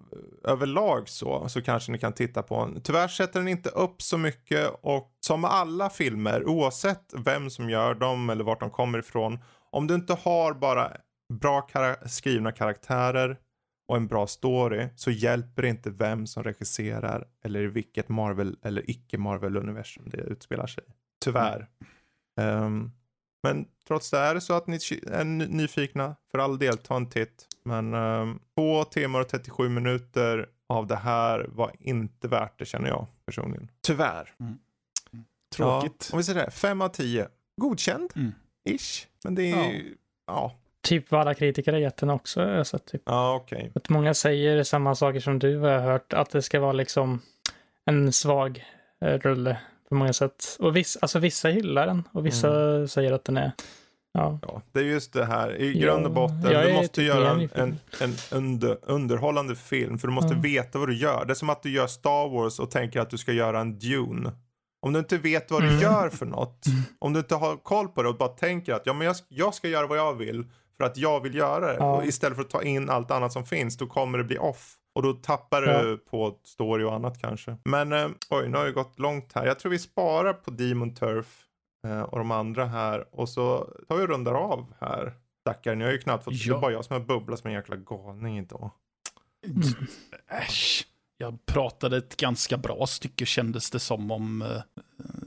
överlag så, så kanske ni kan titta på den. Tyvärr sätter den inte upp så mycket och som alla filmer, oavsett vem som gör dem eller vart de kommer ifrån, om du inte har bara bra kar skrivna karaktärer och en bra story så hjälper det inte vem som regisserar eller i vilket Marvel eller icke Marvel universum det utspelar sig. Tyvärr. Mm. Um, men trots det är det så att ni är nyfikna, för all del ta en titt. Men um, två timmar och 37 minuter av det här var inte värt det känner jag personligen. Tyvärr. Mm. Mm. Tråkigt. Ja, om vi säger det, fem av tio. Godkänd. Mm. Ish. Men det är ju, ja. ja. typ vad alla kritiker har gett den också. Alltså, typ. Ja, okej. Okay. Att många säger samma saker som du har hört, att det ska vara liksom en svag eh, rulle på många sätt. Och viss, alltså, vissa gillar den och vissa mm. säger att den är Ja. ja. det är just det här, i grund och botten, du måste typ göra en, en, en under, underhållande film för du måste ja. veta vad du gör. Det är som att du gör Star Wars och tänker att du ska göra en Dune. Om du inte vet vad du mm. gör för något, om du inte har koll på det och bara tänker att ja, men jag, jag ska göra vad jag vill för att jag vill göra det. Ja. Istället för att ta in allt annat som finns, då kommer det bli off. Och då tappar du ja. på story och annat kanske. Men eh, oj, nu har det gått långt här. Jag tror vi sparar på Demon Turf eh, och de andra här. Och så tar vi och rundar av här. Stackare, ni har ju knappt fått... Ja. Det är bara jag som har bubblat som en jäkla galning idag. Mm. Äsch. Jag pratade ett ganska bra stycke kändes det som om uh,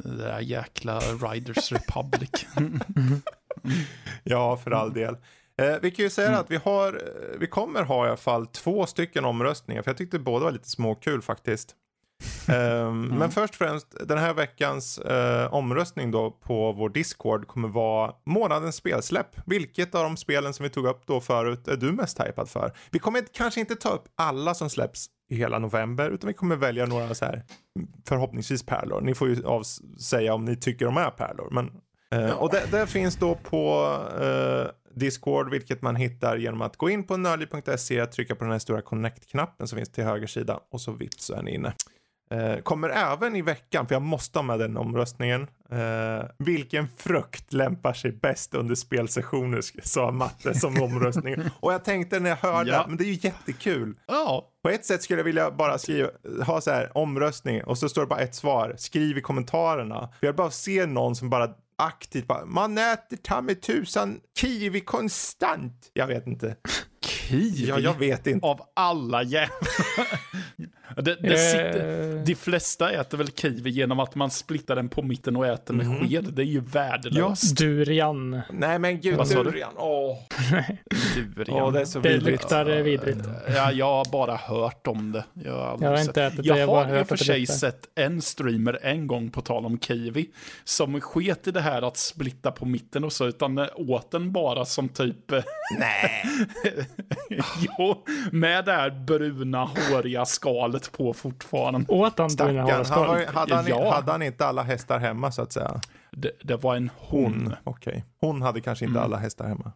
det där jäkla Riders Republic. ja, för all del. Eh, vi kan ju säga mm. att vi, har, eh, vi kommer ha i alla fall två stycken omröstningar, för jag tyckte båda var lite småkul faktiskt. um, mm. Men först och främst, den här veckans uh, omröstning då på vår Discord kommer vara månadens spelsläpp. Vilket av de spelen som vi tog upp då förut är du mest hypad för? Vi kommer kanske inte ta upp alla som släpps i hela november, utan vi kommer välja några så här förhoppningsvis pärlor. Ni får ju av säga om ni tycker de är pärlor, men Uh, och det, det, finns då på uh, Discord, vilket man hittar genom att gå in på nördliv.se, trycka på den här stora connect-knappen som finns till höger sida och så vitt så är ni inne. Uh, kommer även i veckan, för jag måste ha med den omröstningen. Uh, vilken frukt lämpar sig bäst under spelsessioner, sa Matte som omröstning. och jag tänkte när jag hörde, ja. men det är ju jättekul. Ja. På ett sätt skulle jag vilja bara skriva, ha så här omröstning och så står det bara ett svar. Skriv i kommentarerna. För jag bara ser någon som bara aktivt bara, man äter ta med tusan kiwi konstant. Jag vet inte. Kiwi? Ja, jag vet inte. Av alla jävlar. Det, det sitter, de flesta äter väl kiwi genom att man splittar den på mitten och äter med mm. sked. Det är ju värdelöst. Ja, durian. Nej men gud, Vad durian. Åh. durian. Åh, det är så det vidrigt. luktar vidrigt. Ja, jag har bara hört om det. Jag har, jag har inte ätit det. Jag, jag har i och för sig sett en streamer en gång på tal om kiwi. Som sket i det här att splitta på mitten och så, utan åt den bara som typ... Nej. jo, med det här bruna håriga skalet på fortfarande. Åt han Stackarn, han var, hade, han, ja. hade han inte alla hästar hemma så att säga? Det, det var en hon. hon Okej, okay. hon hade kanske inte mm. alla hästar hemma.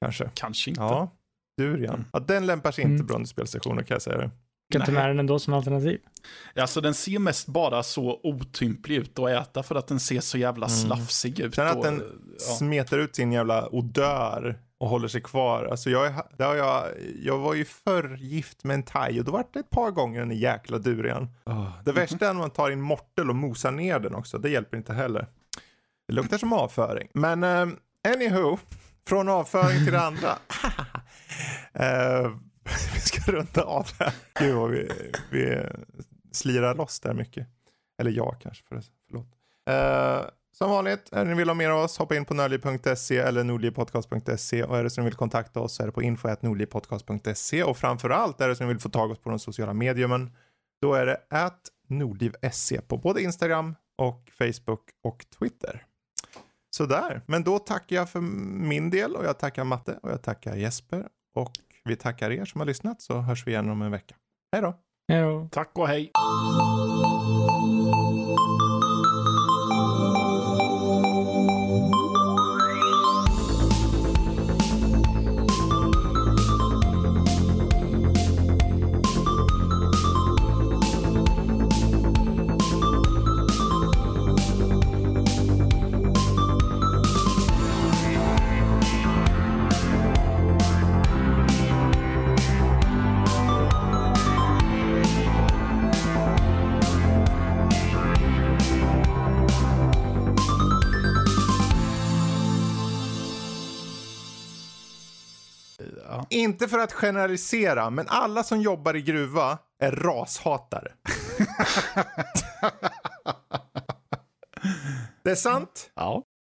Kanske. Kanske inte. Ja, durian. Mm. Ja, den lämpar sig inte mm. bra under spelsessioner kan jag säga det. Kan inte med den ändå som alternativ. Alltså den ser mest bara så otymplig ut att äta för att den ser så jävla mm. slafsig ut. Sen att den ja. smetar ut sin jävla odör och håller sig kvar. Alltså jag, är, jag, jag var ju förr gift med en thai och då var det ett par gånger den jäkla durian. Oh. Det värsta är när man tar in mortel och mosar ner den också. Det hjälper inte heller. Det luktar som avföring. Men uh, anywho, från avföring till det andra. uh, vi ska runda av här. Gud vad vi, vi slirar loss där mycket. Eller jag kanske, förlåt. Uh, som vanligt, är ni vill ha mer av oss, hoppa in på nördliv.se eller nordlivpodcast.se och är det så ni vill kontakta oss så är det på info.nordlivpodcast.se och framförallt är det så ni vill få tag oss på de sociala mediumen, då är det at nordliv.se på både Instagram och Facebook och Twitter. Sådär, men då tackar jag för min del och jag tackar Matte och jag tackar Jesper och vi tackar er som har lyssnat så hörs vi igen om en vecka. Hej då! Hej då! Tack och hej! Inte för att generalisera, men alla som jobbar i gruva är rashatare. det är sant. Ja.